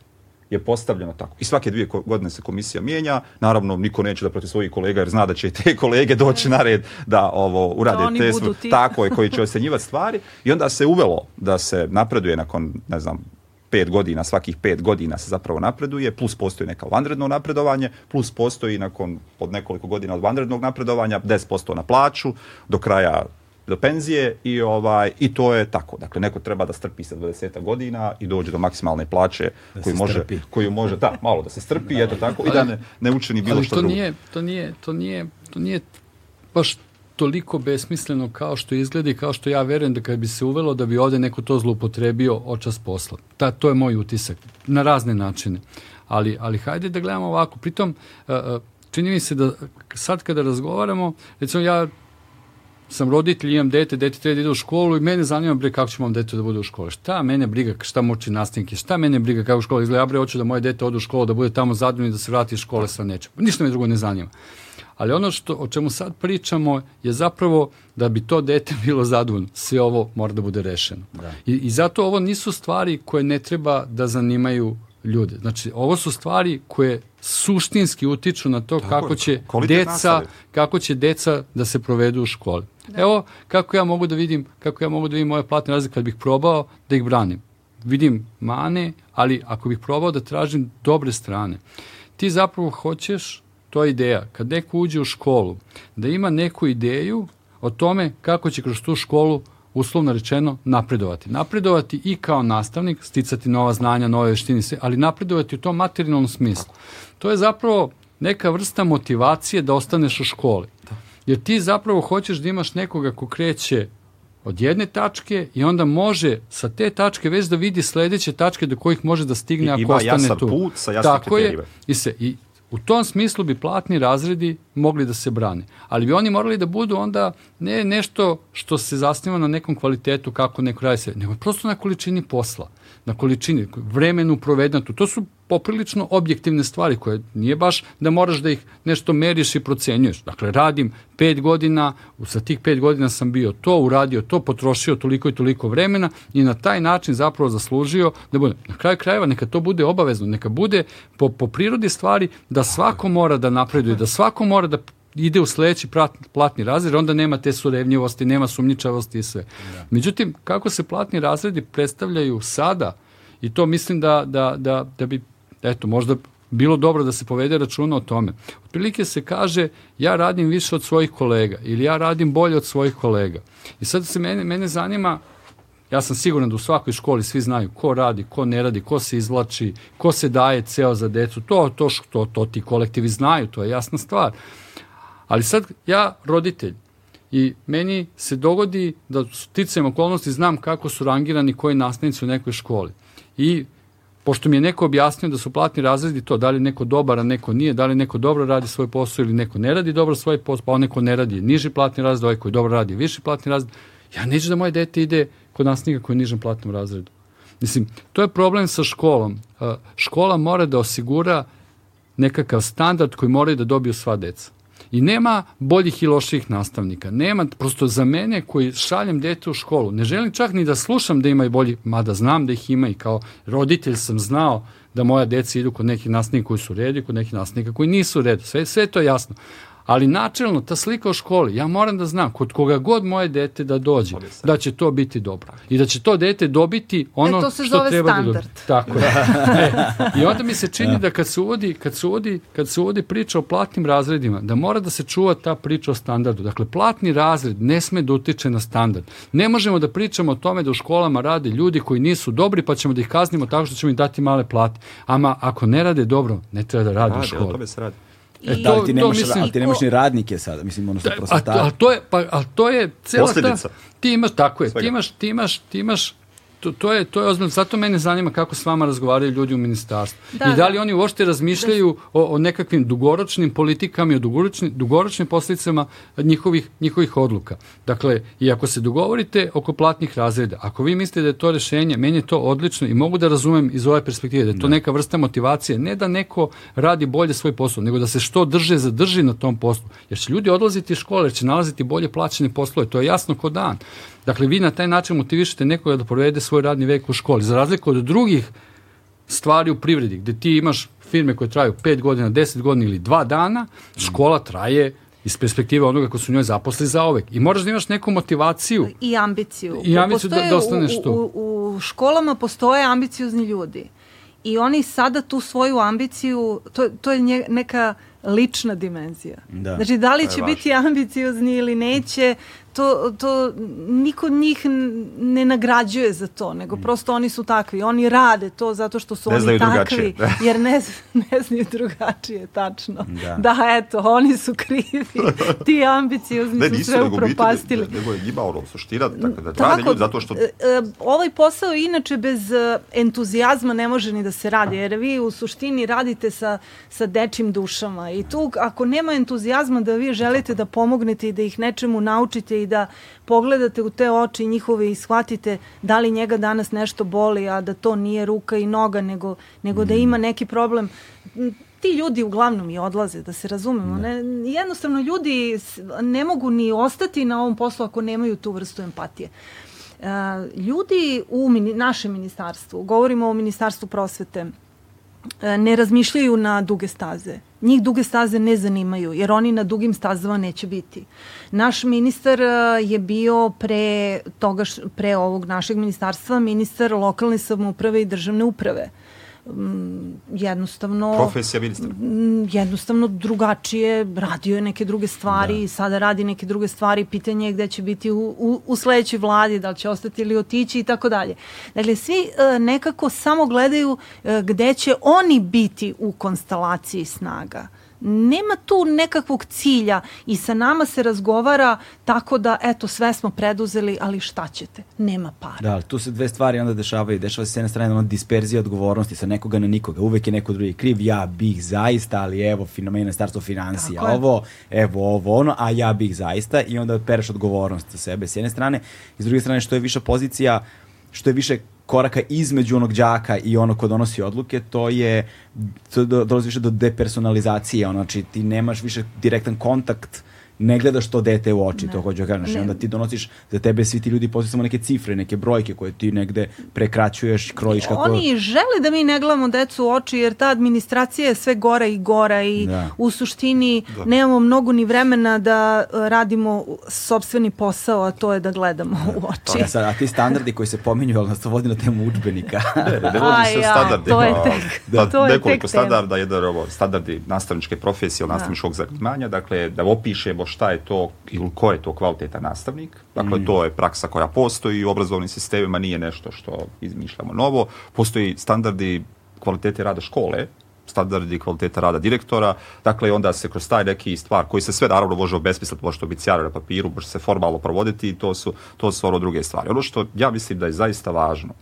je postavljeno tako. I svake dvije godine se komisija mijenja. Naravno, niko neće da protiv svojih kolega jer zna da će i te kolege doći na red da ovo urade te svo- ti. tako je koji će ocenjivati stvari i onda se uvelo da se napreduje nakon, ne znam, pet godina, svakih pet godina se zapravo napreduje, plus postoji neka vanredno napredovanje, plus postoji nakon od nekoliko godina od vanrednog napredovanja 10% na plaću do kraja do penzije i ovaj i to je tako. Dakle neko treba da strpi sa 20 godina i dođe do maksimalne plaće Da koju može strpi. koju može da malo da se strpi eto tako i da ne, ne učini bilo ali što to drugo. nije, to nije, to nije, to nije baš toliko besmisleno kao što izgleda i kao što ja verujem da kad bi se uvelo da bi ovde neko to zloupotrebio očas posla. Ta, to je moj utisak na razne načine. Ali, ali hajde da gledamo ovako. Pritom, čini mi se da sad kada razgovaramo, recimo ja sam roditelj, imam dete, dete treba da ide u školu i mene zanima bre kako će mom dete da bude u školi. Šta mene briga šta muči nastavnike, šta mene briga kako škola izgleda. Ja bre hoću da moje dete ode u školu, da bude tamo zadovoljno i da se vrati iz škole sa nečem. Ništa me drugo ne zanima. Ali ono što, o čemu sad pričamo je zapravo da bi to dete bilo zadovoljno. Sve ovo mora da bude rešeno. Da. I, I zato ovo nisu stvari koje ne treba da zanimaju ljude. Znači, ovo su stvari koje suštinski utiču na to Tako kako će deca nastave. kako će deca da se provedu u školi. Evo kako ja mogu da vidim kako ja mogu da vidim moje platne razlike kad bih probao da ih branim. Vidim mane, ali ako bih probao da tražim dobre strane. Ti zapravo hoćeš, to je ideja, kad neko uđe u školu, da ima neku ideju o tome kako će kroz tu školu uslovno rečeno napredovati. Napredovati i kao nastavnik, sticati nova znanja, nove veštine, sve, ali napredovati u tom materijalnom smislu. To je zapravo neka vrsta motivacije da ostaneš u školi. Jer ti zapravo hoćeš da imaš nekoga ko kreće od jedne tačke i onda može sa te tačke već da vidi sledeće tačke do kojih može da stigne I- ako ima ostane jasan tu. put sa jasnim Tako je. kriterijima. I, se, I u tom smislu bi platni razredi mogli da se brane. Ali bi oni morali da budu onda ne nešto što se zasniva na nekom kvalitetu kako neko radi se, nego prosto na količini posla, na količini, vremenu provedenom. To su poprilično objektivne stvari koje nije baš da moraš da ih nešto meriš i procenjuješ. Dakle, radim pet godina, sa tih pet godina sam bio to, uradio to, potrošio toliko i toliko vremena i na taj način zapravo zaslužio da bude. Na kraju krajeva neka to bude obavezno, neka bude po, po prirodi stvari da svako mora da napreduje, da svako mora da ide u sledeći platni razred, onda nema te surevnjivosti, nema sumnjičavosti i sve. Međutim, kako se platni razredi predstavljaju sada, i to mislim da, da, da, da bi, eto, možda bilo dobro da se povede računa o tome. Otprilike se kaže ja radim više od svojih kolega ili ja radim bolje od svojih kolega. I sad se mene, mene zanima Ja sam siguran da u svakoj školi svi znaju ko radi, ko ne radi, ko se izvlači, ko se daje ceo za decu. To, to, što, to ti kolektivi znaju, to je jasna stvar. Ali sad ja, roditelj, i meni se dogodi da sticajem okolnosti znam kako su rangirani koji nastavnici u nekoj školi. I pošto mi je neko objasnio da su platni razredi to, da li neko dobar, a neko nije, da li neko dobro radi svoj posao ili neko ne radi dobro svoj posao, pa on neko ne radi niži platni razred, ovaj koji dobro radi viši platni razred. Ja neću da moje dete ide kod nastavnika koji je nižem platnom razredu. Mislim, to je problem sa školom. Škola mora da osigura nekakav standard koji moraju da dobiju sva deca. I nema boljih i loših nastavnika. Nema, prosto za mene koji šaljem dete u školu, ne želim čak ni da slušam da ima i bolji, mada znam da ih ima i kao roditelj sam znao da moja deca idu kod nekih nastavnika koji su u redu i kod nekih nastavnika koji nisu u redu. Sve, sve to je jasno. Ali načelno, ta slika u školi, ja moram da znam kod koga god moje dete da dođe, da će to biti dobro. I da će to dete dobiti ono E, to se što zove treba da standard. dobije. Tako je. e, I onda mi se čini da kad se uvodi, kad se uvodi, kad se uvodi priča o platnim razredima, da mora da se čuva ta priča o standardu. Dakle, platni razred ne sme da utiče na standard. Ne možemo da pričamo o tome da u školama rade ljudi koji nisu dobri, pa ćemo da ih kaznimo tako što ćemo im dati male plate. Ama ako ne rade dobro, ne treba da rade u Radi, o školi. tome se radi. E, I- Da, ali ti to nemaš, mislim- ali ti nemaš ni radnike sada, mislim, odnosno A, to- prosvetare. a to je, pa, a to je cela Posljedica. ta... Ti imaš, tako je, Svega. ti imaš, ti imaš, ti imaš To, to je to je ozbiljno. Zato mene zanima kako s vama razgovaraju ljudi u ministarstvu. Da, I da li da. oni uopšte razmišljaju o, o nekakvim dugoročnim politikama i o dugoročnim, dugoročnim posledicama njihovih, njihovih odluka. Dakle, i ako se dogovorite oko platnih razreda, ako vi mislite da je to rešenje, meni je to odlično i mogu da razumem iz ove perspektive da je to neka vrsta motivacije, ne da neko radi bolje svoj posao, nego da se što drže zadrži na tom poslu. Jer će ljudi odlaziti iz škole, jer će nalaziti bolje plaćene poslove, to je jasno ko dan. Dakle, vi na taj način motivišete nekoga da provede svoj radni vek u školi. Za razliku od drugih stvari u privredi, gde ti imaš firme koje traju 5 godina, 10 godina ili 2 dana, škola traje iz perspektive onoga ko su u njoj zaposli za ovek. I moraš da imaš neku motivaciju. i ambiciju. I ambiciju da- Postoje da ostaneš u, tu. U, u školama postoje ambiciozni ljudi. I oni sada tu svoju ambiciju, to, to je neka lična dimenzija. Da. Znači, da li će biti ambiciozni ili neće, to, to niko njih ne nagrađuje za to, nego prosto oni su takvi. Oni rade to zato što su Ne oni takvi, jer ne, ne znaju drugačije, tačno. Da. Da. eto, oni su krivi. Ti ambiciozni Ne, su sve upropastili. ne- nego je njima ono suština, tako da Tako, ljudi zato što... e, e, ovaj posao inače bez e, entuzijazma ne može ni da se radi, jer vi u suštini radite sa, sa dečim dušama i tu ako nema entuzijazma da vi želite da pomognete i da ih nečemu naučite i da pogledate u te oči njihove i shvatite da li njega danas nešto boli, a da to nije ruka i noga, nego, nego da ima neki problem, ti ljudi uglavnom i odlaze, da se razumemo. Ne, jednostavno ljudi ne mogu ni ostati na ovom poslu ako nemaju tu vrstu empatije. E, ljudi u mini, našem ministarstvu, govorimo o ministarstvu prosvete, ne razmišljaju na duge staze. Njih duge staze ne zanimaju, jer oni na dugim stazama neće biti. Naš ministar e, je bio pre, toga, pre ovog našeg ministarstva ministar lokalne samouprave i državne uprave. Mm, jednostavno profesija ministra. Mm, jednostavno drugačije radio je neke druge stvari da. sada radi neke druge stvari pitanje je gde će biti u, u, u sledećoj vladi da li će ostati ili otići i tako dalje. Dakle svi uh, nekako samo gledaju uh, gde će oni biti u konstelaciji snaga nema tu nekakvog cilja i sa nama se razgovara tako da, eto, sve smo preduzeli, ali šta ćete? Nema para. Da, tu se dve stvari onda dešavaju. Dešava se s jedne strane ono disperzija odgovornosti sa nekoga na nikoga. Uvek je neko drugi kriv, ja bih zaista, ali evo, fenomen starstvo financija, ovo, evo, ovo, ono, a ja bih zaista i onda pereš odgovornost za sebe s jedne strane. I s druge strane, što je viša pozicija, što je više koraka između onog đaka i onog ko donosi odluke, to je, to dolazi više do depersonalizacije, ono, znači ti nemaš više direktan kontakt ne gledaš to dete u oči, ne. to hoću da kažem. Onda ti donosiš, za tebe svi ti ljudi postoje samo neke cifre, neke brojke koje ti negde prekraćuješ, krojiš kako... Oni žele da mi ne gledamo decu u oči, jer ta administracija je sve gora i gora i da. u suštini da. nemamo mnogo ni vremena da e, radimo sobstveni posao, a to je da gledamo da. u oči. Ja, sad, a ti standardi koji se pominju, ali nas to vodi na temu učbenika. ne, ne, ne vodi se standardi. To je tek, da, to je nekoliko tek standarda, jedan ovo, standardi nastavničke profesije, da. nastavničkog zanimanja, dakle, da opišemo šta je to ili ko je to kvalitetan nastavnik. Dakle, mm. to je praksa koja postoji u obrazovnim sistemima, nije nešto što izmišljamo novo. Postoji standardi kvalitete rada škole, standardi kvaliteta rada direktora, dakle onda se kroz taj neki stvar koji se sve naravno može obesmisliti, može to biti sjara na papiru, može se formalno provoditi i to su, to su ono druge stvari. Ono što ja mislim da je zaista važno,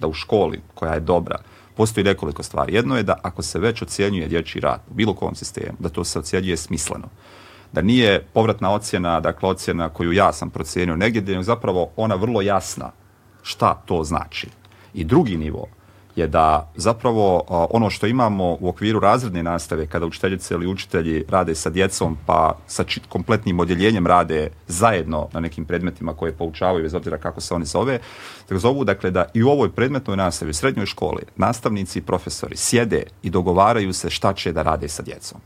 da u školi koja je dobra, postoji nekoliko stvari. Jedno je da ako se već ocjenjuje dječji rad u bilo kom sistemu, da to se ocjenjuje smisleno da nije povratna ocjena, dakle ocjena koju ja sam procijenio negdje, da je zapravo ona vrlo jasna šta to znači. I drugi nivo je da zapravo ono što imamo u okviru razredne nastave kada učiteljice ili učitelji rade sa djecom pa sa kompletnim odjeljenjem rade zajedno na nekim predmetima koje poučavaju bez obzira kako se oni zove, tako zovu dakle da i u ovoj predmetnoj nastavi u srednjoj školi nastavnici i profesori sjede i dogovaraju se šta će da rade sa djecom.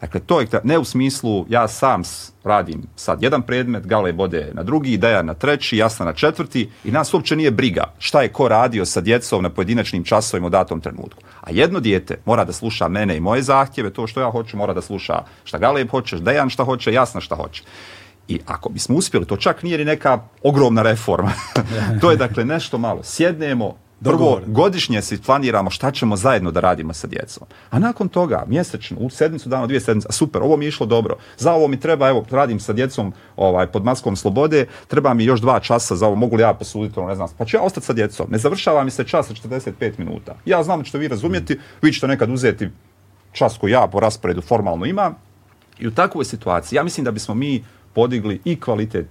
Dakle, to je ne u smislu ja sam radim sad jedan predmet, Gale bode na drugi, Dejan na treći, Jasna na četvrti i nas uopće nije briga šta je ko radio sa djecom na pojedinačnim časovima u datom trenutku. A jedno dijete mora da sluša mene i moje zahtjeve, to što ja hoću, mora da sluša šta Gale hoće, Dejan šta hoće, Jasna šta hoće. I ako bismo uspjeli, to čak nije ni neka ogromna reforma. to je dakle nešto malo. Sjednemo, Prvo, godišnje si planiramo šta ćemo zajedno da radimo sa djecom. A nakon toga, mjesečno, u sedmicu dana, dvije sedmice, super, ovo mi je išlo dobro. Za ovo mi treba, evo, radim sa djecom ovaj, pod maskom slobode, treba mi još dva časa za ovo, mogu li ja posuditi, ono, ne znam, pa ću ja ostati sa djecom. Ne završava mi se čas sa 45 minuta. Ja znam da ćete vi razumjeti, vi ćete nekad uzeti čas koji ja po rasporedu formalno imam. I u takvoj situaciji, ja mislim da bismo mi podigli i kvalitet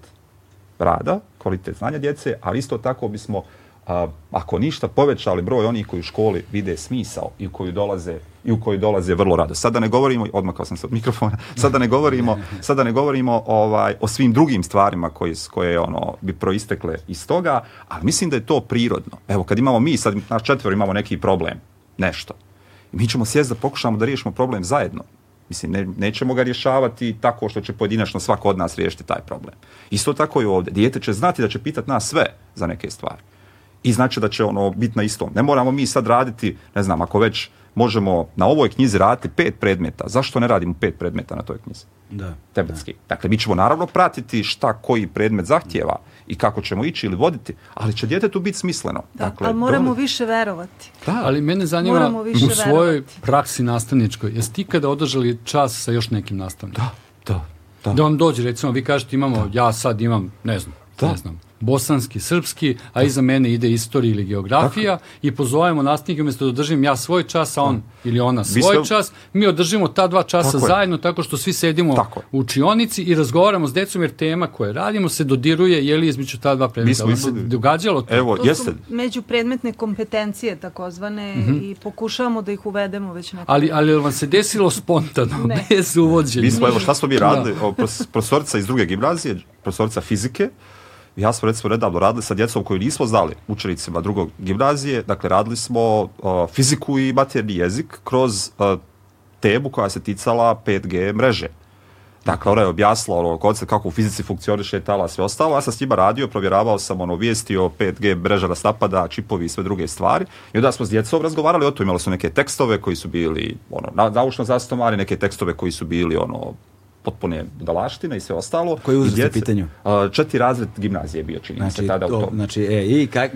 rada, kvalitet znanja djece, ali isto tako bismo a, ako ništa povećali broj onih koji u školi vide smisao i u koju dolaze i u koju dolaze vrlo rado. Sada ne govorimo, odmakao sam se od mikrofona, sada ne govorimo, sada ne govorimo ovaj, o svim drugim stvarima koji, koje ono, bi proistekle iz toga, ali mislim da je to prirodno. Evo, kad imamo mi, sad naš četvor imamo neki problem, nešto, mi ćemo sjesti da pokušamo da riješimo problem zajedno. Mislim, ne, nećemo ga rješavati tako što će pojedinačno svako od nas riješiti taj problem. Isto tako i ovdje. Dijete će znati da će pitati nas sve za neke stvari i znači da će ono biti na istom. Ne moramo mi sad raditi, ne znam, ako već možemo na ovoj knjizi raditi pet predmeta, zašto ne radimo pet predmeta na toj knjizi? Da. Tebetski. Da. Dakle, mi ćemo naravno pratiti šta koji predmet zahtjeva i kako ćemo ići ili voditi, ali će djete tu biti smisleno. Da, dakle, ali moramo dobro... više verovati. Da. Ali mene zanima u svojoj verovati. praksi nastavničkoj, jeste ti kada održali čas sa još nekim nastavnikom? Da, da. Da. da vam dođe, recimo, vi kažete imamo, da. ja sad imam, ne znam, da. ne znam, bosanski, srpski, a iza mene ide istorija ili geografija Tako. i pozovemo nastavnike umjesto da održim ja svoj čas, a on ili ona svoj ste... čas, mi održimo ta dva časa tako zajedno tako što svi sedimo tako u učionici i razgovaramo s decom jer tema koje radimo se dodiruje je li između ta dva predmeta. Mi smo se događalo to? Evo, to jeste. su međupredmetne kompetencije takozvane mm -hmm. i pokušavamo da ih uvedemo već nekako. Ali, ali vam se desilo spontano, bez uvođenja? Mi smo, evo, šta smo mi radili? Da. Profesorica iz druge gimnazije, profesorica fizike, ja smo recimo nedavno radili sa djecom koju nismo znali, učenicima drugog gimnazije, dakle radili smo uh, fiziku i materni jezik kroz uh, temu koja se ticala 5G mreže. Dakle, ona je objasnila ono, koncept kako u fizici funkcioniše tala sve ostalo. Ja sam s njima radio, provjeravao sam ono, vijesti o 5G mreža nas napada, čipovi i sve druge stvari. I onda smo s djecom razgovarali o to. Imali su neke tekstove koji su bili ono, naučno zastomani, neke tekstove koji su bili ono, potpune budalaštine i sve ostalo. Koji uzrast u pitanju? Četiri razred gimnazije je bio, čini mi se Znači, tada u to, tom. znači, e, i kak,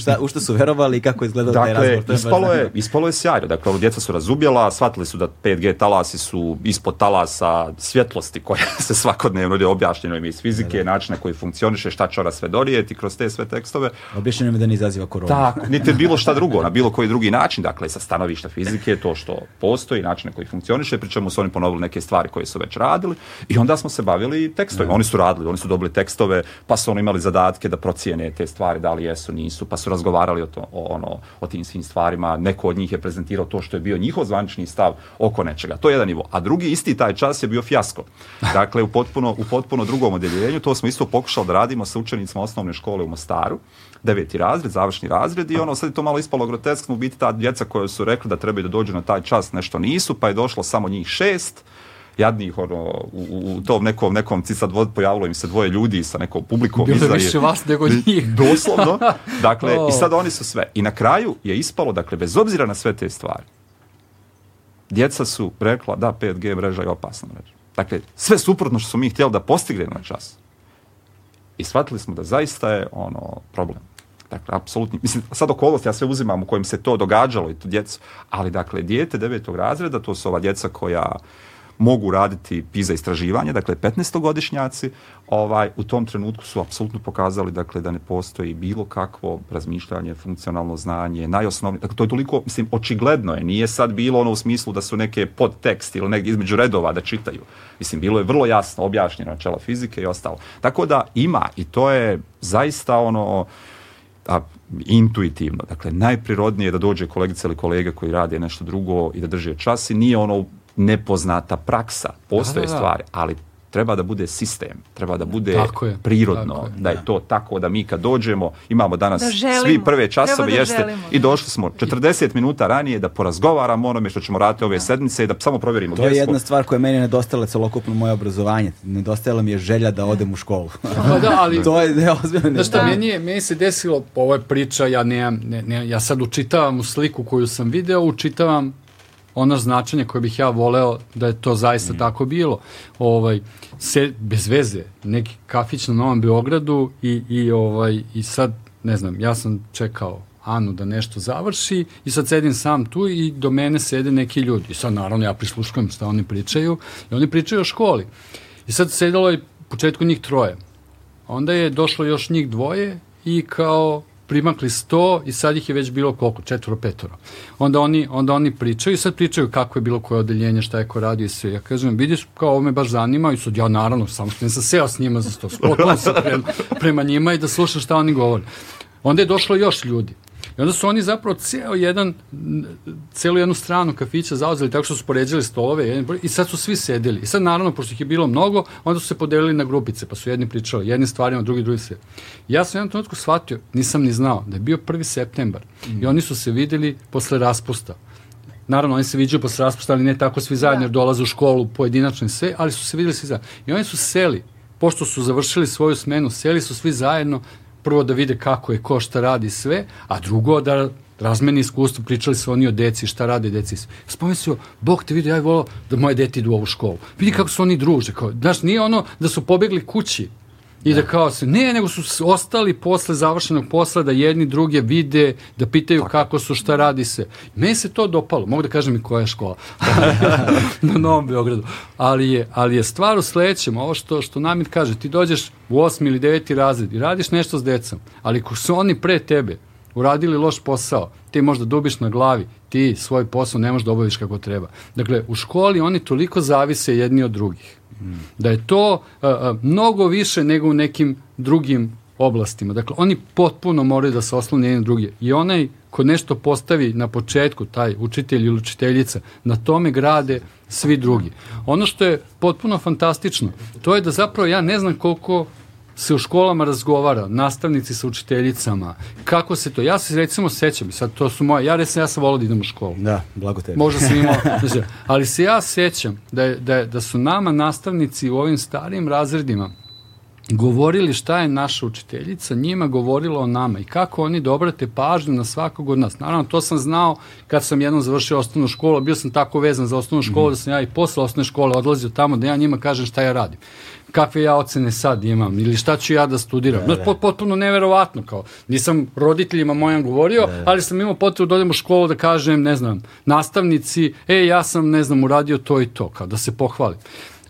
šta, u što su verovali i kako je izgledao taj Dakle, razgovor? me baš ispalo je, ispalo je sjajno. Dakle, ono, djeca su razumjela, shvatili su da 5G talasi su ispod talasa svjetlosti koja se svakodnevno je objašnjeno im iz fizike, način na koji funkcioniše, šta će ona sve donijeti kroz te sve tekstove. Objašnjeno mi da ne izaziva koronu. Tako, niti bilo šta drugo, na bilo koji drugi način, dakle, sa stanovišta fizike, to što postoji, način na koji funkcioniše, pri čemu su oni ponovili neke stvari koje su već radili i onda smo se bavili tekstovima. Oni su radili, oni su dobili tekstove, pa su oni imali zadatke da procijene te stvari, da li jesu, nisu, pa su razgovarali o, to, o, ono, o tim svim stvarima. Neko od njih je prezentirao to što je bio njihov zvanični stav oko nečega. To je jedan nivo. A drugi isti taj čas je bio fijasko. Dakle, u potpuno, u potpuno drugom odjeljenju, to smo isto pokušali da radimo sa učenicima osnovne škole u Mostaru, deveti razred, završni razred i ono sad je to malo ispalo groteskno, u biti ta djeca koja su rekli da trebaju da dođu na taj čas nešto nisu, pa je došlo samo njih šest, jadnih ono, u, u- tom nekom, nekom cica dvo, pojavilo im se dvoje ljudi sa nekom publikom Bilo je iza više vas nego njih. Doslovno. Dakle, O. i sad oni su sve. I na kraju je ispalo, dakle, bez obzira na sve te stvari, djeca su rekla da 5G mreža je opasna mreža. Dakle, sve suprotno što smo mi htjeli da postignemo na čas. I shvatili smo da zaista je ono problem. Dakle, apsolutni, mislim, sad okolosti ja sve uzimam u kojim se to događalo i to djecu, ali dakle, dijete devetog razreda, to su ova djeca koja mogu raditi PISA istraživanje, dakle 15-godišnjaci, ovaj, u tom trenutku su apsolutno pokazali dakle, da ne postoji bilo kakvo razmišljanje, funkcionalno znanje, najosnovnije, dakle to je toliko, mislim, očigledno je, nije sad bilo ono u smislu da su neke podtekst ili negdje između redova da čitaju. Mislim, bilo je vrlo jasno objašnjeno načela fizike i ostalo. Tako da ima i to je zaista ono, a, intuitivno. Dakle, najprirodnije je da dođe kolegica ili kolega koji radi nešto drugo i da drže čas i nije ono nepoznata praksa. Postoje Da, da, da. stvari, ali treba da bude sistem, treba da bude Tako je, prirodno, tako je, da je to tako da mi kad dođemo, imamo danas Da želimo, svi prve časove, da jeste, želimo, i da. došli smo 40 minuta ranije da porazgovaramo onome što ćemo raditi ove sedmice i da samo provjerimo To je jedna stvar koja je meni nedostajala celokupno moje obrazovanje. Nedostajala mi je želja da odem u školu. Pa da, ali to je ozbiljno. Znaš šta, Da. meni, je, meni se desilo, ovo je priča, ja nemam, ne, ne, ja sad učitavam u sliku koju sam video, učitavam ono značenje koje bih ja voleo da je to zaista Mm. tako bilo. Ovaj, se, bez veze, neki kafić na Novom Beogradu i, i, ovaj, i sad, ne znam, ja sam čekao Anu da nešto završi i sad sedim sam tu i do mene sede neki ljudi. I sad naravno ja prisluškujem šta oni pričaju i oni pričaju o školi. I sad sedelo je početku njih troje. Onda je došlo još njih dvoje i kao primakli sto i sad ih je već bilo koliko, četvoro, petoro. Onda oni, onda oni pričaju i sad pričaju kako je bilo koje odeljenje, šta je ko radio i sve. Ja kažem, vidiš, kao ovo me baš zanima i sad ja naravno, samo što nisam seo s njima za sto, skotao sam prema, prema njima i da slušam šta oni govore. Onda je došlo još ljudi. I onda su oni zapravo ceo jedan, celu jednu stranu kafića zauzeli tako što su poređali stolove jedan i sad su svi sedeli. I sad naravno, pošto ih je bilo mnogo, onda su se podelili na grupice, pa su jedni pričali jednim stvarima, drugi drugi sve. Ja sam jednom trenutku shvatio, nisam ni znao, da je bio 1. septembar i oni su se videli posle raspusta. Naravno, oni se viđaju posle raspusta, ali ne tako svi zajedno, jer dolaze u školu pojedinačno i sve, ali su se videli svi zajedno. I oni su seli, pošto su završili svoju smenu, seli su svi zajedno, prvo da vide kako je, ko šta radi sve, a drugo da razmeni iskustvo, pričali su oni o deci, šta rade deci. Spomenuo se, Bog te vidi, ja bih volao da moje dete idu u ovu školu. Vidi kako su oni druže. Kao, znaš, nije ono da su pobegli kući i da kao se, ne, nego su ostali posle završenog posla da jedni druge vide, da pitaju kako su, šta radi se. Meni se to dopalo, mogu da kažem i koja je škola na Novom Beogradu. Ali je, ali je stvar u sledećem, ovo što, što Namit kaže, ti dođeš u osmi ili deveti razred i radiš nešto s decom, ali ko su oni pre tebe uradili loš posao, ti možda dubiš na glavi, ti svoj posao ne možeš da obaviš kako treba. Dakle, u školi oni toliko zavise jedni od drugih. Da je to a, a, mnogo više nego u nekim drugim oblastima. Dakle, oni potpuno moraju da se oslone jedni na druge. I onaj ko nešto postavi na početku, taj učitelj ili učiteljica, na tome grade svi drugi. Ono što je potpuno fantastično, to je da zapravo ja ne znam koliko se u školama razgovara, nastavnici sa učiteljicama, kako se to, ja se recimo sećam, sad to su moje, ja recimo ja sam volao da idem u školu. Da, blago tebi. Možda sam imao, znači, ali se ja sećam da, je, da, je, da su nama nastavnici u ovim starijim razredima govorili šta je naša učiteljica, njima govorila o nama i kako oni dobrate pažnju na svakog od nas. Naravno, to sam znao kad sam jednom završio osnovnu školu, bio sam tako vezan za osnovnu školu mm. da sam ja i posle osnovne škole odlazio tamo da ja njima kažem šta ja radim kakve ja ocene sad imam ili šta ću ja da studiram. Da, da. Potpuno neverovatno kao. Nisam roditeljima mojim govorio, da, da. ali sam imao potrebu da odem u školu da kažem, ne znam, nastavnici, e, ja sam, ne znam, uradio to i to, kao da se pohvalim.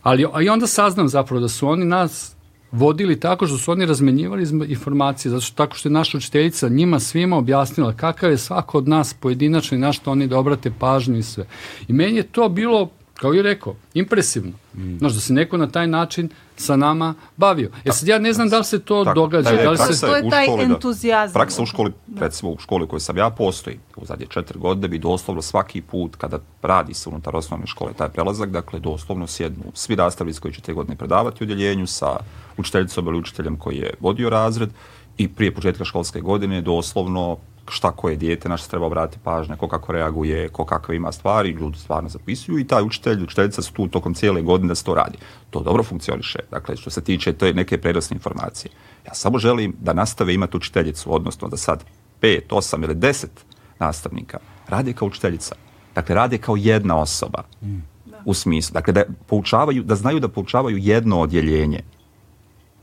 Ali a i onda saznam zapravo da su oni nas vodili tako što su oni razmenjivali informacije, zato što tako što je naša učiteljica njima svima objasnila kakav je svako od nas pojedinačno i na što oni da obrate pažnju i sve. I meni je to bilo, kao i rekao, impresivno. Mm. Znaš, da se neko na taj način sa nama bavio. E sad ja ne znam da li se to tako, događa. Da li se... To je taj da. entuzijazam. Da, praksa u školi, recimo u školi koju sam ja postoji, u zadnje četiri godine bi doslovno svaki put kada radi se unutar osnovne škole taj prelazak, dakle doslovno sjednu svi nastavnici koji će te godine predavati u udjeljenju sa učiteljicom ili učiteljem koji je vodio razred i prije početka školske godine doslovno šta koje dijete, na što treba obratiti pažnje, ko kako reaguje, ko kakve ima stvari, ljudi stvarno zapisuju i taj učitelj, učiteljica su tu tokom cijele godine da se to radi. To dobro funkcioniše, dakle što se tiče to je neke prenosne informacije. Ja samo želim da nastave imati učiteljicu, odnosno da sad pet, osam ili deset nastavnika rade kao učiteljica. Dakle, rade kao jedna osoba. Mm. U smislu, dakle, da poučavaju, da znaju da poučavaju jedno odjeljenje.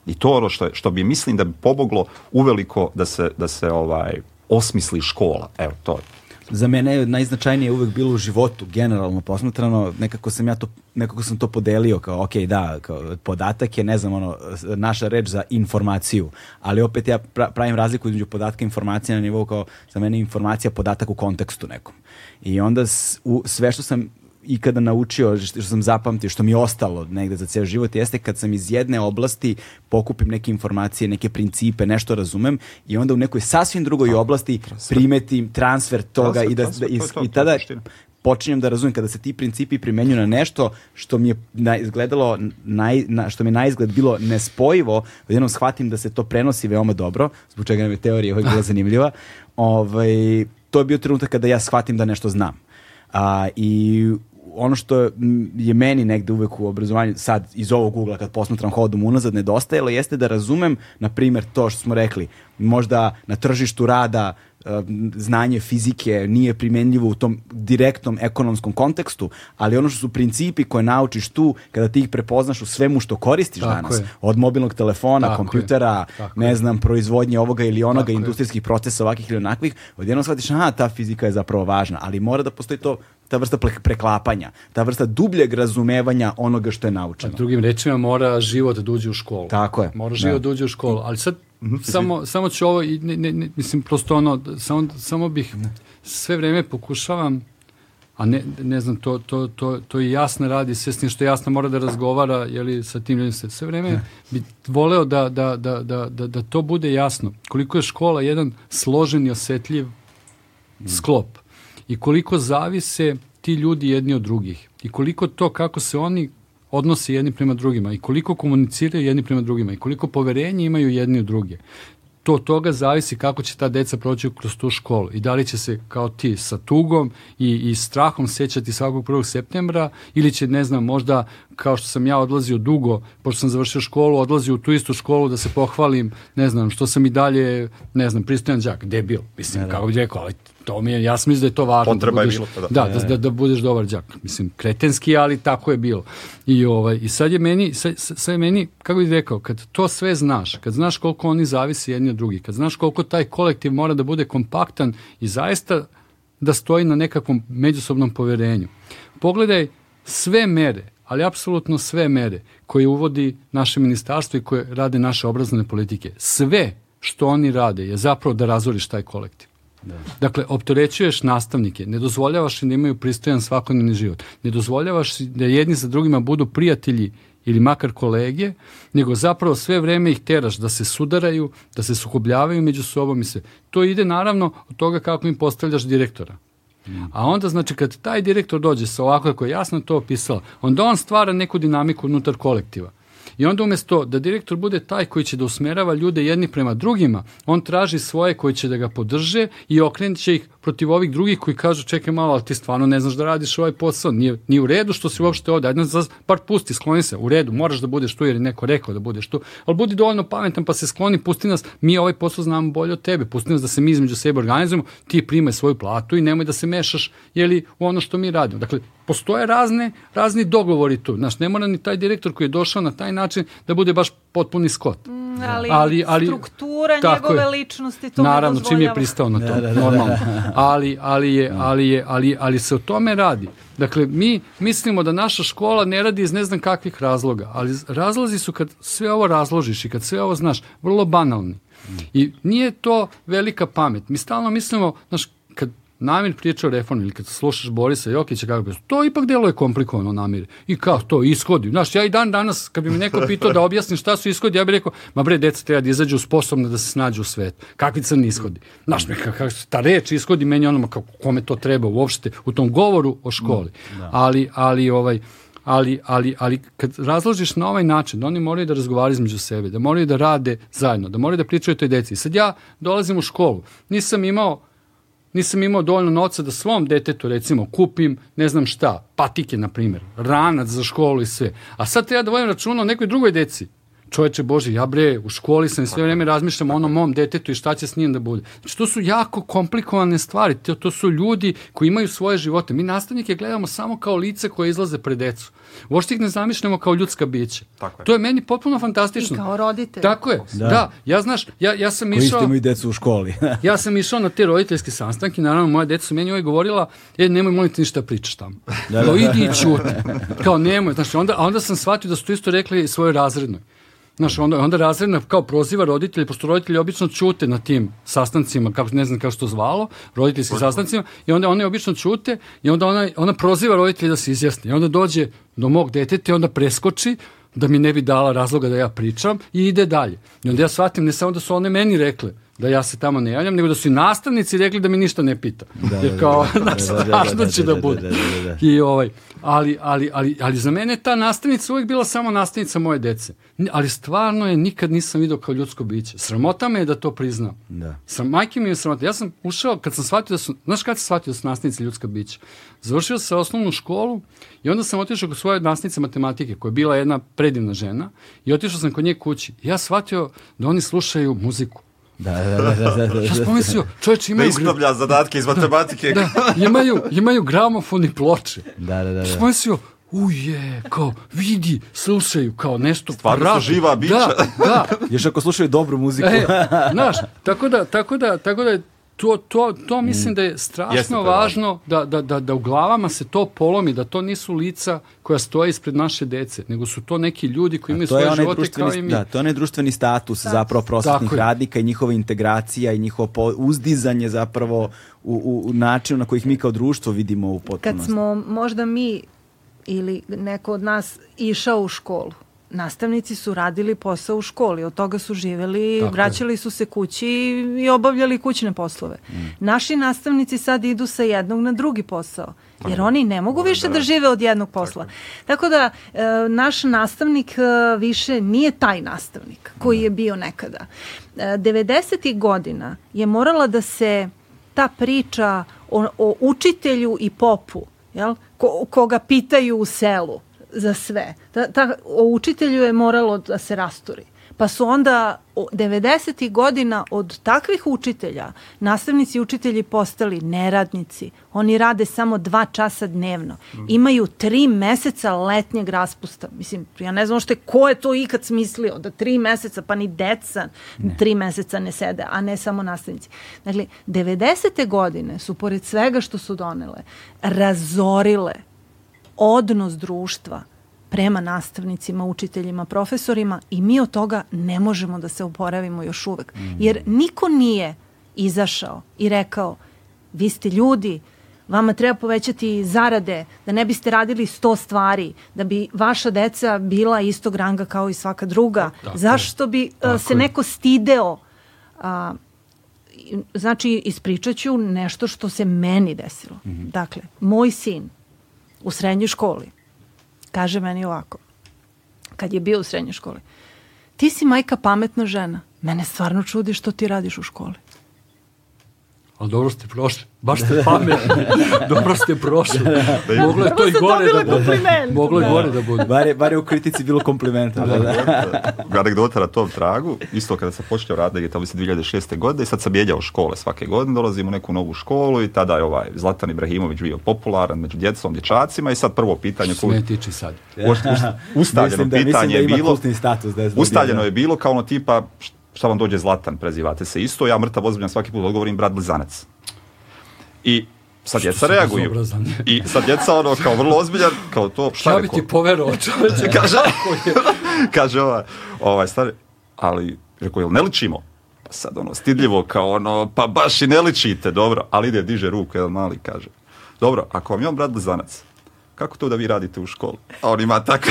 I to ono što, što bi mislim da bi pomoglo uveliko da se, da se ovaj, osmisli škola. Evo, to je. Za mene je najznačajnije uvek bilo u životu, generalno posmatrano, nekako sam ja to, nekako sam to podelio kao, ok, da, kao, podatak je, ne znam, ono, naša reč za informaciju, ali opet ja pravim razliku između podatka i informacije na nivou kao, za mene informacija podatak u kontekstu nekom. I onda s, u, sve što sam ikada naučio, što sam zapamtio, što mi je ostalo negde za ceo život, jeste kad sam iz jedne oblasti pokupim neke informacije, neke principe, nešto razumem i onda u nekoj sasvim drugoj oblasti primetim transfer toga transfer, i da, transfer, da, i, to, i tada počinjem da razumem kada se ti principi primenjuju na nešto što mi je na, izgledalo naj, na, što mi je na izgled bilo nespojivo, jednom shvatim da se to prenosi veoma dobro, zbog čega nam je teorija ovaj bila zanimljiva. Ovaj, to je bio trenutak kada ja shvatim da nešto znam. A, I ono što je meni negde uvek u obrazovanju sad iz ovog ugla kad posmatram hodom unazad nedostajalo jeste da razumem na primjer to što smo rekli možda na tržištu rada znanje fizike nije primenljivo u tom direktnom ekonomskom kontekstu, ali ono što su principi koje naučiš tu, kada ti ih prepoznaš u svemu što koristiš Tako danas, je. od mobilnog telefona, Tako kompjutera, ne znam, proizvodnje ovoga ili onoga, Tako industrijskih je. procesa ovakvih ili onakvih, odjednom shvatiš, aha, ta fizika je zapravo važna, ali mora da postoji to ta vrsta preklapanja, ta vrsta dubljeg razumevanja onoga što je naučeno. A drugim rečima mora život da uđe u školu. Tako je. Mora život da, da uđe u školu, ali sad Mm -hmm. samo, samo ću ovo, ne, ne, ne, mislim, prosto ono, samo, samo bih sve vreme pokušavam, a ne, ne znam, to, to, to, to i jasno radi, sve s tim što jasno mora da razgovara, jeli, sa tim ljudima, sve vreme bi voleo da, da, da, da, da, da to bude jasno. Koliko je škola jedan složen i osetljiv mm. sklop i koliko zavise ti ljudi jedni od drugih i koliko to kako se oni odnose jedni prema drugima i koliko komuniciraju jedni prema drugima i koliko poverenja imaju jedni u druge. To od toga zavisi kako će ta deca proći kroz tu školu i da li će se kao ti sa tugom i, i strahom sećati svakog 1. septembra ili će, ne znam, možda kao što sam ja odlazio dugo, pošto sam završio školu, odlazio u tu istu školu da se pohvalim, ne znam, što sam i dalje, ne znam, pristojan đak, debil, mislim, ne, da. kako bih rekao, ali to mi je, ja sam mislim da je to važno. Potreba da budeš, je bilo tada. Da, da, da, da budeš dobar đak. Mislim, kretenski, ali tako je bilo. I, ovaj, i sad je meni, sad, sad je meni, kako bih rekao, kad to sve znaš, kad znaš koliko oni zavisi jedni od drugih, kad znaš koliko taj kolektiv mora da bude kompaktan i zaista da stoji na nekakvom međusobnom poverenju. Pogledaj sve mere, ali apsolutno sve mere koje uvodi naše ministarstvo i koje rade naše obrazovne politike. Sve što oni rade je zapravo da razvoriš taj kolektiv. Da. Dakle, opterećuješ nastavnike, ne dozvoljavaš im da imaju pristojan svakodnevni život, ne dozvoljavaš da jedni sa drugima budu prijatelji ili makar kolege, nego zapravo sve vreme ih teraš da se sudaraju, da se sukobljavaju među sobom i sve. To ide naravno od toga kako im postavljaš direktora. Mm. A onda, znači, kad taj direktor dođe sa ovako kako je jasno to opisala, onda on stvara neku dinamiku unutar kolektiva. I onda umesto da direktor bude taj koji će da usmerava ljude jedni prema drugima, on traži svoje koji će da ga podrže i okrenut će ih protiv ovih drugih koji kažu čekaj malo, ali ti stvarno ne znaš da radiš ovaj posao, nije, nije u redu što si uopšte ovde, ajde par pusti, skloni se, u redu, moraš da budeš tu jer je neko rekao da budeš tu, ali budi dovoljno pametan pa se skloni, pusti nas, mi ovaj posao znamo bolje od tebe, pusti nas da se mi između sebe organizujemo, ti primaj svoju platu i nemoj da se mešaš jeli, u ono što mi radimo. Dakle, postoje razne, razni dogovori tu. Znaš, ne mora ni taj direktor koji je došao na taj način da bude baš potpuni skot. Mm, ali, ali, ali struktura njegove je. ličnosti to Naravno, ne čim je pristao na to, da, da, da, normalno. Ali, ali, je, ali, je, ali, ali se o tome radi. Dakle, mi mislimo da naša škola ne radi iz ne znam kakvih razloga, ali razlozi su kad sve ovo razložiš i kad sve ovo znaš, vrlo banalni. I nije to velika pamet. Mi stalno mislimo, znaš, Namir priča o reformi ili kad slušaš Borisa Jokića kako bi to ipak deluje komplikovano Namir. I kao to ishodi. Znaš, ja i dan danas kad bi mi neko pitao da objasnim šta su ishodi, ja bih rekao, ma bre, deca treba da izađu sposobno da se snađu u svetu. Kakvi crni ishodi? Znaš, me, kako, ta reč ishodi meni onoma kako kome to treba uopšte u tom govoru o školi. Da. Ali, ali, ovaj, ali, ali, ali kad razložiš na ovaj način, da oni moraju da razgovaraju između sebe, da moraju da rade zajedno, da moraju da pričaju toj deci. Sad ja dolazim u školu, nisam imao nisam imao dovoljno novca da svom detetu recimo kupim ne znam šta, patike na primjer, ranac za školu i sve. A sad treba da vodim računa o nekoj drugoj deci čoveče Bože, ja bre, u školi sam i sve vreme razmišljam o onom mom detetu i šta će s njim da bude. Znači, to su jako komplikovane stvari, to, to su ljudi koji imaju svoje živote. Mi nastavnike gledamo samo kao lice koje izlaze pred decu. Uopšte ih ne zamišljamo kao ljudska bića. Tako je. To je meni potpuno fantastično. I kao roditelj. Tako je, da. da. Ja, znaš, ja, ja sam Koji išao... Koji i decu u školi. ja sam išao na te roditeljske sastanke, naravno, moja deca su meni uvijek govorila, e, nemoj molim ti ništa pričaš tamo. Da, da, kao, idi i čuti. Kao, nemoj. Znači, onda, a onda sam shvatio da su to isto rekli svojoj razrednoj. Znaš, onda, onda razredna kao proziva roditelji, pošto roditelji obično čute na tim sastancima, kako, ne znam kako se to zvalo, roditeljskim sastancima, i onda one obično čute i onda ona, ona proziva roditelji da se izjasni. I onda dođe do mog deteta i onda preskoči, da mi ne bi dala razloga da ja pričam i ide dalje. I onda ja shvatim ne samo da su one meni rekle, da ja se tamo ne javljam, nego da su i nastavnici rekli da mi ništa ne pita. Da, Jer kao, znaš, strašno će da bude. I ovaj, ali, ali, ali, ali za mene ta nastavnica uvijek bila samo nastavnica moje dece. Ali stvarno je nikad nisam vidio kao ljudsko biće. Sramota me je da to priznam. Da. Sram, majke mi je sramota. Ja sam ušao, kad sam shvatio da su, znaš kad sam shvatio da su nastavnici ljudska bića? Završio sam osnovnu školu i onda sam otišao kod svoje nastavnice matematike, koja je bila jedna predivna žena, i otišao sam kod nje kući. Ja shvatio da oni slušaju muziku. Da, da, da, da, da, da. Ja sam pomislio, čovječ imaju... Da ispravlja zadatke iz matematike. Da, da, imaju, imaju gramofon i ploče. Da, da, da. da. Ja sam pomislio, uje, kao, vidi, slušaju, kao nešto. Stvarno pravi. su živa bića. Da, da. Još ako slušaju dobru muziku. E, znaš, tako da, tako da, tako da je to, to, to mislim da je strašno Jeste, važno da, da, da, da u glavama se to polomi, da to nisu lica koja stoje ispred naše dece, nego su to neki ljudi koji imaju svoje živote kao i mi. Da, to je onaj društveni status da. zapravo prosvetnih radnika i njihova integracija i njihovo uzdizanje zapravo u, u, u načinu na kojih mi kao društvo vidimo u potpunosti. Kad smo možda mi ili neko od nas išao u školu, nastavnici su radili posao u školi, od toga su živeli, Tako vraćali je. su se kući i obavljali kućne poslove. Mm. Naši nastavnici sad idu sa jednog na drugi posao, jer Tako. oni ne mogu više da, da žive od jednog posla. Tako, Tako da e, naš nastavnik e, više nije taj nastavnik koji da. je bio nekada. E, 90. godina je morala da se ta priča o, o učitelju i popu, jel, ko, koga pitaju u selu, za sve. Ta, ta, o učitelju je moralo da se rasturi. Pa su onda 90. godina od takvih učitelja, nastavnici i učitelji postali neradnici. Oni rade samo dva časa dnevno. Imaju tri meseca letnjeg raspusta. Mislim, ja ne znam je, ko je to ikad smislio da tri meseca, pa ni deca ne. tri meseca ne sede, a ne samo nastavnici. Dakle, 90. godine su, pored svega što su donele, razorile odnos društva prema nastavnicima, učiteljima, profesorima i mi od toga ne možemo da se oporavimo još uvek. Mm. Jer niko nije izašao i rekao vi ste ljudi, vama treba povećati zarade, da ne biste radili sto stvari, da bi vaša deca bila istog ranga kao i svaka druga. Tako Zašto bi uh, se neko stideo? Uh, znači, ispričat ću nešto što se meni desilo. Mm -hmm. Dakle, moj sin u srednjoj školi kaže meni ovako. kad je bio u srednjoj školi. Ti si majka pametna žena. Mene stvarno čudi što ti radiš u školi. Ali dobro ste prošli. Baš ste pametni. dobro ste prošli. Moglo je to i gore da bude. Moglo je gore da bude. Bar je, bar je u kritici bilo komplimenta. Da, da. anegdota na tom tragu, isto kada sam počeo raditi, tamo se 2006. godine i sad sam mijenjao škole svake godine, dolazim u neku novu školu i tada je ovaj Zlatan Ibrahimović bio popularan među djecom, dječacima i sad prvo pitanje koje Smetići sad. ustaljeno Mislim da, pitanje da je bilo. Da toga. je bilo kao ono tipa šta vam dođe Zlatan, prezivate se isto, ja mrtav ozbiljan svaki put odgovorim brat blizanac. I sad djeca reaguju. I sad djeca ono kao vrlo ozbiljan, kao to, šta Šta bi ti poverovao čoveče? kaže, kaže ovaj, ovaj stari, ali, rekao, jel ne ličimo? Pa sad ono, stidljivo kao ono, pa baš i ne ličite, dobro, ali ide, diže ruku, jedan mali kaže, dobro, ako vam je on brat blizanac, kako to da vi radite u školi? A on ima tako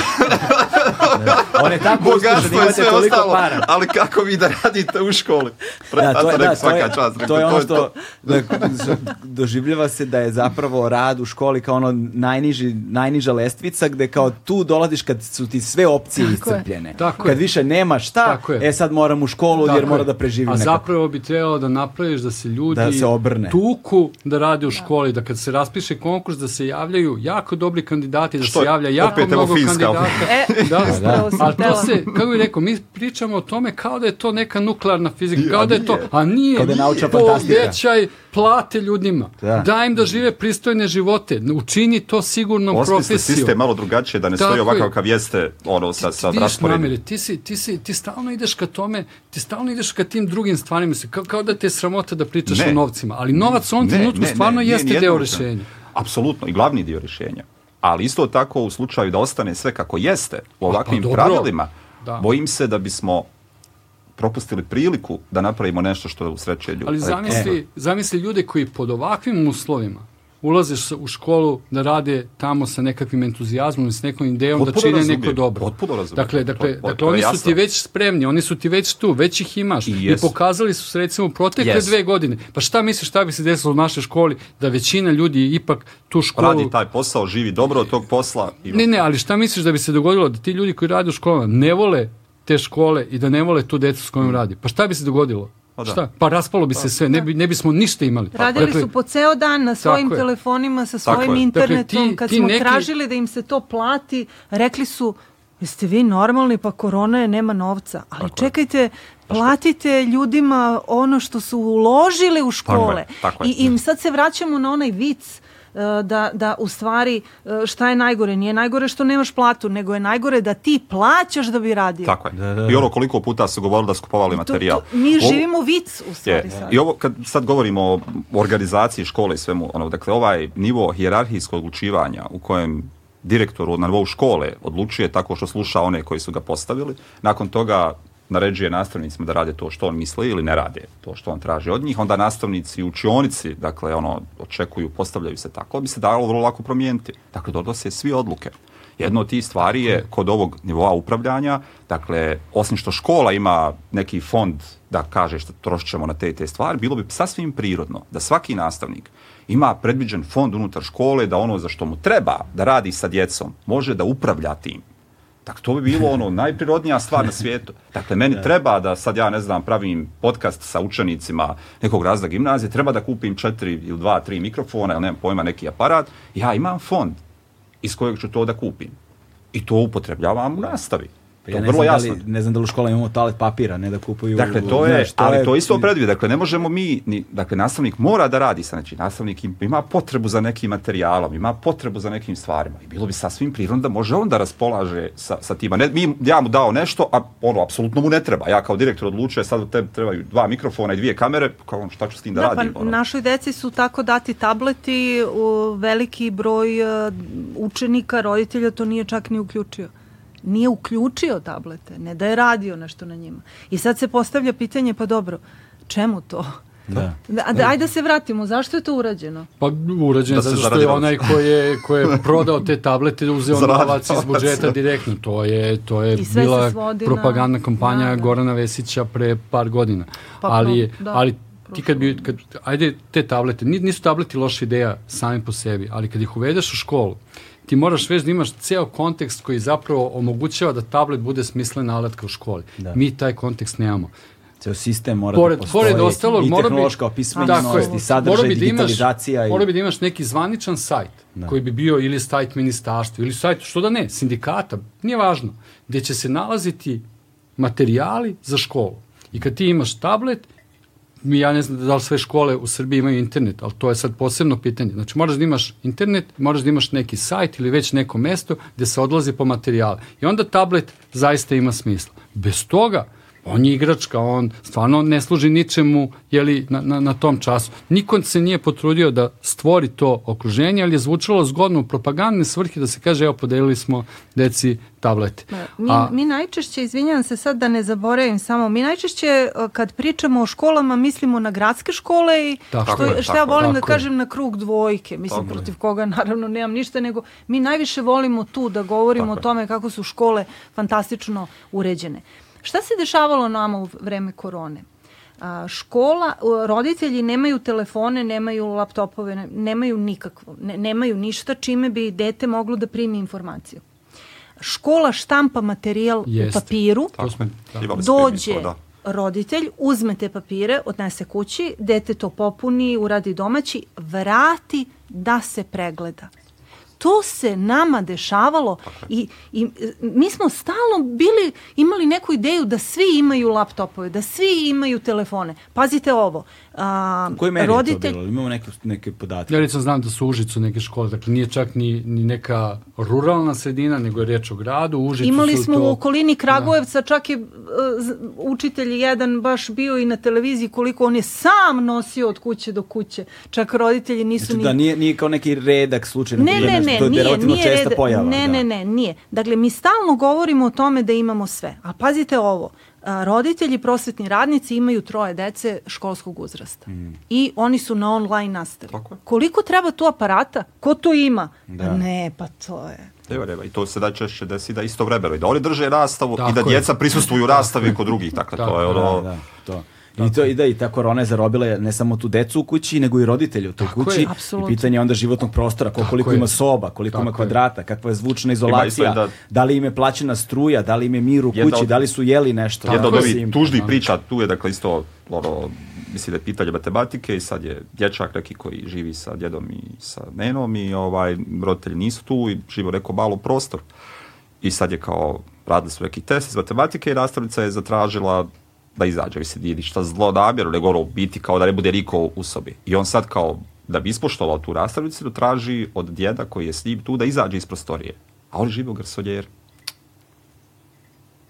On je tako bogatstvo imate sve toliko ostalo, para. ali kako vi da radite u školi? Pre, Da, to je, da, rekao, to svaka je, čast, to je ono to. što da, doživljava se da je zapravo rad u školi kao ono najniži, najniža lestvica gde kao tu dolaziš kad su ti sve opcije Tako je. iscrpljene. Tako kad je. više nema šta, Tako e sad moram u školu jer Tako mora je. da preživim A nekako. zapravo bi trebalo da napraviš da se ljudi Da se obrne. tuku da rade u školi, da kad se raspiše konkurs da se javljaju jako dobri kandidati, da Što se javlja jako mnogo Finska. kandidata. E, Da, upravo sam ali to se, kako bih rekao, mi pričamo o tome kao da je to neka nuklearna fizika, kao da je to, a nije, Kao da je povećaj plate ljudima, Da. daj im da žive pristojne živote, učini to sigurnom Osmisli profesijom. sistem malo drugačije, da ne Tako stoji ovakav je. kav jeste, ono, sa, sa rasporedom. ti, si, ti, si, ti stalno ideš ka tome, ti stalno ideš ka tim drugim stvarima, se, kao, kao da te je sramota da pričaš Ne. o novcima, ali novac u ovom trenutku stvarno ne, jeste deo rešenje. rešenja. Apsolutno, i glavni dio rješenja. Ali isto tako u slučaju da ostane sve kako jeste u ovakvim pa pravilima, Da. bojim se da bismo propustili priliku da napravimo nešto što usrećuje ljudi. Ali E, zamisli, zamisli ljude koji pod ovakvim uslovima ulaze u školu da rade tamo sa nekakvim entuzijazmom i s nekom idejom da Potpuno čine razumijem, neko dobro. potpuno razumijem. Dakle, dakle, to- dakle oni su jasno. ti već spremni, oni su ti već tu, već ih imaš. I I, jesu. pokazali su se recimo protekle Jesu. dve godine. Pa šta misliš šta bi se desilo u našoj školi da većina ljudi ipak tu školu... Radi taj posao, živi dobro od tog posla. I Ne, ne, ali šta misliš da bi se dogodilo da ti ljudi koji rade u školama ne vole te škole i da ne vole tu decu s kojom radi? Pa šta bi se dogodilo? Pa da. Šta? Pa raspalo bi se sve, ne, bi, ne bismo ništa imali. Radili Dakle, su po ceo dan na svojim Tako je. telefonima, sa Tako svojim je. internetom. Dakle, ti- Kad ti smo neki- tražili da im se to plati, rekli su, jeste vi normalni, pa korona je, nema novca. Ali čekajte, platite ljudima ono što su uložili u škole. tako je. I, I sad se vraćamo na onaj vic da, da u stvari e, šta je najgore? Nije najgore što nemaš platu, nego je najgore da ti plaćaš da bi radio. Tako je. I ono koliko puta su govorili da su kupovali To- materijal. to- mi Ovo- živimo vic u stvari Je. sad. I ovo, kad sad govorimo o organizaciji škole i svemu, ono, dakle, ovaj nivo hijerarhijskog odlučivanja u kojem direktor na nivou škole odlučuje tako što sluša one koji su ga postavili, nakon toga naređuje nastavnicima da rade to što on misli ili ne rade to što on traži od njih, onda nastavnici u učionici, dakle, ono, očekuju, postavljaju se tako, bi se dalo vrlo lako promijeniti. Dakle, donose svi odluke. Jedno od tih stvari je kod ovog nivoa upravljanja, dakle, osim što škola ima neki fond da kaže što trošit ćemo na te i te stvari, bilo bi sasvim prirodno da svaki nastavnik ima predviđen fond unutar škole da ono za što mu treba da radi sa djecom može da upravlja tim. Dakle, to bi bilo ono najprirodnija stvar na svijetu. Dakle, meni treba da sad ja ne znam pravim podcast sa učenicima nekog razda gimnazije, treba da kupim četiri ili dva, tri mikrofona ili nemam pojma neki aparat. Ja imam fond iz kojeg ću to da kupim. I to upotrebljavam u nastavi. Pa to ja je ne vrlo znam, jasno. da li, ne znam da li u školama imamo toalet papira, ne da kupuju... Dakle, to je, znaš, ali to je isto predvije. Dakle, ne možemo mi, ni, dakle, nastavnik mora da radi sa znači, nastavnik im- ima potrebu za nekim materijalom, ima potrebu za nekim stvarima. I bilo bi sasvim prirodno da može on da raspolaže sa, sa tima. Ne, mi, ja mu dao nešto, a ono, apsolutno mu ne treba. Ja kao direktor odlučujem, sad tebi trebaju dva mikrofona i dvije kamere, kao ono, šta ću s tim da, Da, radim? pa ono. našoj deci su tako dati tableti, u, veliki broj e, učenika, roditelja to nije čak ni uključio. Nije uključio tablete, ne da je radio nešto na njima. I sad se postavlja pitanje, pa dobro, čemu to? Da. Da, da, ajde da se vratimo, zašto je to urađeno? Pa urađen Da zato što je onaj ko je, ko je prodao te tablete uzeo novac iz budžeta direktno. To je, to je bila propagandna kampanja Da, da. Gorana Vesića pre par godina. Pa, ali, pro- da, ali ti kad bi, kad, ajde te tablete, ni- nisu tableti loša ideja sami po sebi, ali kad ih uvedeš u školu, ti moraš već da imaš ceo kontekst koji zapravo omogućava da tablet bude smislena alatka u školi. Da. Mi taj kontekst nemamo. Ceo sistem mora Pored, da postoji pored ostalog, i tehnološka opismenjenost i sadržaj, bi da imaš, digitalizacija. i... Mora bi da imaš neki zvaničan sajt Da. koji bi bio ili sajt ministarstva ili sajt, što da ne, sindikata, nije važno, gde će se nalaziti materijali za školu. I kad ti imaš tablet, ja ne znam da li sve škole u Srbiji imaju internet, ali to je sad posebno pitanje. Znači moraš da imaš internet, moraš da imaš neki sajt ili već neko mesto gde se odlazi po materijale. I onda tablet zaista ima smisla. Bez toga, on je igračka, on stvarno ne služi ničemu jeli, na, na, na tom času. Niko se nije potrudio da stvori to okruženje, ali je zvučalo zgodno u propagandne svrhe da se kaže, evo, podelili smo deci tablete. Da, Mi, A- mi najčešće, izvinjam se sad da ne zaboravim samo, mi najčešće e, kad pričamo o školama mislimo na gradske škole i Tako što, je, tako ja je. volim da Tako je. kažem na krug dvojke, mislim Tako je. protiv koga naravno nemam ništa, nego mi najviše volimo tu da govorimo Tako o je. tome kako su škole fantastično uređene. Šta se dešavalo nama u vreme korone? A, škola, roditelji nemaju telefone, nemaju laptopove, ne- nemaju nikakvo, ne, nemaju ništa čime bi dete moglo da primi informaciju. Škola štampa materijal Jeste. u papiru, smo, smo dođe da. roditelj, uzme te papire, odnese kući, dete to popuni, uradi domaći, vrati da se pregleda. To se nama dešavalo i, i e, mi smo stalno bili, imali neku ideju da svi imaju laptopove, da svi imaju telefone. Pazite ovo. A, U kojoj meri je to bilo? Imamo neke, neke podatke. Ja recimo znam da su u Užicu neke škole, dakle nije čak ni, ni neka ruralna sredina, nego je reč o gradu. U Užicu Imali smo to... u okolini Kragujevca, čak je uh, učitelj jedan baš bio i na televiziji koliko on je sam nosio od kuće do kuće. Čak roditelji nisu Znači ni... da nije, nije kao neki redak slučajno. Ne, ne, ne, to je nije, relativno nije česta red- pojava. Ne, da. ne, ne, nije. Dakle, mi stalno govorimo o tome da imamo sve. A pazite ovo, roditelji, prosvetni radnici imaju troje dece školskog uzrasta. I oni su na online nastavi. Tako je. Koliko treba tu aparata? Ko to ima? Da. Ne, pa to je... Evo, evo, i to se da češće desi da isto vremeno i da oni drže nastavu Tako i da je. djeca prisustvuju rastavi kod drugih, dakle Tako to je je, ono... Da, da, to. I to i da i ta korona je zarobila ne samo tu decu u kući, nego i roditelje u toj Tako kući. je. I pitanje je onda životnog prostora, koliko, ima soba, koliko Tako ima kvadrata, kakva je zvučna izolacija, da- da... li im je plaćena struja, da li im je mir u kući, od- da li su jeli nešto. Jedna od ovih tužnih da. priča, tu je dakle isto, ono, mislim da je pitanje matematike i sad je dječak neki koji živi sa djedom i sa nenom i ovaj, roditelji nisu tu i žive neko malo prostor. I sad je kao, radili su neki test iz matematike i nastavnica je zatražila da izađe, i se nije ništa zlo namjeru, nego ono biti kao da ne bude niko u sobi. I on sad kao, da bi ispoštovao tu nastavnicu, traži od djeda koji je s njim tu da izađe iz prostorije. A on živi u garsonjeru.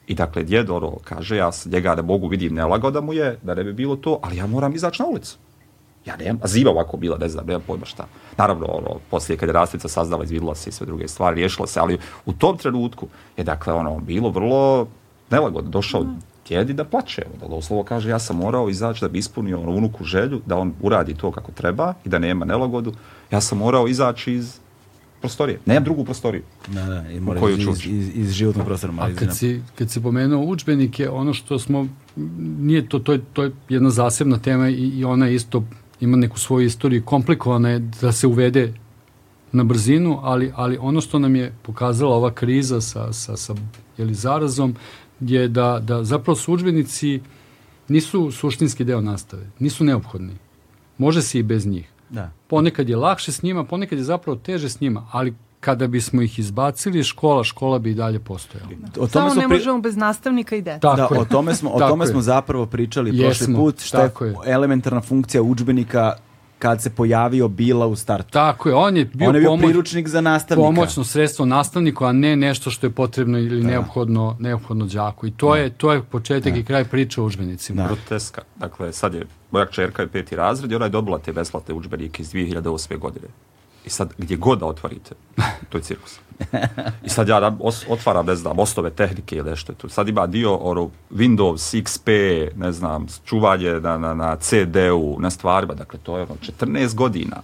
I dakle, djed ono kaže, ja njega ne mogu, vidim nelagoda mu je, da ne bi bilo to, ali ja moram izaći na ulicu. Ja nemam, a zima ovako bila, ne znam, nemam pojma šta. Naravno, ono, poslije kad je rastica saznala, izvidila se i sve druge stvari, riješila se, ali u tom trenutku je, dakle, ono, bilo vrlo nelagodno. Došao djedi da plače, da doslovo kaže, ja sam morao izaći da bi ispunio ono, unuku želju, da on uradi to kako treba i da nema nelagodu. Ja sam morao izaći iz prostorije. Nemam drugu prostoriju. Da, da, i mora koju iz, ću iz, iz, iz životnog prostora. A kad si, kad si pomenuo učbenike, ono što smo, nije to, to je, to je jedna zasebna tema i, i ona isto ima neku svoju istoriju, komplikovana je da se uvede na brzinu, ali, ali ono što nam je pokazala ova kriza sa, sa, sa jeli, zarazom je da, da zapravo su učbenici nisu suštinski deo nastave, nisu neophodni. Može se i bez njih. Da. Ponekad je lakše s njima, ponekad je zapravo teže s njima, ali kada bismo ih izbacili iz škola, škola bi i dalje postojala. O Samo smo ne pri- možemo bez nastavnika i dete. Tako da, o tome smo, o tome smo zapravo pričali prošli Jesmo, put, šta je, je. elementarna funkcija udžbenika kad se pojavio bila u startu. Tako je, on je bio, On je bio pomoć, priručnik za nastavnika. pomoćno sredstvo nastavniku, a ne nešto što je potrebno ili neophodno, neophodno đaku. I to, je, to je početak i kraj priče o udžbenicima. Da. groteska. Dakle, sad je, moja čerka je peti razred i ona je dobila te besplatne udžbenike iz 2008. godine. I sad, gdje god da otvorite, to je cirkus. I sad ja os, otvaram, ne znam, osnove tehnike ili nešto. Tu. Sad ima dio ono, Windows XP, ne znam, čuvanje na, na, na CD-u, na stvarima. Dakle, to je ono, 14 godina.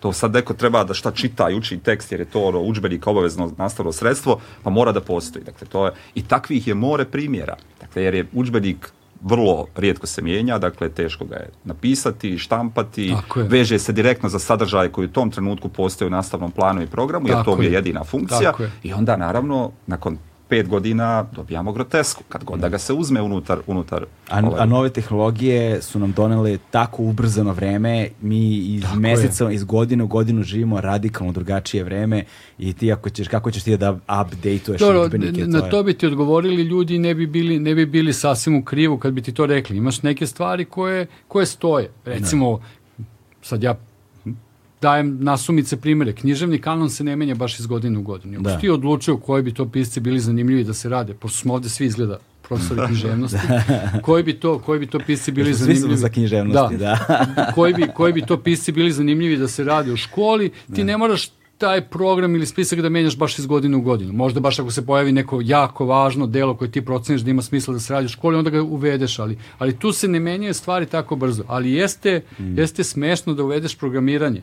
To sad neko treba da šta čita i uči tekst, jer je to ono, udžbenik obavezno nastavno sredstvo, pa mora da postoji. Dakle, to je, I takvih je more primjera. Dakle, jer je udžbenik vrlo rijetko se mijenja, dakle teško ga je napisati, štampati, Tako je. veže se direktno za sadržaj koji u tom trenutku postoji u nastavnom planu i programu, jer Tako to je je. jedina funkcija. Tako je. I onda naravno, nakon pet godina dobijamo grotesku, kad god da ga se uzme unutar, unutar A, ovaj, a nove tehnologije su nam donele tako ubrzano vreme, mi iz Tako meseca, iz godine u godinu živimo radikalno drugačije vreme i ti ako ćeš, kako ćeš ti da update-uješ Dobro, na je- to bi ti odgovorili ljudi ne bi bili ne bi bili sasvim u krivu kad bi ti to rekli. Imaš neke stvari koje koje stoje. Recimo sad ja dajem nasumice primere. Književni kanon se ne menja baš iz godine u godinu. Ako Da. ti odlučio koji bi to pisci bili zanimljivi da se rade, pošto smo ovde svi izgleda profesori književnosti, koji bi to, koji bi to pisci bili Svi smo zanimljivi? za književnosti, da. koji, bi, koji bi to pisci bili zanimljivi da se rade u školi, ti ne moraš taj program ili spisak da menjaš baš iz godine u godinu. Možda baš ako se pojavi neko jako važno delo koje ti proceniš da ima smisla da se radi u školi, onda ga uvedeš, ali, ali tu se ne menjaju stvari tako brzo. Ali jeste, jeste smešno da uvedeš programiranje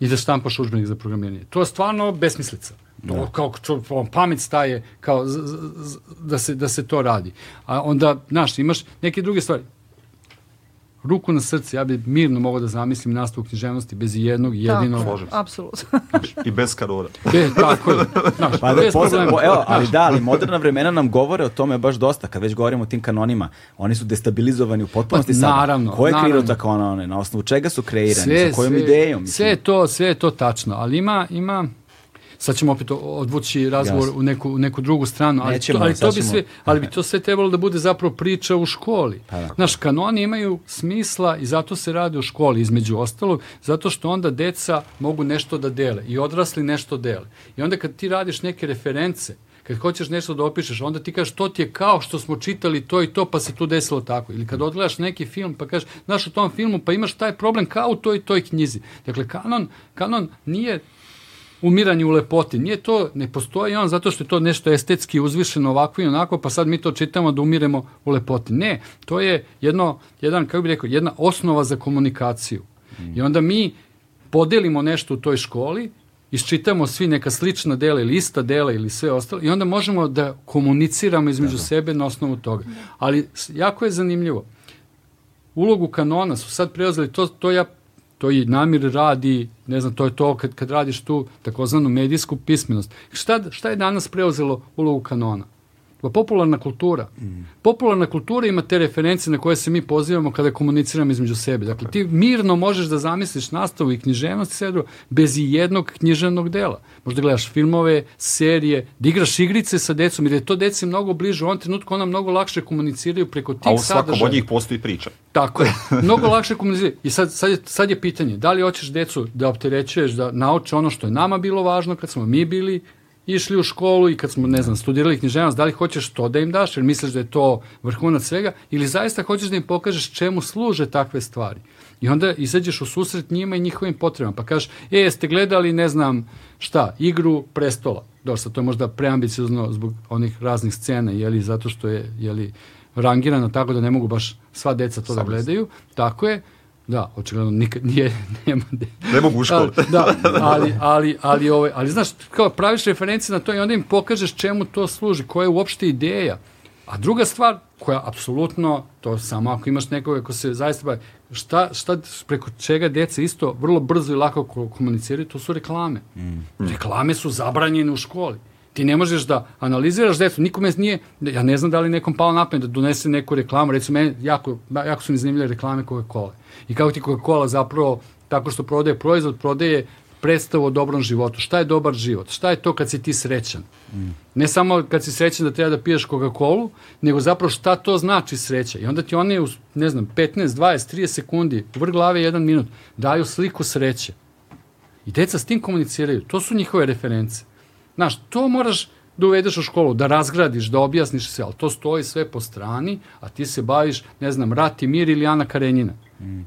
i da štampaš udžbenik za programiranje. To je stvarno besmislica. To kao čo, on pamet staje kao z, z, z, da, se, da se to radi. A onda, znaš, imaš neke druge stvari ruku na srce, ja bi mirno mogao da zamislim nastavu književnosti bez jednog jedinog... Tako, apsolutno. i bez kanona. Be, tako je. Znaš, Pa da, bez posle- problema. evo, ali da, ali moderna vremena nam govore o tome baš dosta, kad već govorimo o tim kanonima. Oni su destabilizovani u potpunosti Pa, sada. naravno, Ko je kreirao ta kanone? Na osnovu čega su kreirani? sa kojom idejom? Sve je to, sve je to tačno, ali ima, ima sad ćemo opet odvući razgovor u neku, u neku drugu stranu, ali, Nećemo, to, ali, to bi sve, ali bi to sve trebalo da bude zapravo priča u školi. Pa da. Znaš, kanoni imaju smisla i zato se radi u školi, između ostalog, zato što onda deca mogu nešto da dele i odrasli nešto dele. I onda kad ti radiš neke reference, kad hoćeš nešto da opišeš, onda ti kažeš to ti je kao što smo čitali to i to, pa se tu desilo tako. Ili kad odgledaš neki film, pa kažeš, znaš u tom filmu, pa imaš taj problem kao u toj i toj knjizi. Dakle, kanon, kanon nije umiranje u lepoti. Nije to, ne postoji on zato što je to nešto estetski uzvišeno ovako i onako, pa sad mi to čitamo da umiremo u lepoti. Ne, to je jedno, jedan, kako bih rekao, jedna osnova za komunikaciju. I onda mi podelimo nešto u toj školi, isčitamo svi neka slična dela ili ista dela ili sve ostalo i onda možemo da komuniciramo između sebe na osnovu toga. Ali jako je zanimljivo. Ulogu kanona su sad preuzeli, to, to ja to i namir radi, ne znam, to je to kad, kad radiš tu takozvanu medijsku pismenost. Šta, šta je danas preuzelo ulogu kanona? Pa popularna kultura. Popularna kultura ima te referencije na koje se mi pozivamo kada komuniciramo između sebe. Dakle, ti mirno možeš da zamisliš nastavu i književnost drugo bez i jednog književnog dela. Možda gledaš filmove, serije, da igraš igrice sa decom, jer je to deci mnogo bliže. U ovom trenutku ona mnogo lakše komuniciraju preko tih A u svakom sadržaja. od njih postoji priča. Tako je. Mnogo lakše komunicirati. I sad, sad, je, sad je pitanje, da li hoćeš decu da opterećuješ, da nauče ono što je nama bilo važno kad smo mi bili išli u školu i kad smo, ne znam, studirali književnost, da li hoćeš to da im daš, jer misliš da je to vrhunac svega, ili zaista hoćeš da im pokažeš čemu služe takve stvari. I onda izađeš u susret njima i njihovim potrebama, pa kažeš, e, jeste gledali, ne znam, šta, igru prestola. Dosta, to je možda preambiciozno zbog onih raznih scena, jeli, zato što je, jeli, rangirano tako da ne mogu baš sva deca to da Samo gledaju. Tako je. Da, očigledno nikad nije, nema de, Ne mogu u školu. A, da, ali, ali, ali, ovaj, ali znaš, kao praviš referencije na to i onda im pokažeš čemu to služi, koja je uopšte ideja. A druga stvar, koja apsolutno, to samo ako imaš nekoga ko se zaista bavi, šta, šta preko čega deca isto vrlo brzo i lako ko- komuniciraju, to su reklame. Reklame su zabranjene u školi. Ti ne možeš da analiziraš decu, nikome nije, ja ne znam da li nekom palo na pamet da donese neku reklamu, recimo meni jako, jako su mi zanimljive reklame Coca-Cola. I kako ti Coca-Cola zapravo, tako što prodaje proizvod, prodaje predstavu o dobrom životu. Šta je dobar život? Šta je to kad si ti srećan? Ne samo kad si srećan da treba da piješ Coca-Colu, nego zapravo šta to znači sreća. I onda ti oni, u, ne znam, 15, 20, 30 sekundi, vrh glave jedan minut, daju sliku sreće. I deca s tim komuniciraju. To su njihove reference. Znaš, to moraš da uvedeš u školu, da razgradiš, da objasniš sve, ali to stoji sve po strani, a ti se baviš, ne znam, Rat i mir ili Ana Karenjina.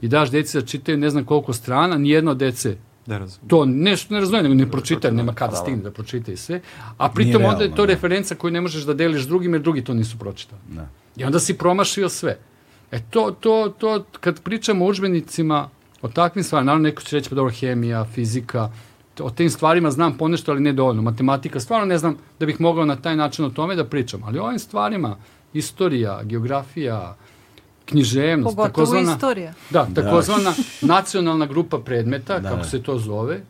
I daš deci da čitaju ne znam koliko strana, nijedno dece Ne razumijem. to nešto ne razumijem, nego ne pročitaju, nema kada stigne da pročitaju sve. A pritom Nije onda je to realno, da. referenca koju ne možeš da deliš drugim, jer drugi to nisu pročitali. Da. I onda si promašio sve. E to, to, to, kad pričamo o udžbenicima, o takvim stvarima, naravno neko će reći, pa dobro, hemija, fizika, o tim stvarima znam ponešto, ali ne dovoljno. Matematika, stvarno ne znam da bih mogao na taj način o tome da pričam. Ali o ovim stvarima, istorija, geografija, književnost, Pogotovo takozvana, istorija. da, takozvana nacionalna grupa predmeta, Da. kako se to zove,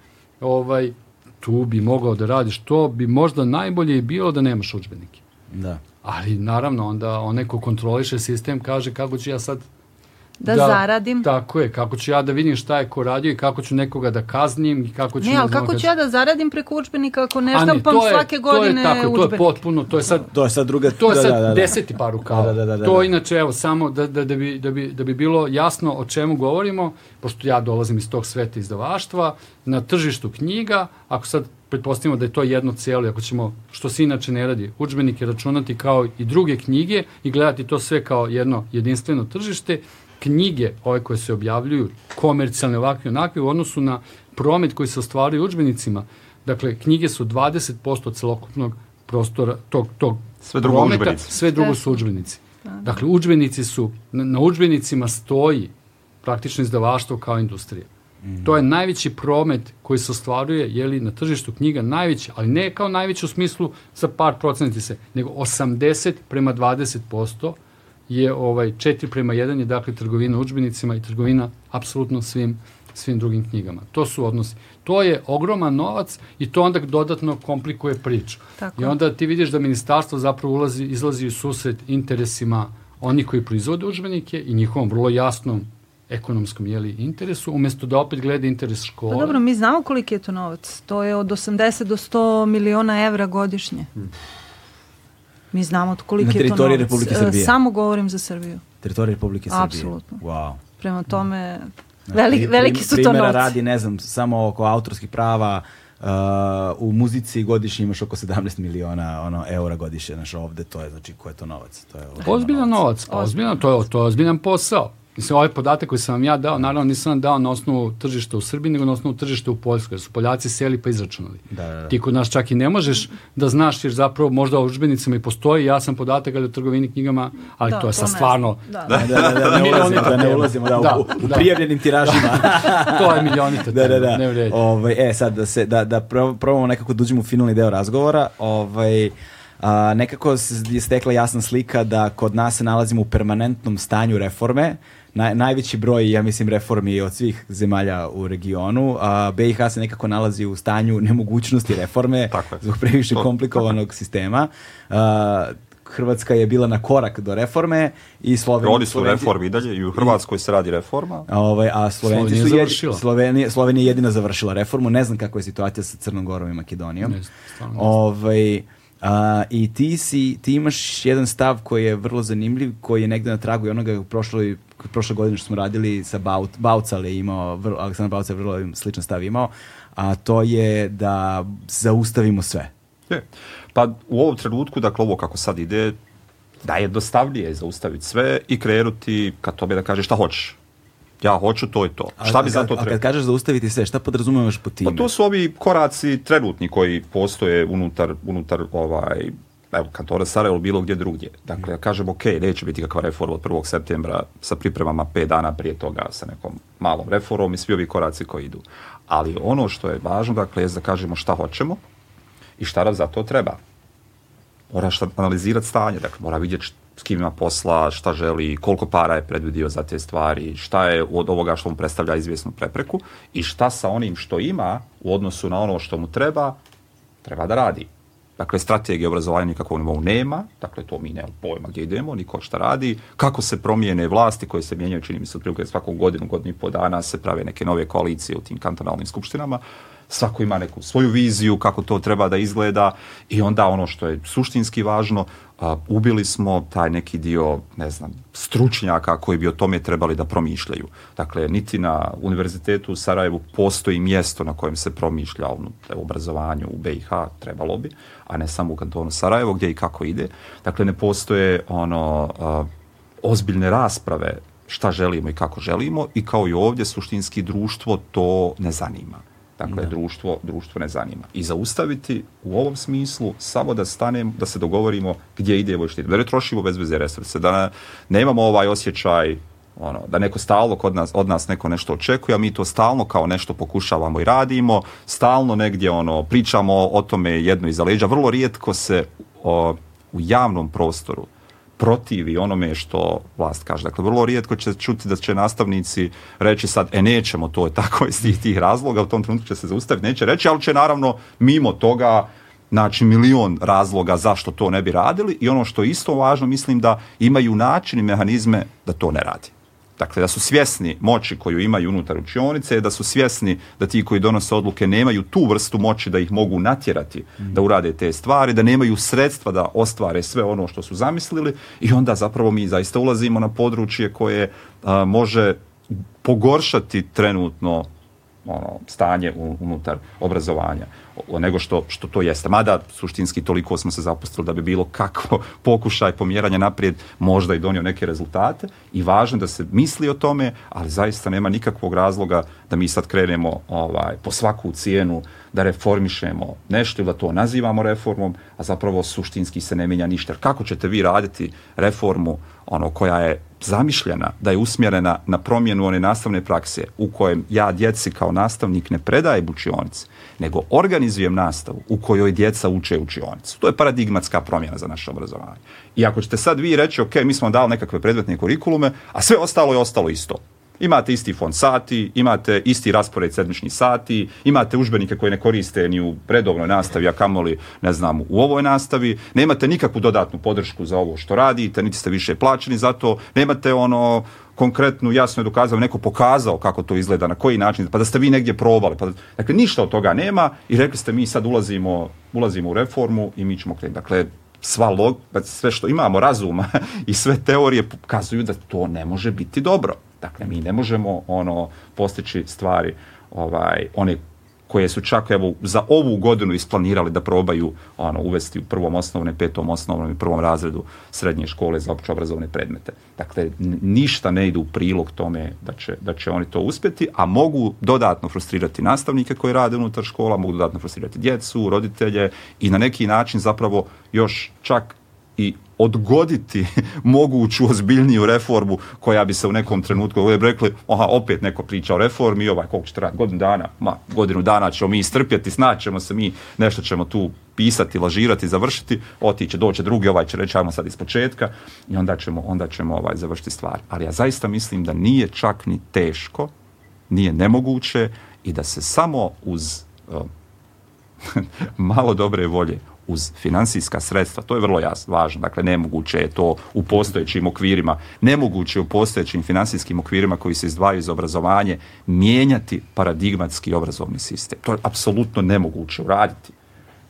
ovaj, tu bi mogao da radiš, to bi možda najbolje i bilo da nemaš udžbenike. Da. Ali naravno onda onaj ko kontroliše sistem kaže kako ću ja sad Da, zaradim. Tako je, kako ću ja da vidim šta je ko radio i kako ću nekoga da kaznim i kako ću... Ne, ali kako ću ja da zaradim preko učbenika ako ne štampam to svake godine to je, tako, je, to je potpuno, to je sad To je sad druga... To je da, sad da, da, da. deseti par rukava. Da, da, da, da, to da. inače, evo, samo da, da, da, bi, da, bi, da bi bilo jasno o čemu govorimo, pošto ja dolazim iz tog sveta izdavaštva, na tržištu knjiga, ako sad pretpostavimo da je to jedno cijelo, i ako ćemo, što se inače ne radi, učbenike računati kao i druge knjige i gledati to sve kao jedno jedinstveno tržište, knjige, ove koje se objavljuju, komercijalne ovakve i onakve, u odnosu na promet koji se ostvaruje u udžbenicima, dakle, knjige su 20% celokupnog prostora tog, tog Sve drugo prometa, udžbenici. sve drugo su udžbenici. Dakle, udžbenici su, na, na udžbenicima stoji praktično izdavaštvo kao industrija. To je najveći promet koji se ostvaruje jeli, na tržištu knjiga, najveći, ali ne kao najveći u smislu sa par procenti se, nego 80 prema 20% je ovaj 4 prema 1 je dakle trgovina udžbenicima i trgovina apsolutno svim svim drugim knjigama. To su odnosi. To je ogroman novac i to onda dodatno komplikuje priču. Tako I onda ti vidiš da ministarstvo zapravo ulazi, izlazi u susret interesima onih koji proizvode udžbenike i njihovom vrlo jasnom ekonomskom jeli, interesu, umesto da opet gleda interes škole. Pa dobro, mi znamo koliki je to novac. To je od 80 do 100 miliona evra godišnje. Mi znamo koliki Na je to teritoriji novac. Republike E, Srbije. Samo govorim za Srbiju. Teritorija Republike Srbije. Apsolutno. Wow. Prema tome, Znači, veli, pri- veliki su to novci. radi, ne znam, samo oko autorskih prava, uh, u muzici godišnje imaš oko 17 miliona ono, eura godišnje, znaš, ovde to je, znači, ko je to novac? To je Ozbiljan novac, pa ozbiljan, to je, to je ozbiljan posao. Mislim, ovaj podatak koji sam vam ja dao, naravno nisam vam dao na osnovu tržišta u Srbiji, nego na osnovu tržišta u Poljskoj, jer su Poljaci seli pa izračunali. Da, da, da. Ti kod nas čak i ne možeš da znaš, jer zapravo možda u udžbenicima i postoji jasan podatak ali u trgovini knjigama, ali Da, to je ne stvarno, Da. Da, da, da, da, ne ulazimo, da ne ulazimo, da, Da, u, u da. prijavljenim tiražima. to je milionita da, da, tema, ne da. vredi. Ovaj, e, sad da, se, da, da pro- probamo nekako da uđemo u finalni deo razgovora. Ovaj, a, nekako je stekla jasna slika da kod nas se nalazimo u permanentnom stanju reforme. Naj, najveći broj, ja mislim, reformi od svih zemalja u regionu. A, BiH se nekako nalazi u stanju nemogućnosti reforme zbog previše komplikovanog sistema. A, Hrvatska je bila na korak do reforme i Slovenija... Oni su u reformi i dalje i u Hrvatskoj se radi reforma. A, Ovaj, a Slovenci Slovenija su jedi- završila. Slovenija, Slovenija je jedina završila reformu. Ne znam kakva je situacija sa Crnom Gorom i Makedonijom. Ne znam, stvarno ne znam. Ovaj, a, I ti, si, ti imaš jedan stav koji je vrlo zanimljiv, koji je negde na tragu i onoga u prošloj, prošle godine što smo radili sa Baut, Baucal je imao, vrlo, Aleksandar Baucal je vrlo sličan stav imao, a to je da zaustavimo sve. Je. Pa u ovom trenutku, dakle ovo kako sad ide, da je dostavljije zaustaviti sve i krenuti ka tome da kažeš šta hoćeš. Ja hoću, to je to. A, Šta bi a, za to A kad trebalo? kažeš zaustaviti sve, šta podrazumevaš po time? Pa to su ovi koraci trenutni koji postoje unutar, unutar ovaj, evo, kantona Sarajevo bilo gdje drugdje. Dakle, ja kažem, ok, neće biti kakva reforma od 1. septembra sa pripremama 5 dana prije toga sa nekom malom reformom i svi ovi koraci koji idu. Ali ono što je važno, dakle, je da kažemo šta hoćemo i šta nam za to treba. Mora šta analizirati stanje, dakle, mora vidjeti s kim ima posla, šta želi, koliko para je predvidio za te stvari, šta je od ovoga što mu predstavlja izvjesnu prepreku i šta sa onim što ima u odnosu na ono što mu treba, treba da radi. Dakle, strategije obrazovanja nikakvog nivou nema, dakle, to mi nemamo pojma gdje idemo, niko šta radi, kako se promijene vlasti koje se mijenjaju, čini mi se otprilike svakog godinu, godinu i po dana se prave neke nove koalicije u tim kantonalnim skupštinama, svako ima neku svoju viziju kako to treba da izgleda i onda ono što je suštinski važno, a, ubili smo taj neki dio, ne znam, stručnjaka koji bi o tome trebali da promišljaju. Dakle, niti na Univerzitetu u Sarajevu postoji mjesto na kojem se promišlja o obrazovanju u BiH, trebalo bi, a ne samo u kantonu Sarajevo, gdje i kako ide. Dakle, ne postoje ono, a, ozbiljne rasprave šta želimo i kako želimo i kao i ovdje suštinski društvo to ne zanima. Dakle, društvo, društvo ne zanima. I zaustaviti u ovom smislu samo da stanemo, da se dogovorimo gdje idemo i što idemo. Da ne trošimo bez veze resurse, da ne- nemamo ovaj osjećaj ono, da neko stalno kod nas, od nas neko nešto očekuje, a mi to stalno kao nešto pokušavamo i radimo, stalno negdje ono, pričamo o tome jedno iza leđa. Vrlo rijetko se o, u javnom prostoru protivi onome što vlast kaže. Dakle, vrlo rijetko će čuti da će nastavnici reći sad, e nećemo, to je tako iz tih, tih razloga, u tom trenutku će se zaustaviti, neće reći, ali će naravno mimo toga znači milion razloga zašto to ne bi radili i ono što je isto važno, mislim da imaju način i mehanizme da to ne radi. Dakle, da su svjesni moći koju imaju unutar učionice, da su svjesni da ti koji donose odluke nemaju tu vrstu moći da ih mogu natjerati da urade te stvari, da nemaju sredstva da ostvare sve ono što su zamislili i onda zapravo mi zaista ulazimo na područje koje a, može pogoršati trenutno ono, stanje unutar obrazovanja nego što, što to jeste. Mada suštinski toliko smo se zapustili da bi bilo kakvo pokušaj pomjeranja naprijed možda i donio neke rezultate i važno da se misli o tome, ali zaista nema nikakvog razloga da mi sad krenemo ovaj, po svaku cijenu da reformišemo nešto ili da to nazivamo reformom, a zapravo suštinski se ne mijenja ništa. Kako ćete vi raditi reformu ono koja je zamišljena da je usmjerena na promjenu one nastavne prakse u kojem ja djeci kao nastavnik ne predaje učionice, nego organizujem nastavu u kojoj djeca uče učionicu. To je paradigmatska promjena za naše obrazovanje. I ako ćete sad vi reći, ok, mi smo dali nekakve predmetne kurikulume, a sve ostalo je ostalo isto. Imate isti fond sati, imate isti raspored sedmičnih sati, imate užbenike koje ne koriste ni u redovnoj nastavi, a kamoli, ne znam, u ovoj nastavi, nemate nikakvu dodatnu podršku za ovo što radite, niti ste više plaćeni za to, nemate ono konkretnu, jasno je dokazao, neko pokazao kako to izgleda, na koji način, pa da ste vi negdje probali. Pa da, dakle, ništa od toga nema i rekli ste mi sad ulazimo, ulazimo u reformu i mi ćemo krenuti. Dakle, sva log, sve što imamo razuma i sve teorije pokazuju da to ne može biti dobro. Dakle, mi ne možemo ono postići stvari ovaj, one koje su čak evo za ovu godinu isplanirali da probaju ono, uvesti u prvom osnovne, petom osnovnom i prvom razredu srednje škole za opće obrazovne predmete. Dakle, ništa ne ide u prilog tome da će, da će oni to uspjeti, a mogu dodatno frustrirati nastavnike koji rade unutar škola, mogu dodatno frustrirati djecu, roditelje i na neki način zapravo još čak i odgoditi moguću ozbiljniju reformu koja bi se u nekom trenutku ovdje rekli, aha, opet neko priča o reformi, ovaj, koliko će trajati, godinu dana, ma, godinu dana ćemo mi istrpjeti, snaćemo se mi, nešto ćemo tu pisati, lažirati, završiti, otiće, doće drugi, ovaj će reći, ajmo sad iz početka i onda ćemo, onda ćemo ovaj, završiti stvar. Ali ja zaista mislim da nije čak ni teško, nije nemoguće i da se samo uz uh, malo dobre volje uz financijska sredstva, to je vrlo jasno, važno, dakle nemoguće je to u postojećim okvirima, nemoguće je u postojećim financijskim okvirima koji se izdvajaju za obrazovanje mijenjati paradigmatski obrazovni sistem. To je apsolutno nemoguće uraditi.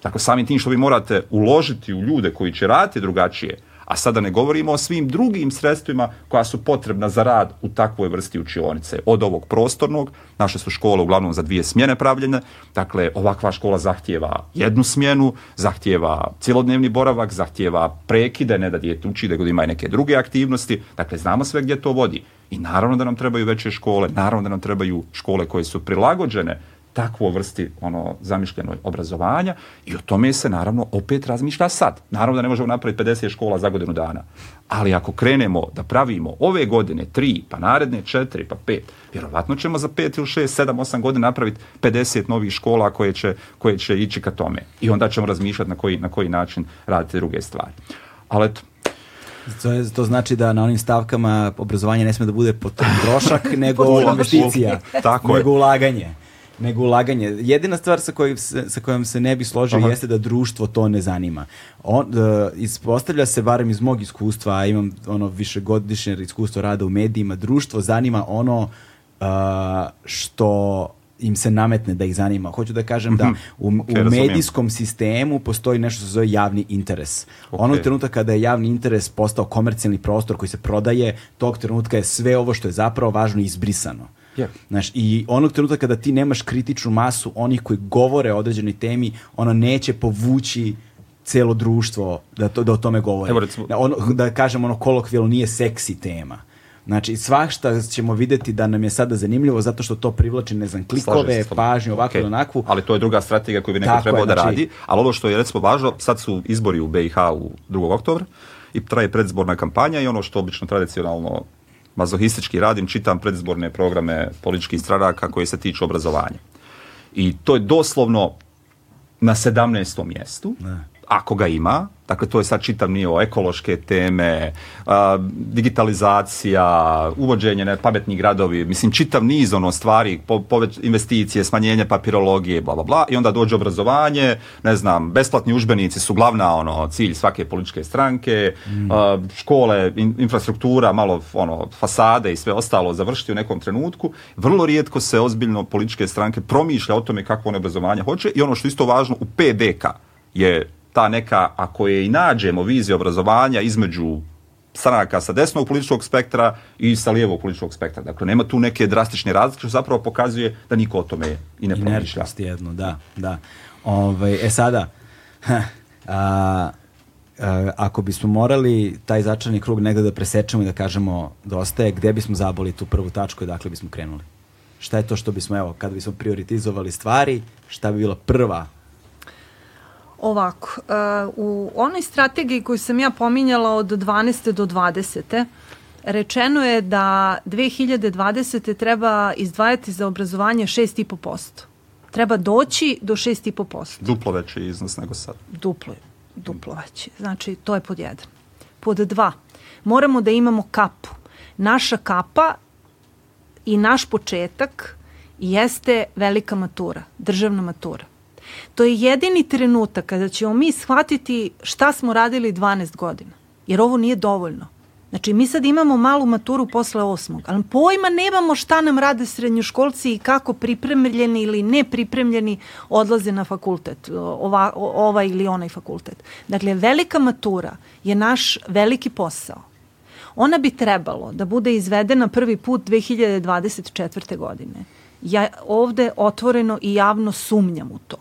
Dakle, samim tim što vi morate uložiti u ljude koji će raditi drugačije, a sada ne govorimo o svim drugim sredstvima koja su potrebna za rad u takvoj vrsti učionice. Od ovog prostornog, naše su škole uglavnom za dvije smjene pravljene, dakle ovakva škola zahtjeva jednu smjenu, zahtjeva cjelodnevni boravak, zahtjeva prekide, ne da dijete uči, da ima i neke druge aktivnosti, dakle znamo sve gdje to vodi. I naravno da nam trebaju veće škole, naravno da nam trebaju škole koje su prilagođene takvo vrsti ono zamišljenoj obrazovanja i o tome se naravno opet razmišlja sad. Naravno da ne možemo napraviti 50 škola za godinu dana, ali ako krenemo da pravimo ove godine tri, pa naredne četiri, pa pet, vjerovatno ćemo za pet ili šest, sedam, osam godina napraviti 50 novih škola koje će, koje će ići ka tome. I onda ćemo razmišljati na koji, na koji način raditi druge stvari. Ali eto, To, je, to znači da na onim stavkama obrazovanje ne sme da bude trošak, nego investicija, Tako nego je. ulaganje nego ulaganje. Jedina stvar sa, kojim se, sa kojom se ne bi složio Aha. jeste da društvo to ne zanima. On, uh, ispostavlja se, barem iz mog iskustva, a imam ono višegodišnje iskustvo rada u medijima, društvo zanima ono uh, što im se nametne da ih zanima. Hoću da kažem da mhm. u, okay, u medijskom sistemu postoji nešto što se zove javni interes. Okay. Onog trenutka kada je javni interes postao komercijalni prostor koji se prodaje, tog trenutka je sve ovo što je zapravo važno izbrisano. Yeah. Znaš, I onog trenutka kada ti nemaš kritičnu masu onih koji govore o određenoj temi, ono neće povući celo društvo da, to, da o tome govore. Evo recimo... da, ono, da kažem ono kolokvijalno nije seksi tema. Znači, svašta ćemo videti da nam je sada zanimljivo zato što to privlači, ne znam, klikove, pažnju, ovakvu okay. onakvu. Ali to je druga strategija koju bi neko Tako trebao je, da znači... radi. Ali ovo što je recimo važno, sad su izbori u BiH u 2. oktobra i traje predzborna kampanja i ono što obično tradicionalno mazohistički radim, čitam predizborne programe političkih stranaka koje se tiču obrazovanja. I to je doslovno na 17. mjestu. Ne. Ako ga ima, dakle to je sad čitav nivo ekološke teme, a, digitalizacija, uvođenje ne, pametnih gradovi, mislim čitav niz ono stvari, po, poveć, investicije, smanjenje papirologije, bla bla bla, i onda dođe obrazovanje, ne znam, besplatni užbenici su glavna ono cilj svake političke stranke, mm. a, škole, in, infrastruktura, malo ono fasade i sve ostalo završiti u nekom trenutku. Vrlo rijetko se ozbiljno političke stranke promišlja o tome kako one obrazovanje hoće i ono što isto važno u PDK je ta neka, ako je i nađemo vizija obrazovanja između stranaka sa desnog političkog spektra i sa lijevog političkog spektra. Dakle, nema tu neke drastične razlike, što zapravo pokazuje da niko o tome i ne promišlja. jedno, da, da. Ove, ovaj, e sada, a, a, ako bismo morali taj začarni krug negde da presečemo i da kažemo dosta je, gde bismo zaboli tu prvu tačku i dakle bismo krenuli? Šta je to što bismo, evo, kada bismo prioritizovali stvari, šta bi bila prva Ovako, uh, u onoj strategiji koju sam ja pominjala od 12. do 20. rečeno je da 2020. treba izdvajati za obrazovanje 6,5%. Treba doći do 6,5%. Duplo veći iznos nego sad. Duplo, duplo veći. Znači, to je pod jedan. Pod dva, moramo da imamo kapu. Naša kapa i naš početak jeste velika matura, državna matura. To je jedini trenutak kada ćemo mi shvatiti šta smo radili 12 godina. Jer ovo nije dovoljno. Znači, mi sad imamo malu maturu posle osmog, ali pojma nemamo šta nam rade srednjoškolci i kako pripremljeni ili nepripremljeni odlaze na fakultet, ova, ova ili onaj fakultet. Dakle, velika matura je naš veliki posao. Ona bi trebalo da bude izvedena prvi put 2024. godine. Ja ovde otvoreno i javno sumnjam u to.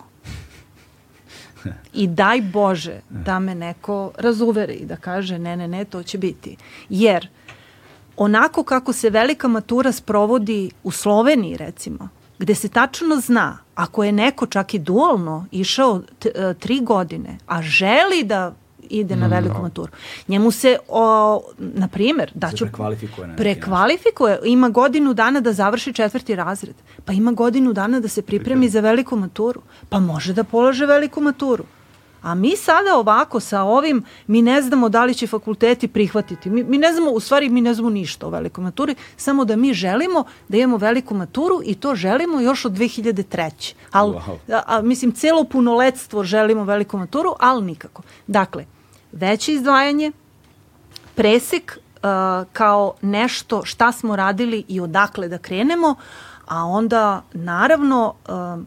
I daj Bože da me neko razuveri i da kaže ne, ne, ne, to će biti. Jer onako kako se velika matura sprovodi u Sloveniji recimo, gde se tačno zna ako je neko čak i dualno išao e, tri godine, a želi da ide na mm, veliku no. maturu. Njemu se, o, na primjer, da ću... Prekvalifikuje. Na prekvalifikuje. Ima godinu dana da završi četvrti razred. Pa ima godinu dana da se pripremi za veliku maturu. Pa može da polože veliku maturu. A mi sada ovako sa ovim, mi ne znamo da li će fakulteti prihvatiti. Mi, mi ne znamo, u stvari mi ne znamo ništa o velikoj maturi, samo da mi želimo da imamo veliku maturu i to želimo još od 2003. Al, wow. a, a, mislim, celo punoletstvo želimo veliku maturu, ali nikako. Dakle, veće izdvajanje, presek uh, kao nešto šta smo radili i odakle da krenemo, a onda naravno uh,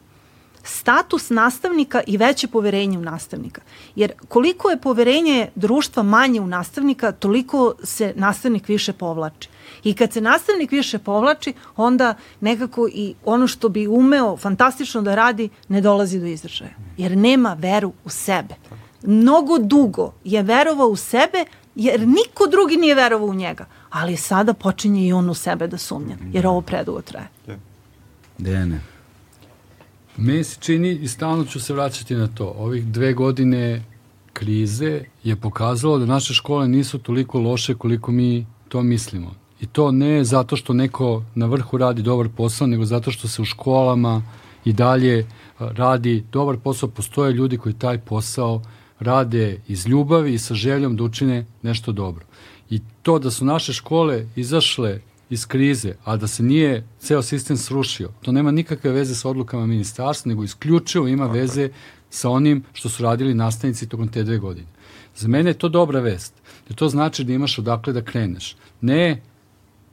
status nastavnika i veće poverenje u nastavnika. Jer koliko je poverenje društva manje u nastavnika, toliko se nastavnik više povlači. I kad se nastavnik više povlači, onda nekako i ono što bi umeo fantastično da radi ne dolazi do izražaja. Jer nema veru u sebe. Mnogo dugo je verovao u sebe jer niko drugi nije verovao u njega. Ali sada počinje i on u sebe da sumnja, jer ovo predugo traje. Dejane. Meni se čini i stalno ću se vraćati na to. Ovih dve godine krize je pokazalo da naše škole nisu toliko loše koliko mi to mislimo. I to ne zato što neko na vrhu radi dobar posao, nego zato što se u školama i dalje radi dobar posao. Postoje ljudi koji taj posao rade iz ljubavi i sa željom da učine nešto dobro. I to da su naše škole izašle iz krize, a da se nije ceo sistem srušio, to nema nikakve veze sa odlukama ministarstva, nego isključivo ima veze sa onim što su radili nastavnici tokom te dve godine. Za mene je to dobra vest, jer to znači da imaš odakle da kreneš. Ne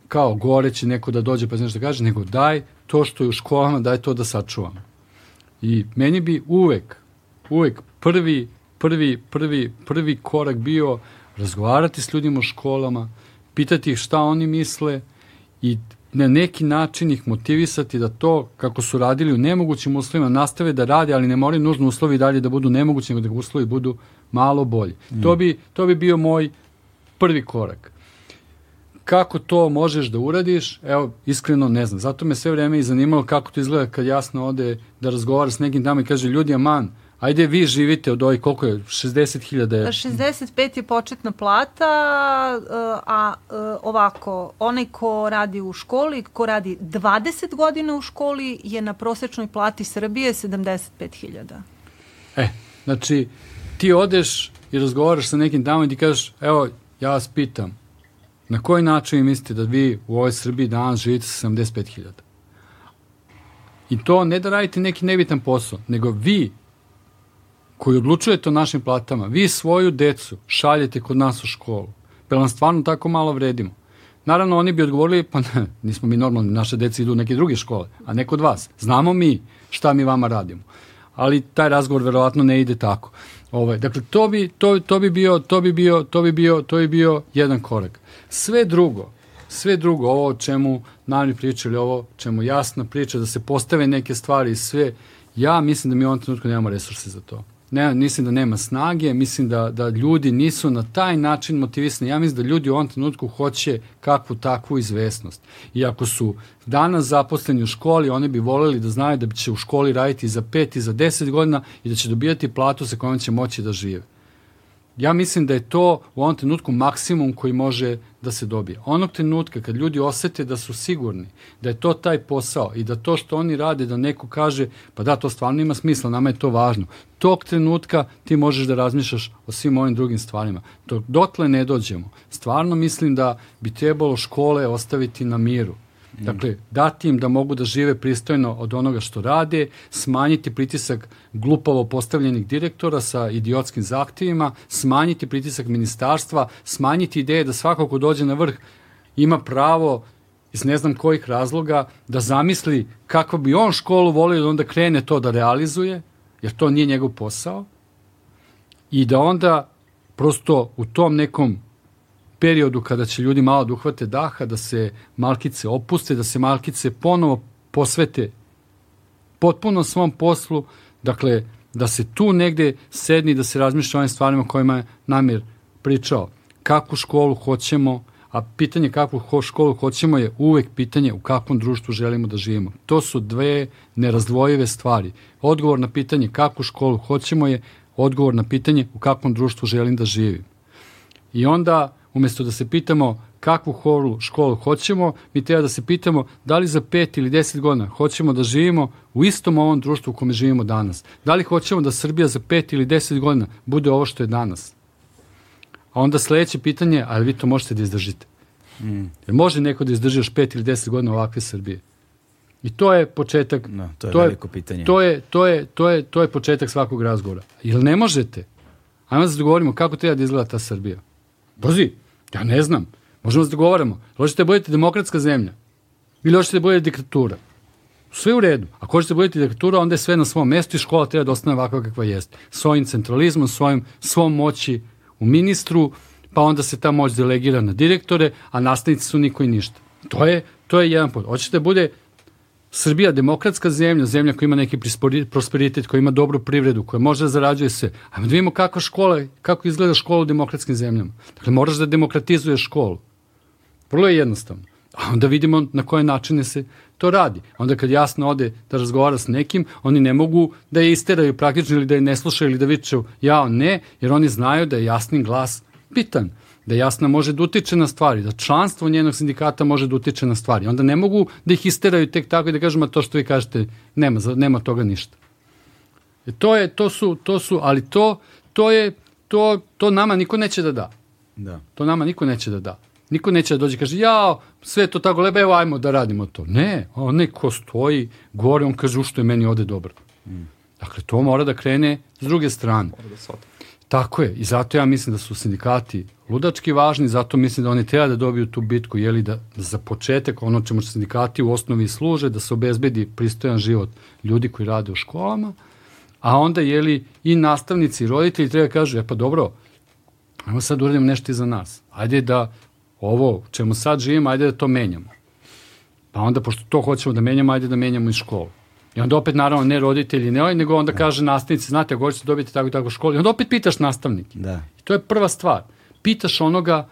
kao gore će neko da dođe pa nešto da kaže, nego daj to što je u školama, daj to da sačuvamo. I meni bi uvek, uvek prvi, prvi, prvi, prvi korak bio razgovarati s ljudima u školama, pitati ih šta oni misle, i na neki način ih motivisati da to, kako su radili u nemogućim uslovima, nastave da rade, ali ne moraju nužno uslovi dalje da budu nemogući, nego da uslovi budu malo bolji. Mm. To, bi, to bi bio moj prvi korak. Kako to možeš da uradiš? Evo, iskreno ne znam. Zato me sve vreme i zanimalo kako to izgleda kad jasno ode da razgovara s nekim tamo i kaže ljudi, aman, Ajde, vi živite od ovih, koliko je, 60.000 je? 65 je početna plata, a ovako, onaj ko radi u školi, ko radi 20 godina u školi, je na prosečnoj plati Srbije 75.000. E, znači, ti odeš i razgovaraš sa nekim tamo i ti kažeš, evo, ja vas pitam, na koji način vi mislite da vi u ovoj Srbiji danas živite sa 75.000? I to ne da radite neki nebitan posao, nego vi koji odlučujete o našim platama, vi svoju decu šaljete kod nas u školu. Pa nam stvarno tako malo vredimo. Naravno, oni bi odgovorili, pa ne, nismo mi normalni, naše deci idu u neke druge škole, a ne kod vas. Znamo mi šta mi vama radimo. Ali taj razgovor verovatno ne ide tako. Ovaj, dakle, to bi, to, to bi bio, to bi bio, to bi bio, to bi bio jedan korak. Sve drugo, sve drugo, ovo o čemu nami pričali, ovo čemu jasna priča, da se postave neke stvari i sve, ja mislim da mi u ovom trenutku nemamo resurse za to ne, mislim da nema snage, mislim da, da ljudi nisu na taj način motivisani. Ja mislim da ljudi u ovom trenutku hoće kakvu takvu izvesnost. I ako su danas zaposleni u školi, oni bi voleli da znaju da će u školi raditi za 5 i za 10 godina i da će dobijati platu sa kojom će moći da žive. Ja mislim da je to u ovom trenutku maksimum koji može da se dobije. Onog trenutka kad ljudi osete da su sigurni, da je to taj posao i da to što oni rade, da neko kaže, pa da, to stvarno ima smisla, nama je to važno. Tog trenutka ti možeš da razmišljaš o svim ovim drugim stvarima. Dok dotle ne dođemo, stvarno mislim da bi trebalo škole ostaviti na miru Dakle, dati im da mogu da žive pristojno od onoga što rade, smanjiti pritisak glupavo postavljenih direktora sa idiotskim zahtevima, smanjiti pritisak ministarstva, smanjiti ideje da svako ko dođe na vrh ima pravo iz ne znam kojih razloga da zamisli kako bi on školu volio da onda krene to da realizuje, jer to nije njegov posao, i da onda prosto u tom nekom periodu kada će ljudi malo da uhvate daha, da se malkice opuste, da se malkice ponovo posvete potpuno svom poslu, dakle, da se tu negde sedni, da se razmišlja o ovim stvarima kojima je namjer pričao. Kakvu školu hoćemo, a pitanje kakvu školu hoćemo je uvek pitanje u kakvom društvu želimo da živimo. To su dve nerazdvojive stvari. Odgovor na pitanje kakvu školu hoćemo je odgovor na pitanje u kakvom društvu želim da živim. I onda umesto da se pitamo kakvu školu, školu hoćemo, mi treba da se pitamo da li za pet ili deset godina hoćemo da živimo u istom ovom društvu u kome živimo danas. Da li hoćemo da Srbija za pet ili deset godina bude ovo što je danas. A onda sledeće pitanje, ali vi to možete da izdržite. Mm. Jer može neko da izdrži još pet ili deset godina ovakve Srbije? I to je početak. No, to je to veliko je, pitanje. To je, to, je, to, je, to je početak svakog razgovora. Ili ne možete? Ajmo da se dogovorimo kako treba da izgleda ta Srbija. Pazi, Ja ne znam. Možemo da se dogovaramo. Hoćete da budete demokratska zemlja ili hoćete da budete diktatura. Sve u redu. Ako hoćete da budete diktatura, onda je sve na svom mestu i škola treba da ostane ovakva kakva jeste. Svojim centralizmom, svojim, svom moći u ministru, pa onda se ta moć delegira na direktore, a nastavnici su niko i ništa. To je, to je jedan pot. Hoćete da bude Srbija demokratska zemlja, zemlja koja ima neki prosperitet, koja ima dobru privredu, koja može da zarađuje se. Ajmo da vidimo kako škola, kako izgleda škola u demokratskim zemljama. Dakle, moraš da demokratizuješ školu. Vrlo je jednostavno. A onda vidimo na koje načine se to radi. Onda kad jasno ode da razgovara s nekim, oni ne mogu da je isteraju praktično ili da je ne slušaju ili da viču ja ne, jer oni znaju da je jasni glas bitan da jasna može da utiče na stvari, da članstvo njenog sindikata može da utiče na stvari. Onda ne mogu da ih isteraju tek tako i da kažemo to što vi kažete, nema, nema toga ništa. E to je, to su, to su, ali to, to je, to, to nama niko neće da da. Da. To nama niko neće da da. Niko neće da dođe i kaže, ja, sve to tako lebe, evo ajmo da radimo to. Ne, on neko stoji gore, on kaže, u što je meni ovde dobro. Mm. Dakle, to mora da krene s druge strane. Mora da Tako je, i zato ja mislim da su sindikati ludački važni, zato mislim da oni treba da dobiju tu bitku, jeli da, da za početak ono čemu sindikati u osnovi služe, da se obezbedi pristojan život ljudi koji rade u školama, a onda jeli i nastavnici i roditelji treba da kažu, e pa dobro, ajmo sad uradimo nešto i za nas. Ajde da ovo čemu sad živimo, ajde da to menjamo. Pa onda, pošto to hoćemo da menjamo, ajde da menjamo i školu. I onda opet, naravno, ne roditelji, ne ovaj, nego onda da. kaže nastavnici, znate, ako hoćete dobiti tako i tako školu. I onda opet pitaš nastavnike. Da. I to je prva stvar. Pitaš onoga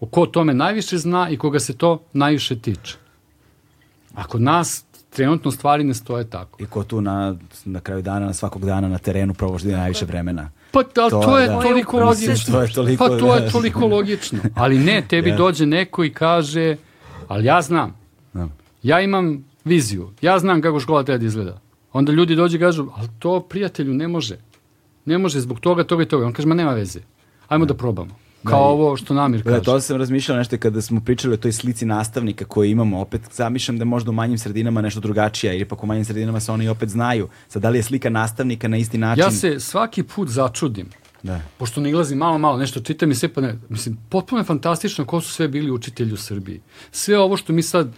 o ko tome najviše zna i koga se to najviše tiče. Ako nas trenutno stvari ne stoje tako. I ko tu na, na kraju dana, na svakog dana na terenu provoždi najviše vremena. Pa ali to, to je da. toliko logično. To je toliko, pa to je da. toliko logično. Ali ne, tebi ja. dođe neko i kaže, ali ja znam. Da. Ja imam viziju. Ja znam kako škola treba da izgleda. Onda ljudi dođe i kažu, ali to prijatelju ne može. ne može zbog toga, toga i toga. On kaže, ma nema veze. Ajmo da probamo. Kao Da, i- ovo što Namir Da, kaže. to sam razmišljao nešto kada smo pričali o toj slici nastavnika koju imamo. Opet zamišljam da možda u manjim sredinama nešto drugačija ili pak u manjim sredinama se oni opet znaju. Sad, da li je slika nastavnika na isti način? Ja se svaki put začudim. Da. Pošto nilazim malo, malo nešto čitam i sve pa ne, mislim, potpuno je fantastično ko su sve bili učitelji u Srbiji. Sve ovo što mi sad,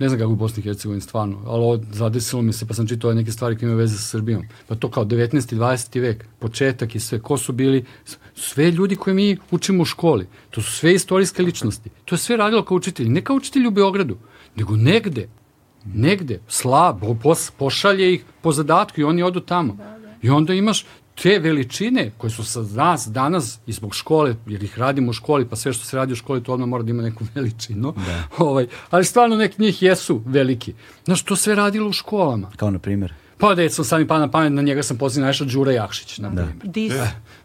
ne znam kako u Bosni i Hercegovini stvarno, ali zadesilo mi se pa sam čitao neke stvari koje imaju veze sa Srbijom. Pa to kao 19. i 20. vek, početak i sve, ko su bili, sve ljudi koje mi učimo u školi. To su sve istorijske ličnosti. To je sve radilo kao učitelji. Ne kao učitelji u Beogradu, nego negde. Negde. Slabo, pos, pošalje ih po zadatku i oni odu tamo. I onda imaš te veličine koje su sa nas danas i zbog škole, jer ih radimo u školi, pa sve što se radi u školi to odmah mora da ima neku veličinu. Da. Ovaj, ali stvarno neki njih jesu veliki. Znaš, to sve radilo u školama. Kao na primjer. Pa recimo sam mi pa na pamet, na njega sam posljedno našao Đura Jakšić, na primjer. Dis.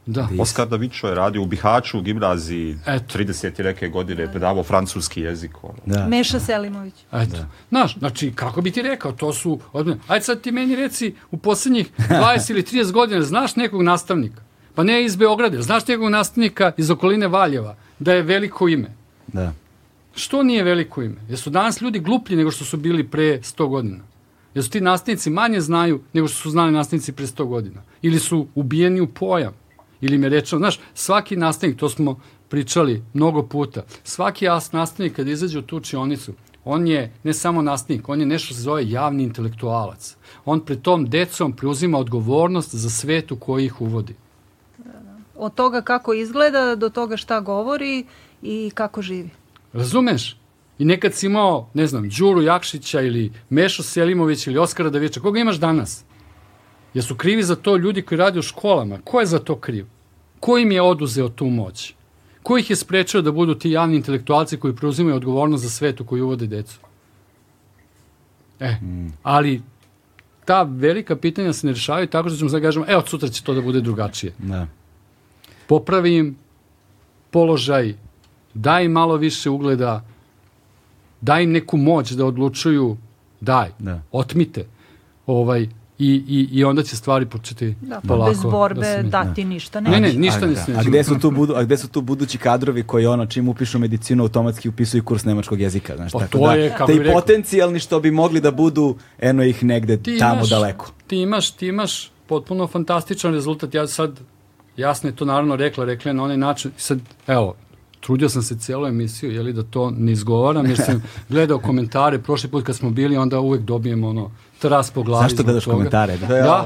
Da. Oskar Davičo je radio u Bihaću, u gimnaziji, Eto. 30. neke godine, predavao francuski jezik. Ono. Da. Meša Selimović. Eto. Znaš, znači, kako bi ti rekao, to su... Ajde sad ti meni reci, u poslednjih 20 ili 30 godina, znaš nekog nastavnika? Pa ne iz Beograda, znaš nekog nastavnika iz okoline Valjeva, da je veliko ime? Da. Što nije veliko ime? Jesu danas ljudi gluplji nego što su bili pre 100 godina? Jesu ti nastavnici manje znaju nego što su znali nastavnici pre 100 godina? Ili su ubijeni u pojam? Ili im je rečeno, znaš, svaki nastavnik, to smo pričali mnogo puta, svaki nastavnik kad izađe u tu učionicu, on je ne samo nastavnik, on je nešto se zove javni intelektualac. On pred tom decom preuzima odgovornost za svet u koji ih uvodi. Od toga kako izgleda do toga šta govori i kako živi. Razumeš? I nekad si imao, ne znam, Đuru Jakšića ili Mešo Selimović ili Oskara Davića. Koga imaš danas? Jesu krivi za to ljudi koji rade u školama? Ko je za to kriv? Ko im je oduzeo tu moć? Ko ih je sprečio da budu ti javni intelektualci koji preuzimaju odgovornost za svet u koji uvode decu? E, ali ta velika pitanja se ne rešavaju tako što ćemo sad kažemo, evo, od sutra će to da bude drugačije Da. popravi im položaj, daj im malo više ugleda, daj im neku moć da odlučuju, daj, Da. otmite. Ovaj, i, i, I onda će stvari početi Da, pa polako bez borbe da se mi- dati ništa Ne, neće. ne, ništa a, ne da. smije. A gde su tu budu, a gde su tu budući kadrovi koji ono čim upišu medicinu automatski upisuju kurs nemačkog jezika, znaš, Pa tako to da, je, kako da bi i rekao- potencijalni što bi mogli da budu eno ih negde Ti tamo imaš- daleko. Ti imaš, ti imaš potpuno fantastičan rezultat. Ja sad, jasno je to naravno rekla, rekla je na onaj način. Sad, evo, trudio sam se cijelu emisiju, jeli da to ne izgovaram, jer sam gledao komentare prošli put kad smo bili, onda uvek dobijemo ono tras po glavi. Zašto gledaš komentare? Da, Da,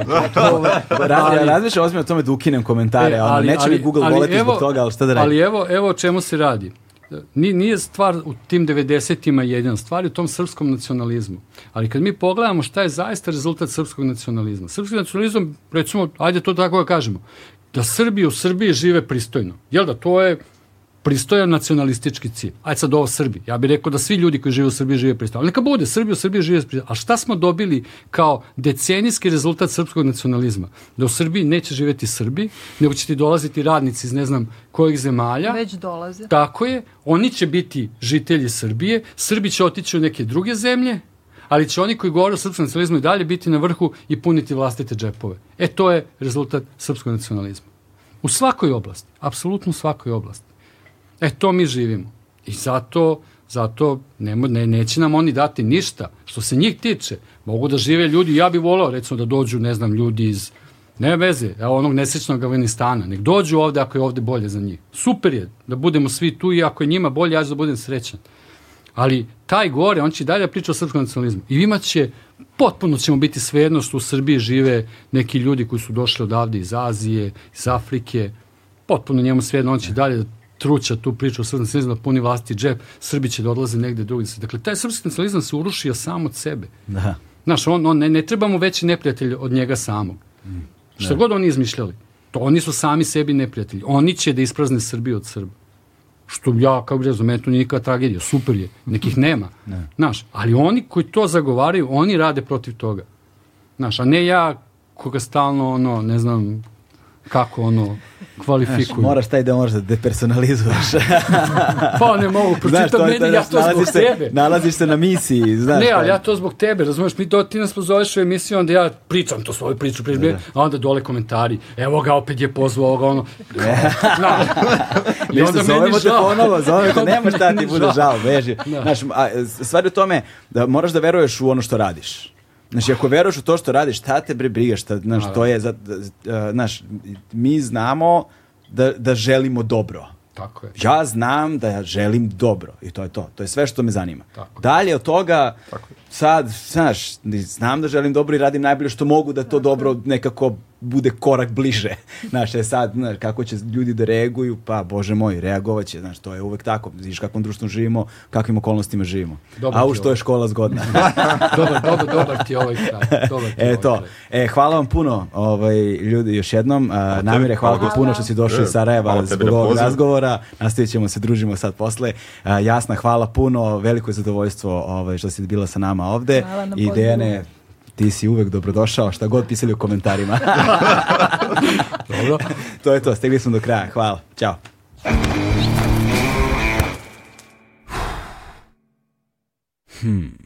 ovaj, Raz, ali- ja razmišljam ozbiljno o tome da ukinem komentare, E, ali, neće mi Google voleti zbog toga, ali šta da radim? Ali evo, evo o čemu se radi. Ni, nije stvar u tim 90-ima jedan, stvar je u tom srpskom nacionalizmu. Ali kad mi pogledamo šta je zaista rezultat srpskog nacionalizma. Srpski nacionalizam, recimo, ajde to tako da kažemo, da Srbi u Srbiji žive pristojno. Jel da, to je pristojan nacionalistički cilj. Ajde sad ovo Srbi. Ja bih rekao da svi ljudi koji žive u Srbiji žive pristojno. Ali neka bude, Srbi u Srbiji žive pristojno. A šta smo dobili kao decenijski rezultat srpskog nacionalizma? Da u Srbiji neće živeti Srbi, nego će ti dolaziti radnici iz ne znam kojih zemalja. Već dolaze. Tako je, oni će biti žitelji Srbije, Srbi će otići u neke druge zemlje, ali će oni koji govore o srpskom nacionalizmu i dalje biti na vrhu i puniti vlastite džepove. E, to je rezultat srpskog nacionalizma. U svakoj oblasti, apsolutno u svakoj oblasti. E, to mi živimo. I zato, zato ne, ne, neće nam oni dati ništa. Što se njih tiče, mogu da žive ljudi, ja bih volao recimo da dođu, ne znam, ljudi iz Ne veze, evo onog nesrećnog Afganistana. Nek dođu ovde ako je ovde bolje za njih. Super je da budemo svi tu i ako je njima bolje, ja ću da budem srećan. Ali taj gore, on će dalje da priča o srpskom nacionalizmu. I ima će, potpuno ćemo biti svejedno što u Srbiji žive neki ljudi koji su došli odavde iz Azije, iz Afrike. Potpuno njemu svejedno, on će dalje da truća tu priču o srpskom nacionalizmu, da puni vlasti džep, Srbi će da odlaze negde drugdje. Dakle, taj srpski nacionalizam se urušio sam od sebe. Da. Znaš, on, on ne, ne treba mu veći neprijatelj od njega samog. Šta god oni izmišljali. To oni su sami sebi neprijatelji. Oni će da isprazne Srbiju od Srba. Što ja, kao bi meni to nije nikakva tragedija. Super je. Nekih nema. Znaš, ali oni koji to zagovaraju, oni rade protiv toga. Znaš, a ne ja koga stalno, ono, ne znam, kako ono kvalifikuju. Moraš taj da možeš da depersonalizuješ. pa ne mogu, pročitam meni, ja to zbog se, tebe. Nalaziš se na misiji, znaš. Ne, ali ja to zbog tebe, razumeš, mi do, ti nas pozoveš u emisiju, onda ja pričam to svoju priču, pričam, da. a onda dole komentari, evo ga, opet je pozvao ovoga, ono. Zna. I onda meni žao. Ponovo, zove te, nema šta ti bude žao, beži. Da. Znaš, a, stvar je u tome da moraš da veruješ u ono što radiš. Znači, ako veruješ u to što radiš, šta te bre briga, šta, znaš, to je, za, znaš, mi znamo da, da želimo dobro. Tako je. Ja znam da ja želim dobro i to je to. To je sve što me zanima. Tako Dalje od toga, Tako sad, znaš, znam da želim dobro i radim najbolje što mogu da to dobro nekako bude korak bliže. Znaš, je sad, znaš, kako će ljudi da reaguju, pa, bože moj, reagovat će, znaš, to je uvek tako. Vidiš kakvom društvu živimo, kakvim okolnostima živimo. Dobar A u što je škola zgodna. dobar, dobar, dobar ti ovaj kraj. Dobar e, to. Kraj. E, hvala vam puno, ovaj, ljudi, još jednom. Uh, namire, hvala ti puno što si došao iz Sarajeva zbog ovog razgovora. Nastavit ćemo se, družimo sad posle. Uh, jasna, hvala puno, veliko je zadovoljstvo ovaj, što si bila sa nama ovde. I Dejane, ti si uvek dobrodošao, šta god pisali u komentarima. Dobro. to je to, stegli smo do kraja. Hvala. Ćao. Hmm.